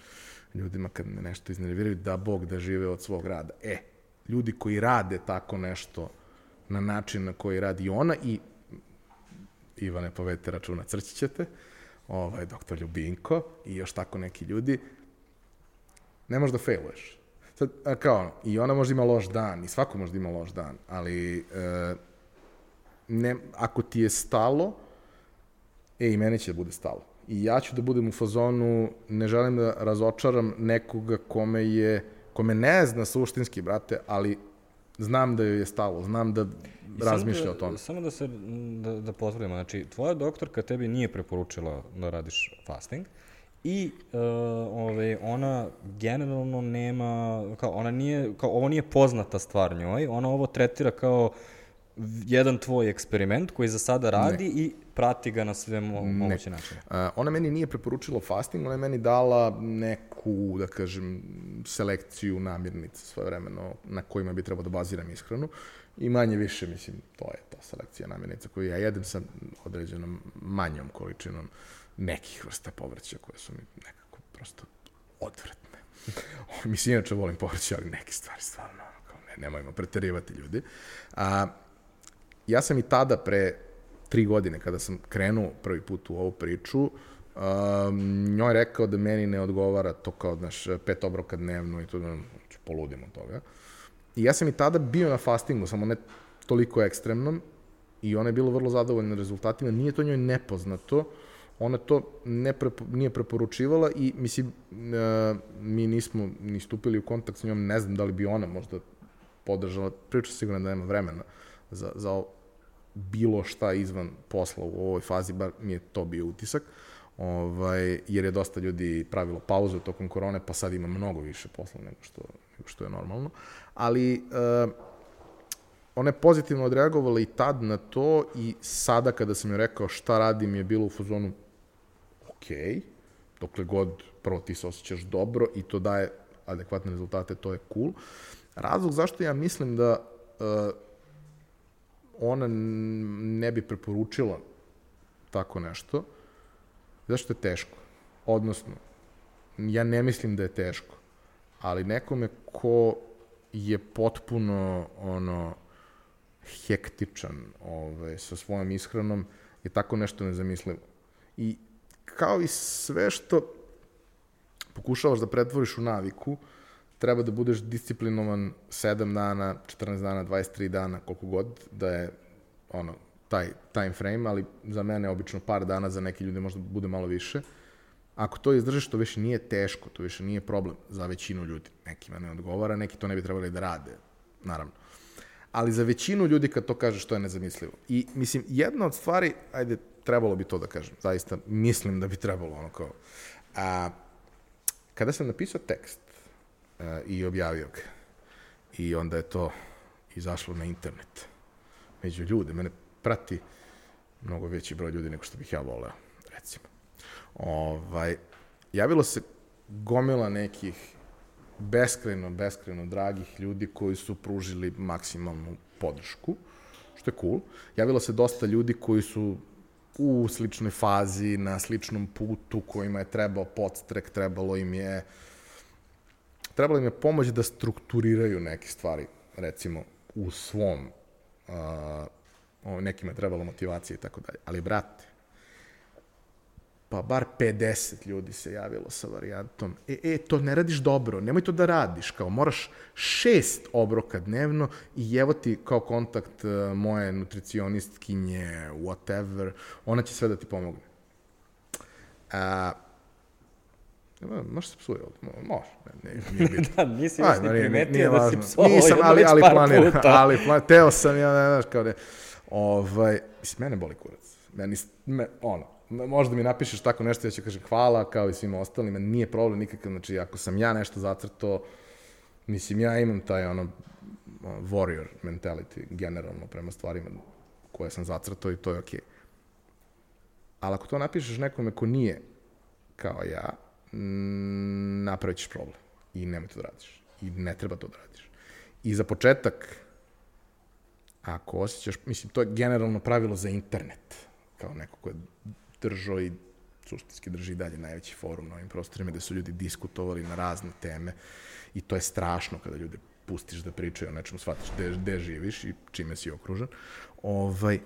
ljudima kad me nešto iznerviraju, da Bog da žive od svog rada. E, ljudi koji rade tako nešto na način na koji radi ona i Ivane, povedite računa, crći ćete, ovaj, doktor Ljubinko i još tako neki ljudi, ne možeš da failuješ. Sad, kao, i ona možda ima loš dan, i svako možda ima loš dan, ali e, ne, ako ti je stalo, e, i mene će da bude stalo. I ja ću da budem u fazonu, ne želim da razočaram nekoga kome je, kome ne zna suštinski, brate, ali znam da joj je stalo, znam da razmišlja samo o da, tome. Samo da se, da, da potvrdimo, znači, tvoja doktorka tebi nije preporučila da radiš fasting i uh, ove, ona generalno nema, kao, ona nije, kao, ovo nije poznata stvar njoj, ona ovo tretira kao jedan tvoj eksperiment koji za sada radi ne. i prati ga na sve mo moguće načine. Uh, ona meni nije preporučila fasting, ona je meni dala neku, da kažem, selekciju namirnica svoje vremeno na kojima bi trebao da baziram ishranu i manje više, mislim, to je ta selekcija namirnica koju ja jedem sa određenom manjom količinom nekih vrsta povrća koje su mi nekako prosto odvratne. mislim, inače volim povrće, ali neke stvari stvarno, kao ne, nemojmo preterivati ljudi. A, ja sam i tada pre tri godine kada sam krenuo prvi put u ovu priču, um, njoj rekao da meni ne odgovara to kao, znaš, pet obroka dnevno i to da ću poludim od toga. I ja sam i tada bio na fastingu, samo ne toliko ekstremnom, i ona je bila vrlo zadovoljna rezultatima. Nije to njoj nepoznato, ona to ne prepo, nije preporučivala i, mislim, uh, mi nismo ni stupili u kontakt s njom, ne znam da li bi ona možda podržala, priča sigurno da nema vremena za, za bilo šta izvan posla u ovoj fazi, bar mi je to bio utisak, ovaj, jer je dosta ljudi pravilo pauzu tokom korone, pa sad ima mnogo više posla nego što, nego što je normalno. Ali uh, ona je pozitivno odreagovala i tad na to i sada kada sam joj rekao šta radim je bilo u fazonu ok, dokle god prvo ti se osjećaš dobro i to daje adekvatne rezultate, to je cool. Razlog zašto ja mislim da uh, ona ne bi preporučila tako nešto, zašto je teško. Odnosno, ja ne mislim da je teško, ali nekome ko je potpuno ono hektičan ovaj, sa svojom ishranom je tako nešto nezamislivo. I kao i sve što pokušavaš da pretvoriš u naviku, treba da budeš disciplinovan 7 dana, 14 dana, 23 dana, koliko god, da je ono, taj time frame, ali za mene obično par dana, za neke ljude možda bude malo više. Ako to izdržiš, to više nije teško, to više nije problem za većinu ljudi. Nekima ne odgovara, neki to ne bi trebali da rade, naravno. Ali za većinu ljudi kad to kažeš, to je nezamislivo. I, mislim, jedna od stvari, ajde, trebalo bi to da kažem, zaista mislim da bi trebalo, ono kao, a, kada sam napisao tekst i objavio ga, i onda je to izašlo na internet, među ljude, mene prati mnogo veći broj ljudi nego što bih ja voleo, recimo. Ovaj, javilo se gomila nekih beskreno, beskreno dragih ljudi koji su pružili maksimalnu podršku, što je cool. Javilo se dosta ljudi koji su u sličnoj fazi, na sličnom putu, kojima je trebao podstrek, trebalo im je trebalo im je pomoć da strukturiraju neke stvari, recimo, u svom uh, nekima je trebalo motivacije i tako dalje. Ali, brate, pa bar 50 ljudi se javilo sa varijantom, e, e, to ne radiš dobro, nemoj to da radiš, kao moraš šest obroka dnevno i evo ti kao kontakt uh, moje nutricionistkinje, whatever, ona će sve da ti pomogne. A, Može se psuje ovdje? Može. Ne, ne, nije bitno. da, nisi još ni primetio da si psovao Nisam, jedno ali, ali planiram, puta. ali plan, teo sam, ja ne znaš, kao ne, ovaj, mislim, mene boli kurac. Meni, me, ono, možda mi napišeš tako nešto, ja ću kažem hvala, kao i svima ostalima, nije problem nikakav, znači, ako sam ja nešto zacrto, mislim, ja imam taj, ono, warrior mentality, generalno, prema stvarima koje sam zacrtao i to je okej. Okay. Ali ako to napišeš nekome ko nije kao ja, napravit ćeš problem. I nemoj to da radiš. I ne treba to da radiš. I za početak, ako osjećaš, mislim, to je generalno pravilo za internet, kao neko ko je držao i suštinski drži dalje najveći forum na ovim prostorima gde su ljudi diskutovali na razne teme i to je strašno kada ljude pustiš da pričaju o nečemu, shvatiš gde, gde živiš i čime si okružen. Ovaj,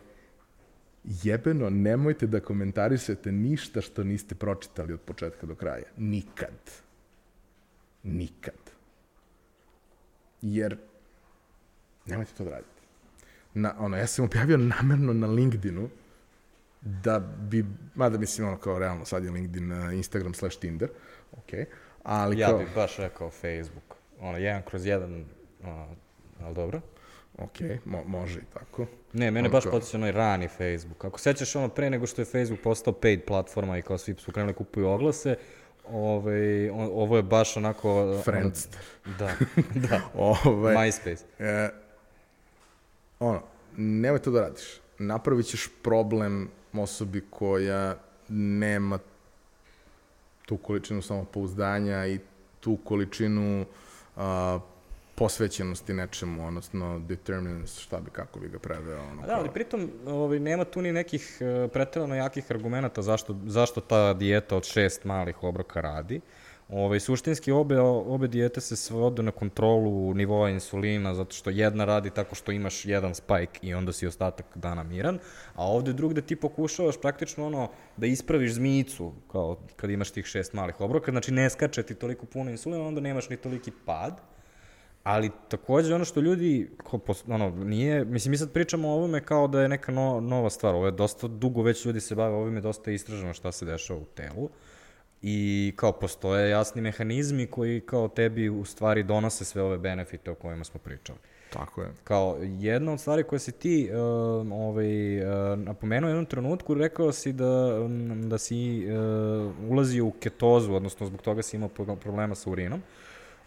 jebeno, nemojte da komentarišete ništa što niste pročitali od početka do kraja. Nikad. Nikad. Jer nemojte to da radite. Na, ono, ja sam objavio namerno na LinkedInu da bi, mada mislim ono kao realno, sad je LinkedIn, uh, Instagram slash Tinder, ok, ali Ja kao, bih baš rekao Facebook. Ono, jedan kroz jedan, ono, ali dobro. Ok, mo može i tako. Ne, mene Ono baš podsjeća onaj rani Facebook. Ako sećaš ono pre nego što je Facebook postao paid platforma i kao svi su krenuli kupuju oglase, ovaj, on, ovo je baš onako... Friendster. Ono, da, da. Ovaj, MySpace. E, ono, nemoj to da radiš. Napravit ćeš problem osobi koja nema tu količinu samopouzdanja i tu količinu a, posvećenosti nečemu, odnosno determinance, šta bi, kako bi ga preveo. Ono, da, ali pritom ovaj, nema tu ni nekih uh, jakih argumenta zašto, zašto ta dijeta od šest malih obroka radi. Ovaj, suštinski obe, obe dijete se svode na kontrolu nivoa insulina, zato što jedna radi tako što imaš jedan spike i onda si ostatak dana miran, a ovde drugde ti pokušavaš praktično ono da ispraviš zmijicu, kao kad imaš tih šest malih obroka, znači ne skače ti toliko puno insulina, onda nemaš ni toliki pad, Ali takođe ono što ljudi, ko, ono, nije, mislim, mi sad pričamo o ovome kao da je neka no, nova stvar, ovo je dosta dugo već ljudi se bave ovime, dosta je istraženo šta se dešava u telu i kao postoje jasni mehanizmi koji kao tebi u stvari donose sve ove benefite o kojima smo pričali. Tako je. Kao jedna od stvari koje si ti uh, ovaj, uh, napomenuo u jednom trenutku, rekao si da, um, da si uh, ulazio u ketozu, odnosno zbog toga si imao pro- problema sa urinom.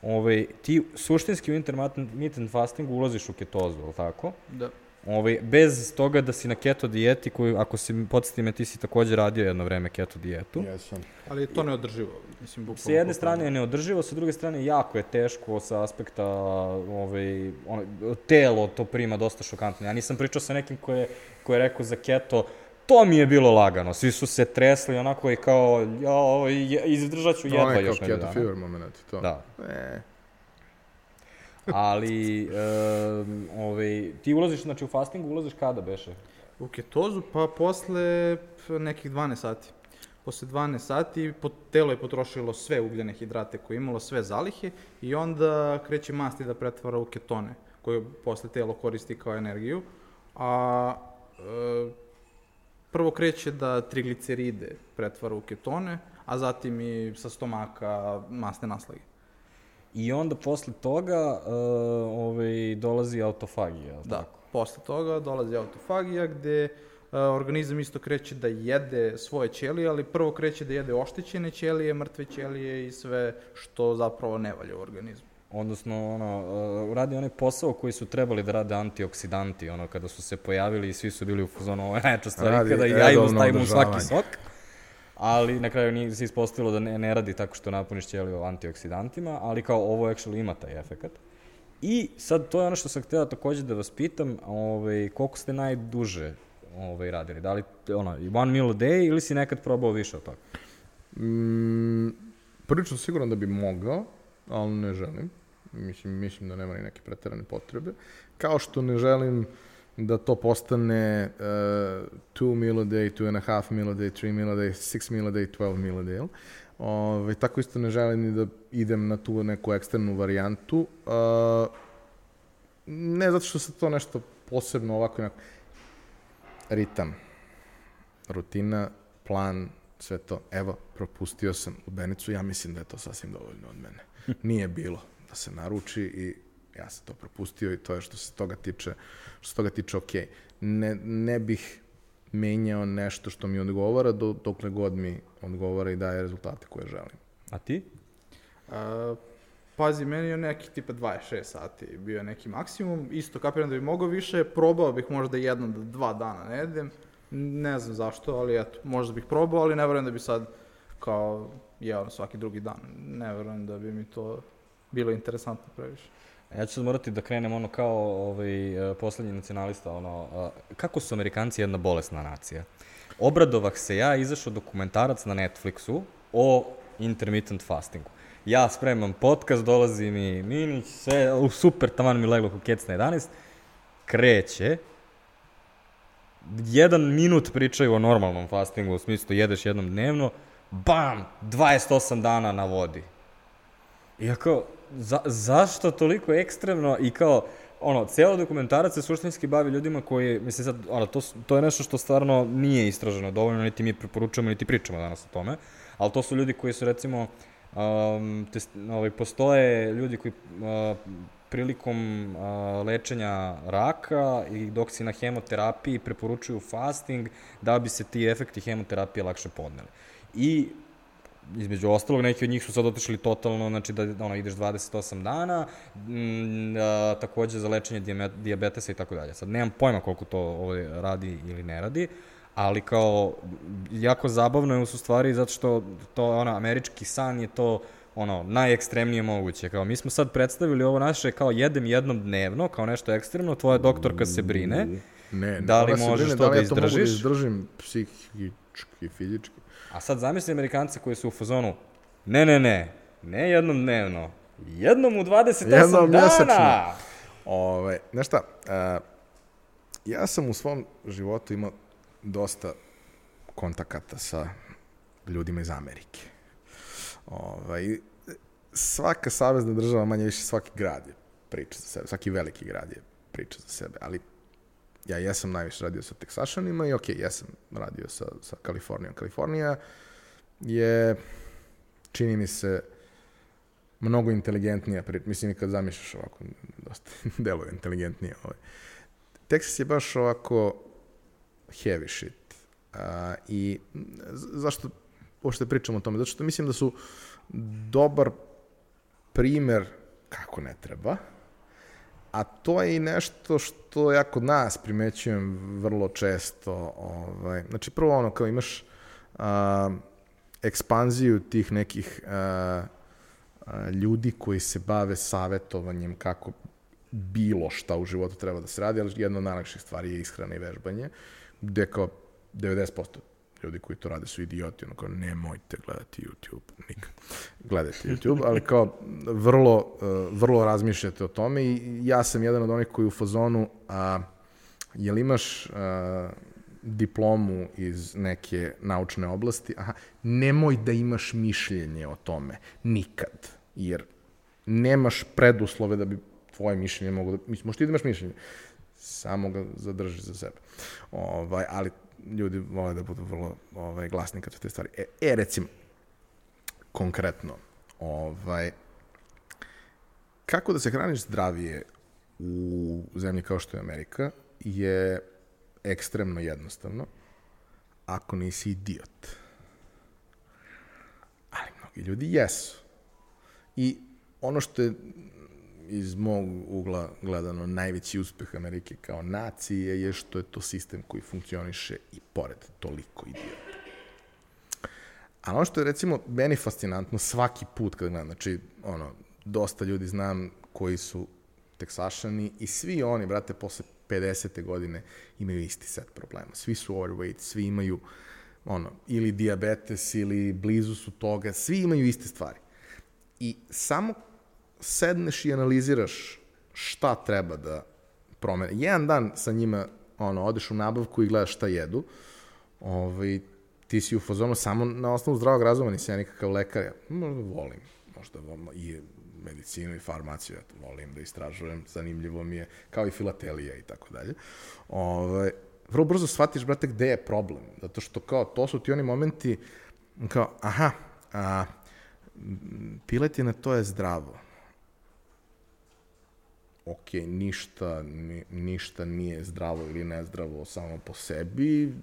Ovaj, ti suštinski u intermittent fastingu ulaziš u ketozu, je li tako? Da. Ovaj, bez toga da si na keto dijeti, koju, ako si, podsjeti me, ti si takođe radio jedno vreme keto dijetu. Jesam. Ali je to neodrživo, mislim, bukvalno. Sa jedne strane je neodrživo, sa druge strane jako je teško sa aspekta ovaj, ono, telo to prima dosta šokantno. Ja nisam pričao sa nekim ko je, ko je rekao za keto, to mi je bilo lagano, svi su se tresli onako i kao, ja, izdržat ću jedva je kao još nedelju keto dana. fever moment, to. Da, E, ali um, ovaj, ti ulaziš znači, u fastingu, ulaziš kada beše? U ketozu, pa posle nekih 12 sati. Posle 12 sati po, telo je potrošilo sve ugljene hidrate koje je imalo, sve zalihe i onda kreće masti da pretvara u ketone, koje posle telo koristi kao energiju. A e, prvo kreće da trigliceride pretvara u ketone, a zatim i sa stomaka masne naslage. I onda posle toga uh, ovaj, dolazi autofagija, Da. tako? Posle toga dolazi autofagija gde a, organizam isto kreće da jede svoje ćelije, ali prvo kreće da jede oštećene ćelije, mrtve ćelije i sve što zapravo ne valja u organizmu. Odnosno, ono, uh, radi onaj posao koji su trebali da rade antioksidanti, ono, kada su se pojavili i svi su bili u fazonu, ovo je najča stvari, Radi kada i ja imam redovno stavim u svaki sok. Ali na kraju nije se ispostavilo da ne, ne radi tako što napuniš ćeliju antioksidantima, ali kao ovo actually ima taj efekat. I sad to je ono što sam htela takođe da vas pitam, ovaj, koliko ste najduže ovaj, radili? Da li ono, one meal a day ili si nekad probao više od toga? Mm, prilično siguran da bi mogao, ali ne želim. Mislim, mislim da nema ni neke preterane potrebe. Kao što ne želim da to postane uh, two meal a day, two and a half meal a day, three meal a day, six meal a day, 12 meal a day. Ove, tako isto ne želim ni da idem na tu neku eksternu varijantu. Uh, ne zato što se to nešto posebno ovako onako. Ritam, rutina, plan, sve to. Evo, propustio sam lubenicu, ja mislim da je to sasvim dovoljno od mene. Nije bilo da se naruči i ja sam to propustio i to je što se toga tiče, što se toga tiče ok. Ne, ne bih menjao nešto što mi odgovara do, dokle god mi odgovara i daje rezultate koje želim. A ti? A, pazi, meni je neki tipa 26 sati bio neki maksimum. Isto kapiram da bi mogao više, probao bih možda jednom do dva dana ne jedem. Ne znam zašto, ali eto, možda bih probao, ali ne verujem da bi sad kao jeo svaki drugi dan. Ne verujem da bi mi to bilo interesantno previše. Ja ću sad morati da krenem ono kao ovaj, eh, poslednji nacionalista, ono, kako su Amerikanci jedna bolesna nacija. Obradovah se ja, izašao dokumentarac na Netflixu o intermittent fastingu. Ja spremam podcast, dolazi mi Minić, sve, u, super, taman mi leglo kukec na 11, kreće, jedan minut pričaju o normalnom fastingu, u smislu jedeš jednom dnevno, bam, 28 dana na vodi. I ja kao, za, zašto toliko ekstremno i kao, ono, ceo dokumentarac se suštinski bavi ljudima koji, mislim sad, ono, to, to je nešto što stvarno nije istraženo dovoljno, niti mi preporučujemo, niti pričamo danas o tome, ali to su ljudi koji su, recimo, um, test, ovaj, postoje ljudi koji uh, prilikom a, lečenja raka i dok si na hemoterapiji preporučuju fasting da bi se ti efekti hemoterapije lakše podneli. I između ostalog, neki od njih su sad otišli totalno, znači da ono, ideš 28 dana, m, a, takođe za lečenje diabetesa i tako dalje. Sad nemam pojma koliko to ovaj, radi ili ne radi, ali kao jako zabavno je u stvari zato što to ono američki san je to ono najekstremnije moguće. Kao mi smo sad predstavili ovo naše kao jedem jednom dnevno, kao nešto ekstremno, tvoja doktorka se brine. Ne, Da li ona možeš brine to da li da ja to mogu da izdržiš? izdržim psihički, fizički. A sad zamisli Amerikanca koji su u fazonu ne, ne, ne, ne jednom dnevno, jednom u 28 Jednom dana. mesečno. Ove, znaš šta, a, ja sam u svom životu imao dosta kontakata sa ljudima iz Amerike. Ovaj, svaka savezna država, manje više svaki grad je priča za sebe, svaki veliki grad je priča za sebe, ali ja jesam najviše radio sa Teksašanima i okej, jesam radio sa, sa Kalifornijom. Kalifornija je, čini mi se, mnogo inteligentnija, mislim i kad zamišljaš ovako, dosta deluje inteligentnije. Ovaj. Texas je baš ovako heavy shit. A, I zašto uopšte pričam o tome? Zato što mislim da su dobar primer kako ne treba, a to je i nešto što ja kod nas primećujem vrlo često. Ovaj, znači, prvo ono, kao imaš a, ekspanziju tih nekih a, ljudi koji se bave savetovanjem kako bilo šta u životu treba da se radi, ali jedna od najlakših stvari je ishrana i vežbanje, gde kao 90% ljudi koji to rade su idioti, ono kao nemojte gledati YouTube, nikad. Gledajte YouTube, ali kao vrlo, uh, vrlo razmišljate o tome i ja sam jedan od onih koji u fazonu, a, jel imaš a, diplomu iz neke naučne oblasti, aha, nemoj da imaš mišljenje o tome, nikad, jer nemaš preduslove da bi tvoje mišljenje mogo da, mislim, možda ti da imaš mišljenje, samo ga zadrži za sebe. Ovaj, ali ljudi vole da budu vrlo ovaj, glasni kad su te stvari. E, e recimo, konkretno, ovaj, kako da se hraniš zdravije u zemlji kao što je Amerika je ekstremno jednostavno ako nisi idiot. Ali mnogi ljudi jesu. I ono što je iz mog ugla gledano najveći uspeh Amerike kao nacije je što je to sistem koji funkcioniše i pored toliko idiota. A ono što je recimo meni fascinantno svaki put kad gledam, znači ono, dosta ljudi znam koji su teksašani i svi oni, brate, posle 50. godine imaju isti set problema. Svi su overweight, svi imaju ono, ili diabetes ili blizu su toga, svi imaju iste stvari. I samo sedneš i analiziraš šta treba da promene. Jedan dan sa njima ono, odeš u nabavku i gledaš šta jedu, ovaj, ti si u fazonu samo na osnovu zdravog razuma, nisi ja nikakav lekar, ja možda volim, možda volim i medicinu i farmaciju, ja volim da istražujem, zanimljivo mi je, kao i filatelija i tako dalje. Ovaj, vrlo brzo shvatiš, brate, gde je problem, zato što kao, to su ti oni momenti, kao, aha, a, piletina to je zdravo, ok, ništa, ni, ništa nije zdravo ili nezdravo samo po sebi,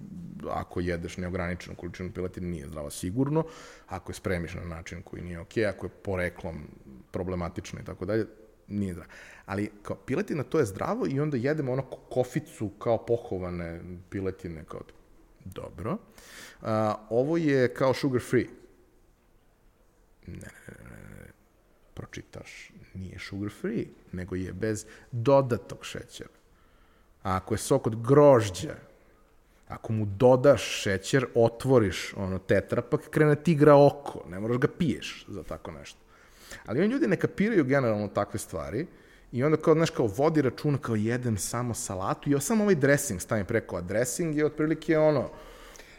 ako jedeš neograničenu količinu piletine nije zdravo sigurno, ako je spremiš na način koji nije ok, ako je poreklom problematično i tako dalje, nije zdravo. Ali kao piletina to je zdravo i onda jedemo ono koficu kao pohovane piletine kao dobro. A, ovo je kao sugar free. Ne, ne, ne, ne, pročitaš, nije sugar free, nego je bez dodatog šećera. A ako je sok od grožđa, ako mu dodaš šećer, otvoriš ono tetrapak, krene ti igra oko, ne moraš ga piješ za tako nešto. Ali oni ljudi ne kapiraju generalno takve stvari i onda kao, znaš, kao vodi računa kao jedem samo salatu i samo ovaj dressing stavim preko, a dressing je otprilike ono,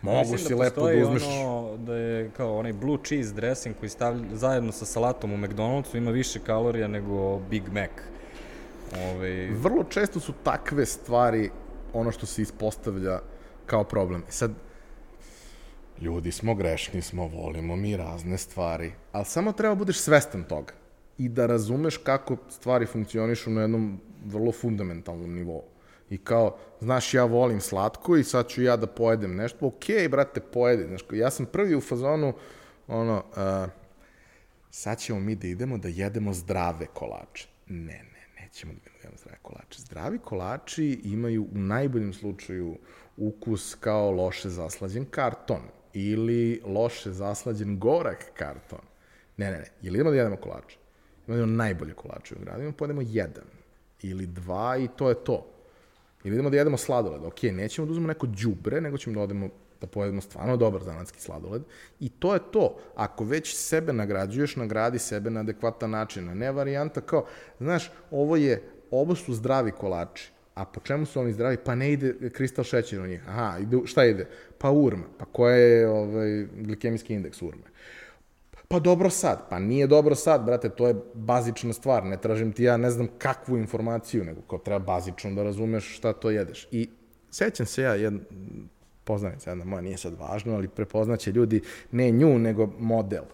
mogu Mislim si da lepo da uzmeš... ono da je kao onaj blue cheese dressing koji stavlja zajedno sa salatom u McDonald'su ima više kalorija nego Big Mac. Ove, vrlo često su takve stvari ono što se ispostavlja kao problem. Sad, ljudi smo grešni, smo, volimo mi razne stvari, ali samo treba budeš svestan toga. i da razumeš kako stvari funkcionišu na jednom vrlo fundamentalnom nivou. I kao, znaš, ja volim slatko i sad ću ja da pojedem nešto. Okay, brate, pojedi. Znaš, ja sam prvi u fazonu, ono, uh, sad ćemo mi da idemo da jedemo zdrave kolače. Ne, ne, nećemo da jedemo zdrave kolače. Zdravi kolači imaju u najboljem slučaju ukus kao loše zaslađen karton ili loše zaslađen gorak karton. Ne, ne, ne. Ili idemo da jedemo kolače? Imamo najbolje kolače u gradu. Imamo pojedemo jedan ili dva i to je to. Ili idemo da jedemo sladoled. Ok, nećemo da uzmemo neko đubre, nego ćemo da odemo da pojedemo stvarno dobar zanatski sladoled. I to je to. Ako već sebe nagrađuješ, nagradi sebe na adekvatan način. A ne varijanta kao, znaš, ovo je, ovo su zdravi kolači. A po čemu su oni zdravi? Pa ne ide kristal šećer u njih. Aha, ide, šta ide? Pa urma. Pa koja je ovaj, glikemijski indeks urme? Pa dobro sad. Pa nije dobro sad, brate, to je bazična stvar. Ne tražim ti ja ne znam kakvu informaciju, nego kao treba bazično da razumeš šta to jedeš. I sećam se ja, jedan poznanica jedna moja, nije sad važno, ali prepoznaće ljudi ne nju, nego model.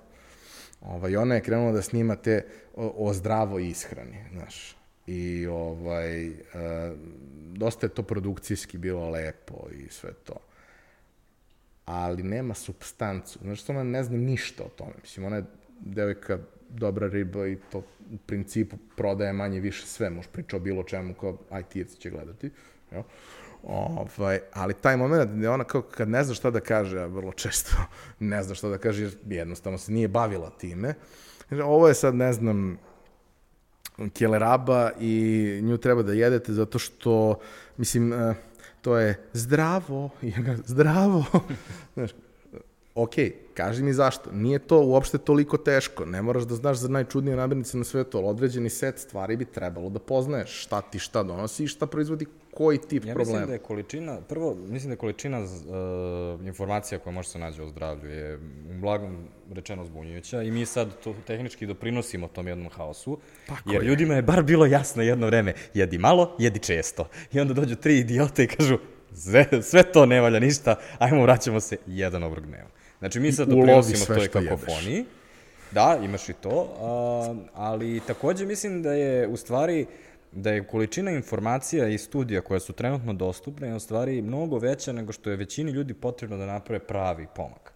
Ovaj, ona je krenula da snima te o, o zdravoj ishrani, znaš. I ovaj, e, dosta je to produkcijski bilo lepo i sve to ali nema substancu. Znaš što ona ne zna ništa o tome. Mislim, ona je devojka dobra riba i to u principu prodaje manje više sve. Možeš pričati o bilo čemu kao IT-evci će gledati. Jo? Ovaj, ali taj moment gde ona kao kad ne zna šta da kaže, a vrlo često ne zna šta da kaže jer jednostavno se nije bavila time. Ovo je sad, ne znam, keleraba i nju treba da jedete zato što, mislim, uh, to je zdravo, zdravo. Znaš, ok, kaži mi zašto. Nije to uopšte toliko teško. Ne moraš da znaš za najčudnije namirnice na svetu, ali određeni set stvari bi trebalo da poznaješ šta ti šta donosi i šta proizvodi koji tip ja problema. Ja mislim da je količina, prvo, mislim da je količina uh, informacija koja može se nađe o zdravlju je u blagom rečeno zbunjujuća i mi sad to tehnički doprinosimo tom jednom haosu, Tako jer je. ljudima je bar bilo jasno jedno vreme, jedi malo, jedi često. I onda dođu tri idiota i kažu, sve, sve to ne valja ništa, ajmo vraćamo se jedan obrok dnevno. Znači mi sad doprinosimo toj kakofoniji. Jedeš. Da, imaš i to, a, ali takođe mislim da je u stvari da je količina informacija i studija koja su trenutno dostupne je u stvari mnogo veća nego što je većini ljudi potrebno da naprave pravi pomak.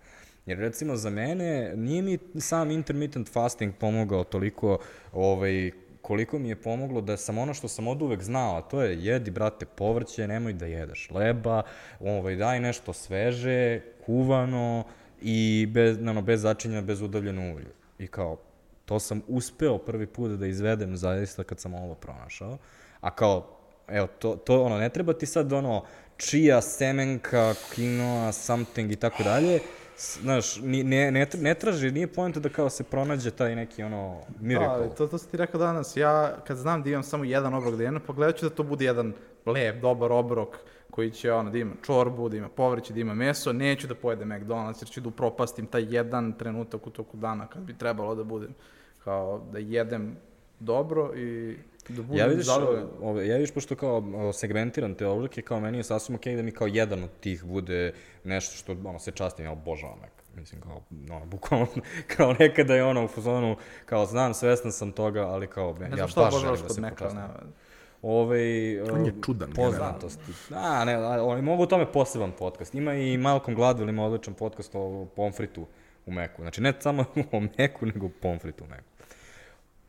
Jer recimo za mene nije mi sam intermittent fasting pomogao toliko ovaj, koliko mi je pomoglo da sam ono što sam od uvek znao, a to je jedi, brate, povrće, nemoj da jedeš leba, ovaj, daj nešto sveže, kuvano i bez, ano, bez začinja, bez udavljeno ulju. I kao, to sam uspeo prvi put da izvedem zaista kad sam ovo pronašao. A kao, evo, to, to ono, ne treba ti sad ono, čija, semenka, quinoa, something i tako dalje, znaš, ne, ne, ne traži, nije pojenta da kao se pronađe taj neki ono miracle. Da, to, to sam ti rekao danas, ja kad znam da imam samo jedan obrok dnevno, pogledat ću da to bude jedan lep, dobar obrok koji će ono, da ima čorbu, da ima povrće, da ima meso, neću da pojedem McDonald's jer ću da upropastim taj jedan trenutak u toku dana kad bi trebalo da budem kao da jedem dobro i da budem ja vidiš, ove, ja vidiš pošto kao segmentiran te obroke, kao meni je sasvim okej okay da mi kao jedan od tih bude nešto što ono, se častim, ja obožavam Mac. Mislim, kao, ono, bukvalno, kao nekada je ono u fuzonu, kao znam, svestan sam toga, ali kao, ne, ja baš želim da se počastim. Ove, On je čudan. Poznatosti. A, ne, oni mogu o tome poseban podcast. Ima i Malcolm Gladwell ima odličan podcast o pomfritu u Meku. Znači, ne samo o Meku, nego o pomfritu u Meku.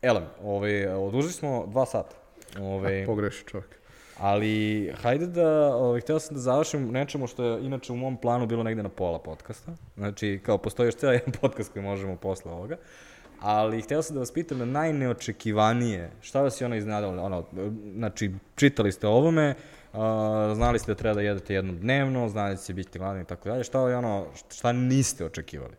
Elem, ovaj, odužili smo dva sata. Ovaj, Pogreši čovjek. Ali, hajde da, ovaj, htio sam da završim nečemu što je inače u mom planu bilo negde na pola podcasta. Znači, kao postoji još cijela jedan podcast koji možemo posle ovoga. Ali, htio sam da vas pitam na najneočekivanije, šta vas je ono iznadalo? Ono, znači, čitali ste o ovome, uh, znali ste da treba da jedete jednom dnevno, znali da će biti gladni i tako dalje. Šta je ono, šta niste očekivali?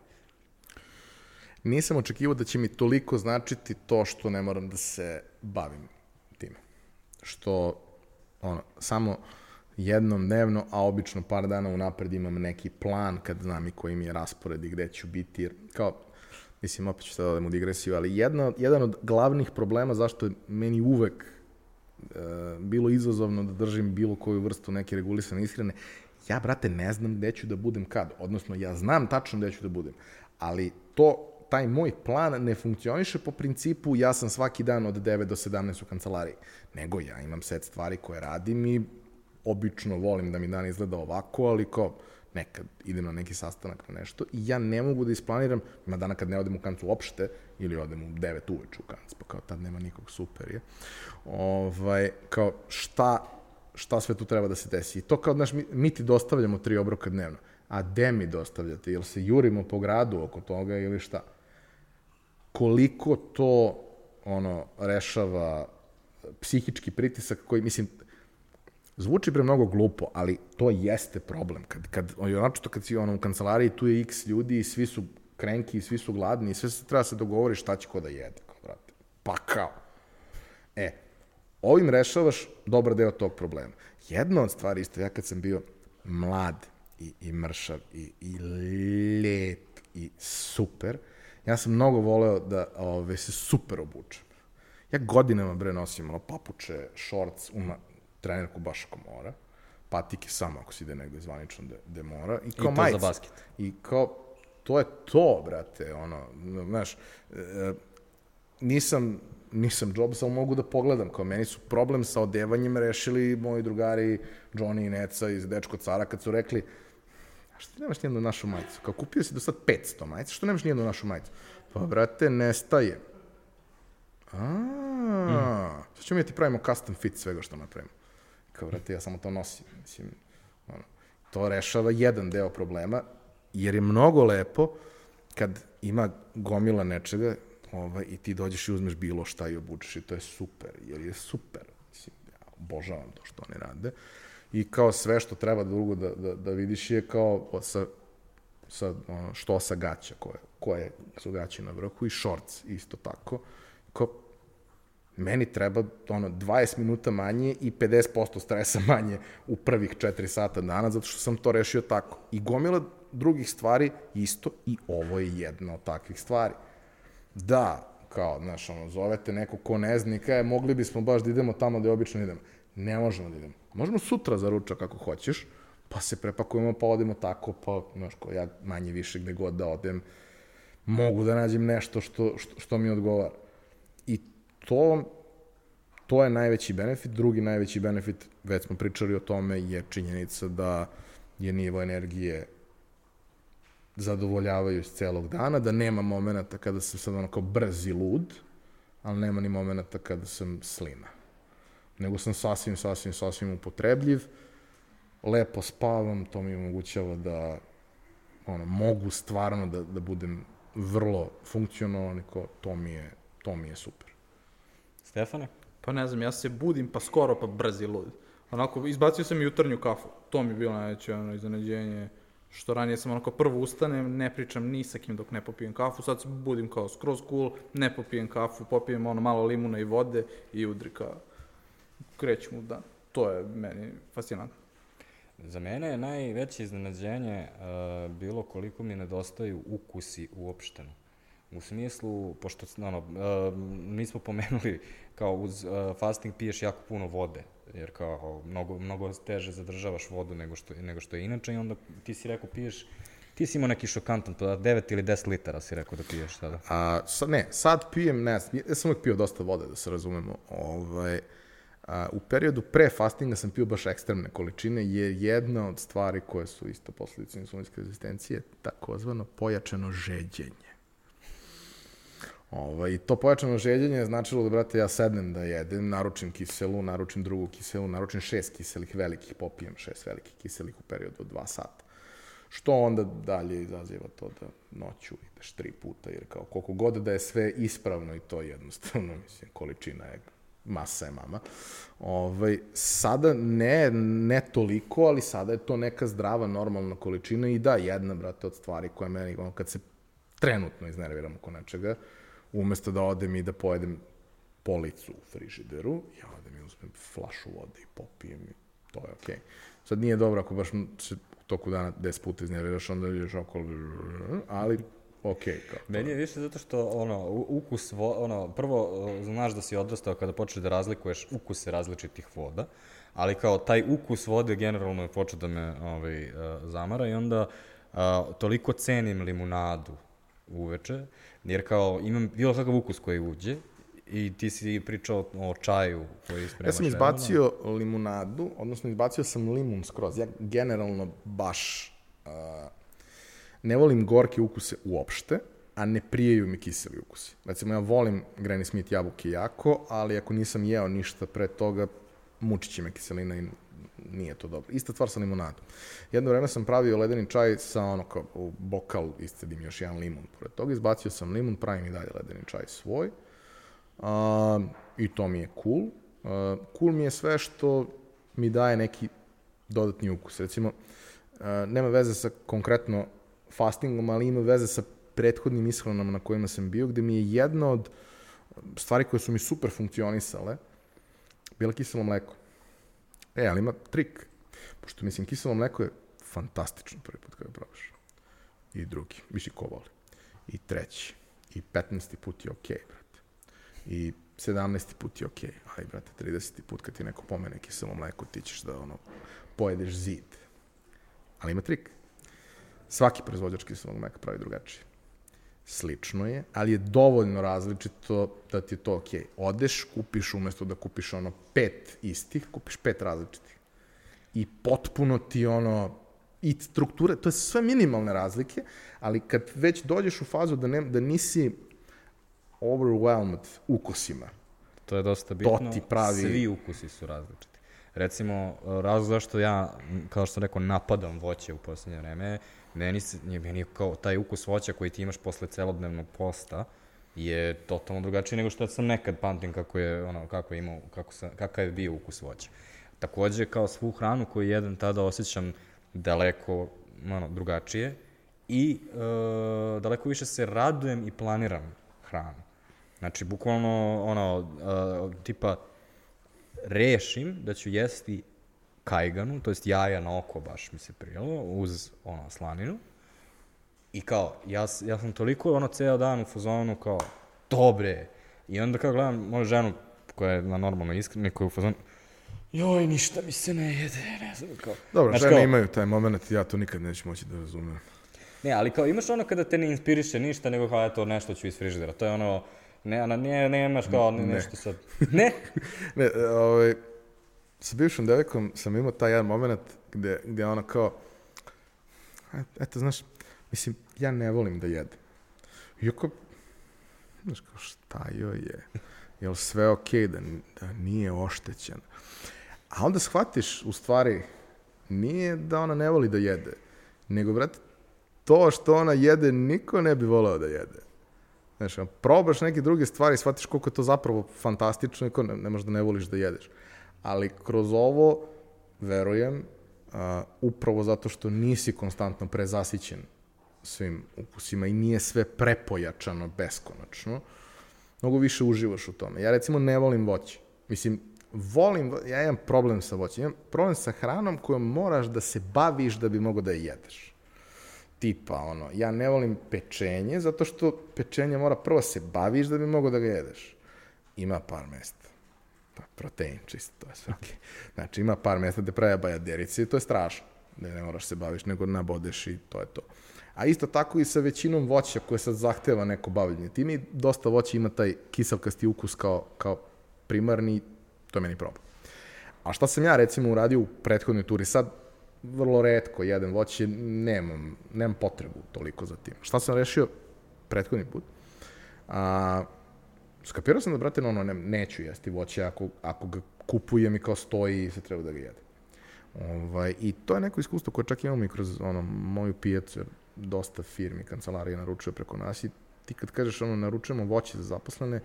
nisam očekivao da će mi toliko značiti to što ne moram da se bavim time. Što, ono, samo jednom dnevno, a obično par dana unapred imam neki plan kad znam i koji mi je raspored i gde ću biti, jer kao, mislim, opet ću sad odem u digresiju, ali jedna, jedan od glavnih problema zašto je meni uvek e, bilo izazovno da držim bilo koju vrstu neke regulisane ishrane, ja, brate, ne znam gde ću da budem kad. Odnosno, ja znam tačno gde ću da budem, ali to taj moj plan ne funkcioniše po principu ja sam svaki dan od 9 do 17 u kancelariji, nego ja imam set stvari koje radim i obično volim da mi dan izgleda ovako, ali kao nekad idem na neki sastanak na nešto i ja ne mogu da isplaniram, ima dana kad ne odem u kancu uopšte, ili odem u 9 uveče u kanc, pa kao tad nema nikog super je. Ovaj, kao šta, šta sve tu treba da se desi. I to kao, znaš, mi, mi ti dostavljamo tri obroka dnevno, a de mi dostavljate? Jel se jurimo po gradu oko toga ili šta? Koliko to ono rešava psihički pritisak koji, mislim, Zvuči pre mnogo glupo, ali to jeste problem. Kad, kad, onačito kad si ono, u kancelariji, tu je x ljudi i svi su krenki i svi su gladni i sve se treba se dogovori šta će ko da jede. Kao, brate. Pa kao. E, ovim rešavaš dobar deo tog problema. Jedna od stvari isto, ja kad sam bio mlad i, i mršav i, i lep i super, ja sam mnogo voleo da ove, se super obučem. Ja godinama bre nosim ono, papuče, shorts, uma, trenerku baš ako mora, patike samo ako se ide negde zvanično da, da mora. I, kao I to majice. za basket. I kao, to je to, brate, ono, znaš, e, nisam, nisam job, samo mogu da pogledam, kao meni su problem sa odevanjem rešili moji drugari Johnny i Neca iz Dečko Cara kad su rekli, što ti nemaš nijednu našu majicu? Kao kupio si do sad 500 majica, što nemaš nijednu našu majicu? Pa, brate, nestaje. A, mm. sad ćemo mi da ti pravimo custom fit svega što napravimo. Kao, vrate, ja samo to nosim. Mislim, ono, to rešava jedan deo problema, jer je mnogo lepo kad ima gomila nečega ovaj, i ti dođeš i uzmeš bilo šta i obučeš i to je super, jer je super. Mislim, ja obožavam to što oni rade. I kao sve što treba drugo da, da, da vidiš je kao sa, sa ono, što sa gaća, koje, koje su gaće na vrhu i shorts isto tako. Kao meni treba ono 20 minuta manje i 50% stresa manje u prvih 4 sata dana zato što sam to rešio tako. I gomila drugih stvari isto i ovo je jedna od takvih stvari. Da, kao, znaš, ono, zovete neko ko ne zna i kaje, mogli bismo baš da idemo tamo da obično idemo. Ne možemo da idemo. Možemo sutra za ručak kako hoćeš, pa se prepakujemo, pa odemo tako, pa, znaš, ko ja manje više gde god da odem, mogu da nađem nešto što, što, što mi odgovara to, to je najveći benefit. Drugi najveći benefit, već smo pričali o tome, je činjenica da je nivo energije zadovoljavaju iz celog dana, da nema momenta kada sam sad onako brz i lud, ali nema ni momenta kada sam slina. Nego sam sasvim, sasvim, sasvim upotrebljiv, lepo spavam, to mi omogućava da ono, mogu stvarno da, da budem vrlo funkcionalan, to mi je, to mi je super. Stefane? Pa ne znam, ja se budim pa skoro pa brzi lud. Onako, izbacio sam jutarnju kafu. To mi je bilo najveće ono, iznenađenje. Što ranije sam onako prvo ustanem, ne pričam ni sa kim dok ne popijem kafu, sad se budim kao skroz cool, ne popijem kafu, popijem ono malo limuna i vode i udri kao krećem u dan. To je meni fascinantno. Za mene je najveće iznenađenje uh, bilo koliko mi nedostaju ukusi uopšteno. U smislu, pošto ono, uh, nismo pomenuli kao uz uh, fasting piješ jako puno vode, jer kao mnogo, mnogo teže zadržavaš vodu nego što, nego što je inače i onda ti si rekao piješ Ti si imao neki šokantan, to 9 ili 10 litara si rekao da piješ tada. A, sa, ne, sad pijem, ne, ja sam uvijek pio dosta vode, da se razumemo. Ovaj, a, u periodu pre fastinga sam pio baš ekstremne količine, je jedna od stvari koje su isto posledice insulinske rezistencije, takozvano pojačano žeđenje. Ovaj, to pojačano željenje je značilo da, brate, ja sednem da jedem, naručim kiselu, naručim drugu kiselu, naručim šest kiselih velikih, popijem šest velikih kiselih u periodu od dva sata. Što onda dalje izaziva to da noću ideš tri puta, jer kao koliko god da je sve ispravno i to jednostavno, mislim, količina je masa je mama. Ovaj, sada ne, ne toliko, ali sada je to neka zdrava, normalna količina i da, jedna, brate, od stvari koja meni, ono, kad se trenutno iznerviram oko nečega, umesto da odem i da pojedem policu u frižideru, ja odem i uzmem flašu vode i popijem i to je okej. Okay. Sad nije dobro ako baš se u toku dana 10 puta iznerviraš, onda ideš okolo, ali okej. Okay, Meni je više zato što ono, ukus, vo, ono, prvo znaš da si odrastao kada počneš da razlikuješ ukuse različitih voda, ali kao taj ukus vode generalno je počeo da me ovaj, zamara i onda uh, toliko cenim limunadu, uveče, jer kao imam bilo kakav ukus koji uđe i ti si pričao o čaju koji spremaš. Ja sam izbacio limunadu, odnosno izbacio sam limun skroz. Ja generalno baš uh, ne volim gorke ukuse uopšte, a ne prijeju mi kiseli ukusi. Recimo, ja volim Granny Smith jabuke jako, ali ako nisam jeo ništa pre toga, mučit će me kiselina i nije to dobro. Ista stvar sa limonadom. Jedno vreme sam pravio ledeni čaj sa ono kao u bokal iscedim još jedan limun. Pored toga izbacio sam limun, pravim i dalje ledeni čaj svoj. Uh, I to mi je cool. Uh, cool mi je sve što mi daje neki dodatni ukus. Recimo, uh, nema veze sa konkretno fastingom, ali ima veze sa prethodnim ishranama na kojima sam bio, gde mi je jedna od stvari koje su mi super funkcionisale, bila kiselo mleko. E, ali ima trik. Pošto, mislim, kiselo mleko je fantastično prvi put kada probaš. I drugi, više ko voli. I treći. I 15. put je okej, okay, brate. I 17. put je okej. Okay. Aj, brate, 30. put kad ti neko pomene kiselo mleko, ti ćeš da, ono, pojedeš zid. Ali ima trik. Svaki proizvođač kiselog mleka pravi drugačije slično je, ali je dovoljno različito da ti je to. Okay. Odeš, kupiš umesto da kupiš ono pet istih, kupiš pet različitih. I potpuno ti ono, i strukture, to je sve minimalne razlike, ali kad već dođeš u fazu da, ne, da nisi overwhelmed ukusima, to je dosta bitno, to ti pravi... svi ukusi su različiti. Recimo, razlog zašto ja, kao što sam rekao, napadam voće u poslednje vreme, meni, se, meni je kao taj ukus voća koji ti imaš posle celodnevnog posta je totalno drugačiji nego što sam nekad pamtim kako je, ono, kako je imao, kako sam, kakav je bio ukus voća. Takođe, kao svu hranu koju jedem tada osjećam daleko ono, drugačije i e, daleko više se radujem i planiram hranu. Znači, bukvalno, ono, e, tipa, rešim da ću jesti kajganu, to jest jaja na oko baš mi se prijelo, uz ono slaninu. I kao, ja, ja sam toliko ono ceo dan u fazonu kao, dobre. I onda kao gledam moju ženu koja je na normalno iskreni, koja je u fazonu, joj, ništa mi se ne jede, ne znam, kao. Dobro, znači, žene kao, imaju taj moment, ja to nikad neću moći da razumem. Ne, ali kao imaš ono kada te ne inspiriše ništa, nego kao eto nešto ću iz frižidera. To je ono, ne, ona, ne, nemaš kao ne. nešto sad. Ne? ne, ovaj, sa bivšom devojkom sam imao taj jedan moment gde, gde ona kao, eto, znaš, mislim, ja ne volim da jedem. Iako, znaš, kao, šta joj je? Je li sve okej okay, da, da nije oštećen? A onda shvatiš, u stvari, nije da ona ne voli da jede, nego, brate, to što ona jede, niko ne bi voleo da jede. Znaš, probaš neke druge stvari, shvatiš koliko je to zapravo fantastično i ko ne, ne možeš da ne voliš da jedeš ali kroz ovo, verujem, uh, upravo zato što nisi konstantno prezasićen svim ukusima i nije sve prepojačano beskonačno, mnogo više uživaš u tome. Ja recimo ne volim voće. Mislim, volim, ja imam problem sa voćem, imam problem sa hranom kojom moraš da se baviš da bi mogo da je jedeš. Tipa, ono, ja ne volim pečenje, zato što pečenje mora prvo se baviš da bi mogo da ga jedeš. Ima par mesta Pa, protein, čisto, to je sve. Okay. Znači, ima par mesta gde praja bajaderice i to je strašno. Da ne moraš se baviš, nego nabodeš i to je to. A isto tako i sa većinom voća koje sad zahteva neko bavljenje. Ti mi dosta voća ima taj kiselkasti ukus kao, kao primarni, to je meni problem. A šta sam ja recimo uradio u prethodnoj turi? Sad vrlo redko jedem voće, nemam, nemam potrebu toliko za tim. Šta sam rešio prethodni put? A, skapirao sam da, brate, ono, ne, neću jesti voće ako, ako ga kupujem i kao stoji i se treba da ga jede. Ovaj, I to je neko iskustvo koje čak imamo i kroz ono, moju pijacu, jer dosta firmi, kancelarija naručuje preko nas i ti kad kažeš ono, naručujemo voće za zaposlene,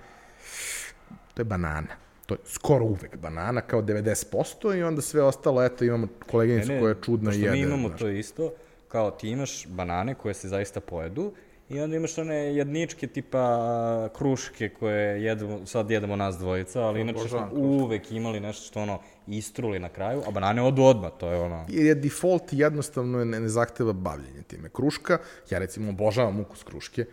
to je banana. To je skoro uvek banana, kao 90% i onda sve ostalo, eto, imamo koleginicu koja je čudna i jede. mi imamo znaš. to isto, kao ti imaš banane koje se zaista pojedu I onda imaš one jedničke tipa kruške koje jedemo, sad jedemo nas dvojica, ali inače smo uvek imali nešto što ono istruli na kraju, a banane odu odmah, to je ono... Jer je default jednostavno ne, ne zahteva bavljenje time. Kruška, ja recimo obožavam ukus kruške,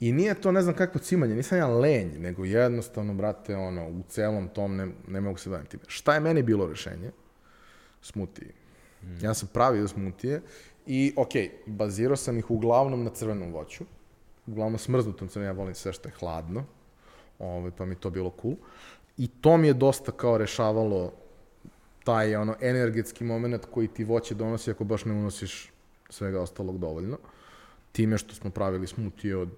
I nije to ne znam kakvo cimanje, nisam ja lenj, nego jednostavno, brate, ono, u celom tom ne, ne mogu se baviti time. Šta je meni bilo rešenje? Smutije. Mm. Ja sam pravio smutije I, ok, bazirao sam ih uglavnom na crvenom voću. uglavnom smrznutom crnom, ja volim sve što je hladno, ovaj, pa mi to bilo cool. I to mi je dosta kao rešavalo taj ono energetski moment koji ti voće donosi ako baš ne unosiš svega ostalog dovoljno. Time što smo pravili smutije od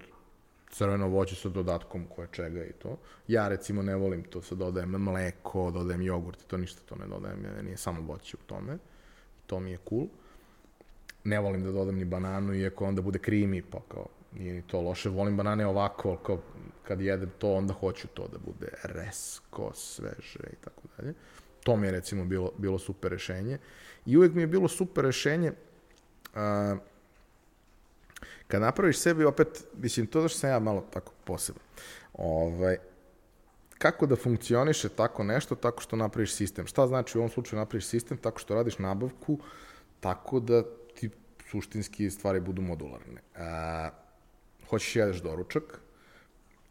crveno voće sa dodatkom koje čega i to. Ja recimo ne volim to, sa dodajem mleko, dodajem jogurt, to ništa to ne dodajem, ja, nije samo voće u tome. To mi je cool. Ne volim da dodam ni bananu, iako onda bude krimi, pa kao nije ni to loše. Volim banane ovako, kao kad jedem to, onda hoću to da bude resko, sveže i tako dalje. To mi je recimo bilo, bilo super rešenje. I uvek mi je bilo super rešenje a, kad napraviš sebi opet, mislim, to da što sam ja malo tako poseban, ovaj, kako da funkcioniše tako nešto, tako što napraviš sistem. Šta znači u ovom slučaju napraviš sistem? Tako što radiš nabavku, tako da suštinski stvari budu modularne. A, hoćeš jedeš doručak,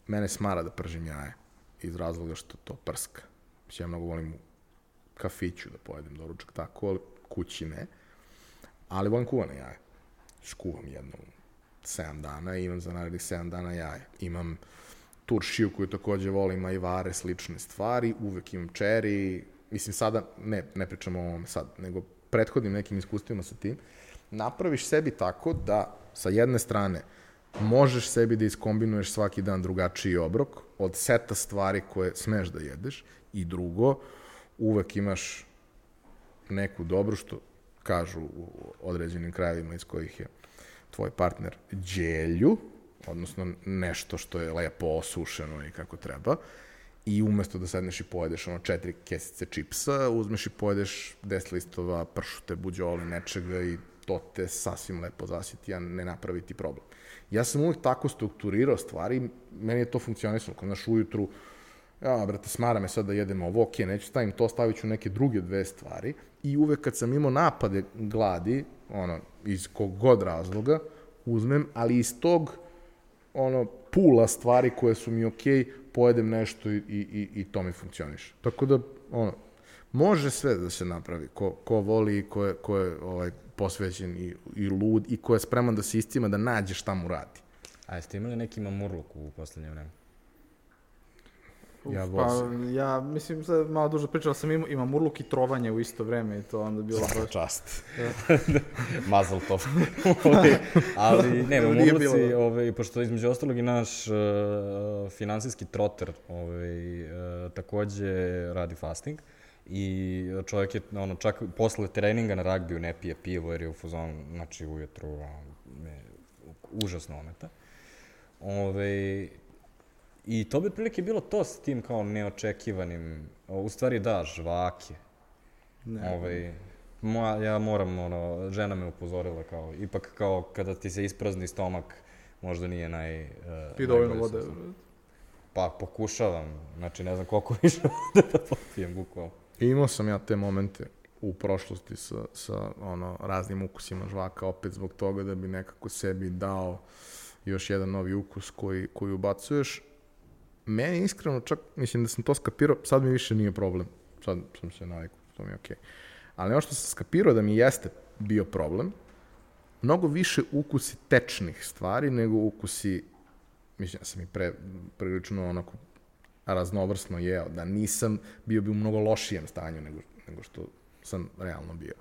mene smara da pržim jaje, iz razloga što to prska. Ja mnogo volim u kafiću da pojedem doručak tako, ali kući ne. Ali volim kuvane jaje. Skuvam jedno 7 dana i imam za narednih 7 dana jaje. Imam turšiju koju takođe volim, a i vare, slične stvari. Uvek imam čeri. Mislim, sada, ne, ne pričamo o ovome sad, nego prethodnim nekim iskustvima sa tim. Napraviš sebi tako da sa jedne strane možeš sebi da iskombinuješ svaki dan drugačiji obrok od seta stvari koje smeš da jedeš i drugo, uvek imaš neku dobru, što kažu u određenim krajevima iz kojih je tvoj partner dželju, odnosno nešto što je lepo osušeno i kako treba, i umesto da sedneš i pojedeš ono četiri kesice čipsa, uzmeš i pojedeš 10 listova pršute, buđole, nečega i to te sasvim lepo zasiti, a ne napravi ti problem. Ja sam uvijek tako strukturirao stvari, meni je to funkcionisalo, kao naš ujutru, ja, brate, smara me sad da jedemo ovo, ok, neću stavim to, stavit ću neke druge dve stvari i uvek kad sam imao napade gladi, ono, iz kog god razloga, uzmem, ali iz tog, ono, pula stvari koje su mi ok, pojedem nešto i, i, i to mi funkcioniše. Tako da, ono, može sve da se napravi, ko, ko voli i ko je, ko je ovaj, posvećen i, i lud i ko je spreman da se istima da nađe šta mu radi. A jeste imali neki mamurluk u poslednje vreme? Ja, pa, ja mislim, sad malo duže pričao sam, ima, imam urluk i trovanje u isto vreme i to onda bilo baš... čast. Mazel tov. ali, ne, urluci, ovaj, pošto između ostalog i naš uh, finansijski troter ovaj, uh, takođe radi fasting, i čovjek je, ono, čak posle treninga na ragbiju ne pije pivo jer je u fazonu, znači ujutru, me užasno ometa. Ove, I to bi otprilike bilo to s tim kao neočekivanim, u stvari da, žvake. Ne. Ove, moja, ja moram, ono, žena me upozorila kao, ipak kao kada ti se isprazni stomak, možda nije naj... Uh, Pi dovoljno vode. Pa pokušavam, znači ne znam koliko više vode da popijem, bukvalno. Imao sam ja te momente u prošlosti sa, sa ono, raznim ukusima žvaka, opet zbog toga da bi nekako sebi dao još jedan novi ukus koji, koji ubacuješ, meni iskreno čak, mislim da sam to skapirao, sad mi više nije problem. Sad sam se navikao, to mi je okej. Okay. Ali ono što sam skapirao da mi jeste bio problem, mnogo više ukusi tečnih stvari nego ukusi, mislim da sam i pre, prilično onako raznovrsno jeo, da nisam bio bi u mnogo lošijem stanju nego, nego što sam realno bio.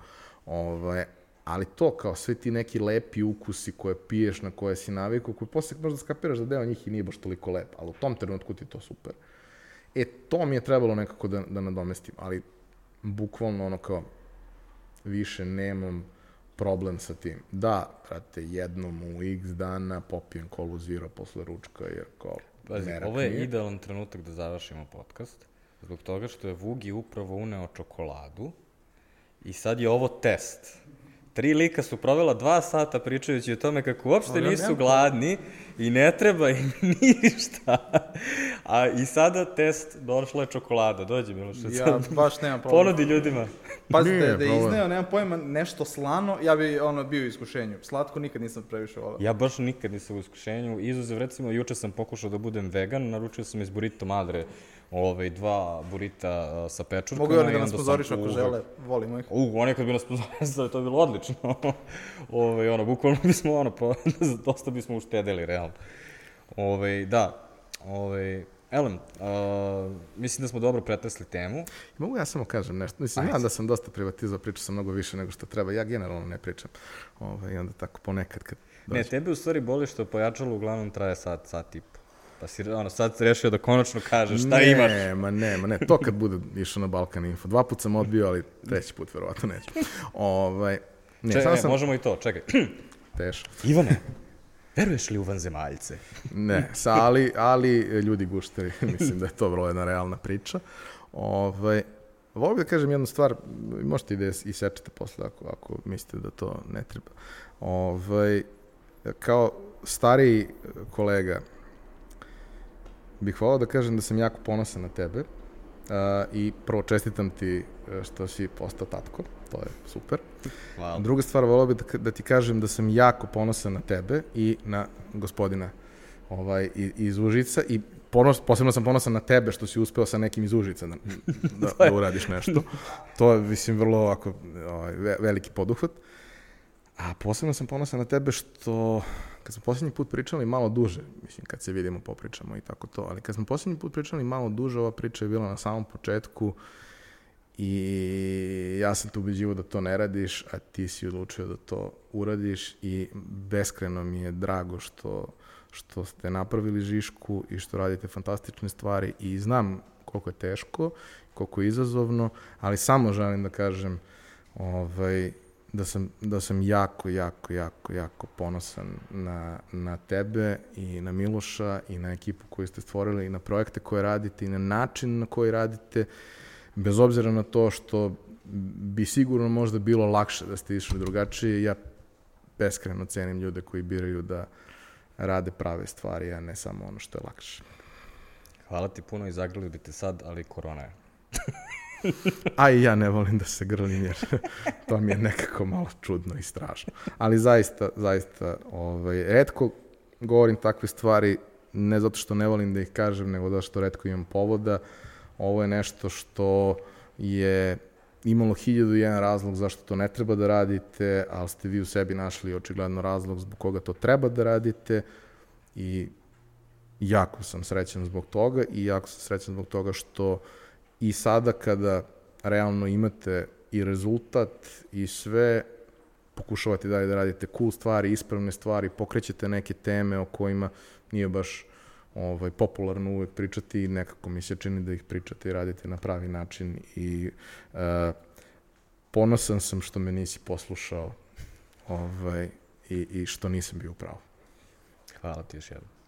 Ovaj, ali to kao sve ti neki lepi ukusi koje piješ, na koje si navikao, koji posle možda skapiraš da deo njih i nije baš toliko lep, ali u tom trenutku ti to super. E, to mi je trebalo nekako da, da nadomestim, ali bukvalno ono kao više nemam problem sa tim. Da, brate, jednom u x dana popijem kolu zira posle ručka, jer kao Pazi, ovo je nije. idealan trenutak da završimo podcast, zbog toga što je Vugi upravo uneo čokoladu i sad je ovo test Tri lika su provela dva sata pričajući o tome kako uopšte nisu gladni i ne treba im ništa. A i sada test, došla je čokolada. Dođi, Miloš. Ja baš nemam problem. Ponudi ljudima. Pazite, Nije da je izneo, nemam pojma, nešto slano, ja bi ono bio u iskušenju. Slatko nikad nisam previše volao. Ja baš nikad nisam u iskušenju. Izuzev, recimo, juče sam pokušao da budem vegan, naručio sam iz Burrito Madre ovaj, dva burita uh, sa pečurkama. Mogu i oni da nas sponzorišu ako uvek- žele, volimo ih. U, oni kad bi nas sponzorisali, to bi bilo odlično. Ove, ono, bukvalno bismo, ono, po, dosta bismo uštedeli, realno. Ove, da, ove, Elem, uh, mislim da smo dobro pretresli temu. Mogu ja samo kažem nešto. Mislim, Ajde. znam da sam dosta privatizao, pričao sam mnogo više nego što treba. Ja generalno ne pričam. Ovaj, I onda tako ponekad kad Ne, dođe. tebe u stvari boli što pojačalo uglavnom traje sat, sat i po. Pa si, ono, sad si rešio da konačno kažeš šta ne, imaš. ma ne, ma ne, to kad bude išao na Balkan Info. Dva put sam odbio, ali treći put verovatno neću. ovaj, ne, samo ne, sam možemo i to, čekaj. teško. Ivane, veruješ li u vanzemaljce? Ne, sa, ali, ali ljudi gušteri, mislim da je to vrlo jedna realna priča. Ovaj, Volio bih da kažem jednu stvar, možete i da je i sečete posle ako, ako mislite da to ne treba. Ovaj, kao stariji kolega, bih volao da kažem da sam jako ponosan na tebe uh, i prvo čestitam ti uh, što si postao tatko, to je super. Hvala. Druga stvar, volao bih da, da ti kažem da sam jako ponosan na tebe i na gospodina ovaj, iz Užica i ponos, posebno sam ponosan na tebe što si uspeo sa nekim iz Užica da, da, da uradiš nešto. To je, mislim, vrlo ovako, ovaj, ve- veliki poduhvat. A posebno sam ponosan na tebe što, kad smo posljednji put pričali malo duže, mislim, kad se vidimo, popričamo i tako to, ali kad smo posljednji put pričali malo duže, ova priča je bila na samom početku i ja sam te ubeđivo da to ne radiš, a ti si odlučio da to uradiš i beskreno mi je drago što, što ste napravili Žišku i što radite fantastične stvari i znam koliko je teško, koliko je izazovno, ali samo želim da kažem ovaj, da, sam, da sam jako, jako, jako, jako ponosan na, na tebe i na Miloša i na ekipu koju ste stvorili i na projekte koje radite i na način na koji radite, bez obzira na to što bi sigurno možda bilo lakše da ste išli drugačije, ja beskreno cenim ljude koji biraju da rade prave stvari, a ne samo ono što je lakše. Hvala ti puno i zagrali bi te sad, ali korona je. A i ja ne volim da se grlim jer to mi je nekako malo čudno i strašno. Ali zaista, zaista, ovaj, redko govorim takve stvari, ne zato što ne volim da ih kažem, nego zato što redko imam povoda. Ovo je nešto što je imalo hiljadu i jedan razlog zašto to ne treba da radite, ali ste vi u sebi našli očigledno razlog zbog koga to treba da radite i jako sam srećan zbog toga i jako sam srećan zbog toga što i sada kada realno imate i rezultat i sve, pokušavate dalje da radite cool stvari, ispravne stvari, pokrećete neke teme o kojima nije baš ovaj, popularno uvek pričati i nekako mi se čini da ih pričate i radite na pravi način i uh, ponosan sam što me nisi poslušao ovaj, i, i što nisam bio u pravu. Hvala ti još jednom.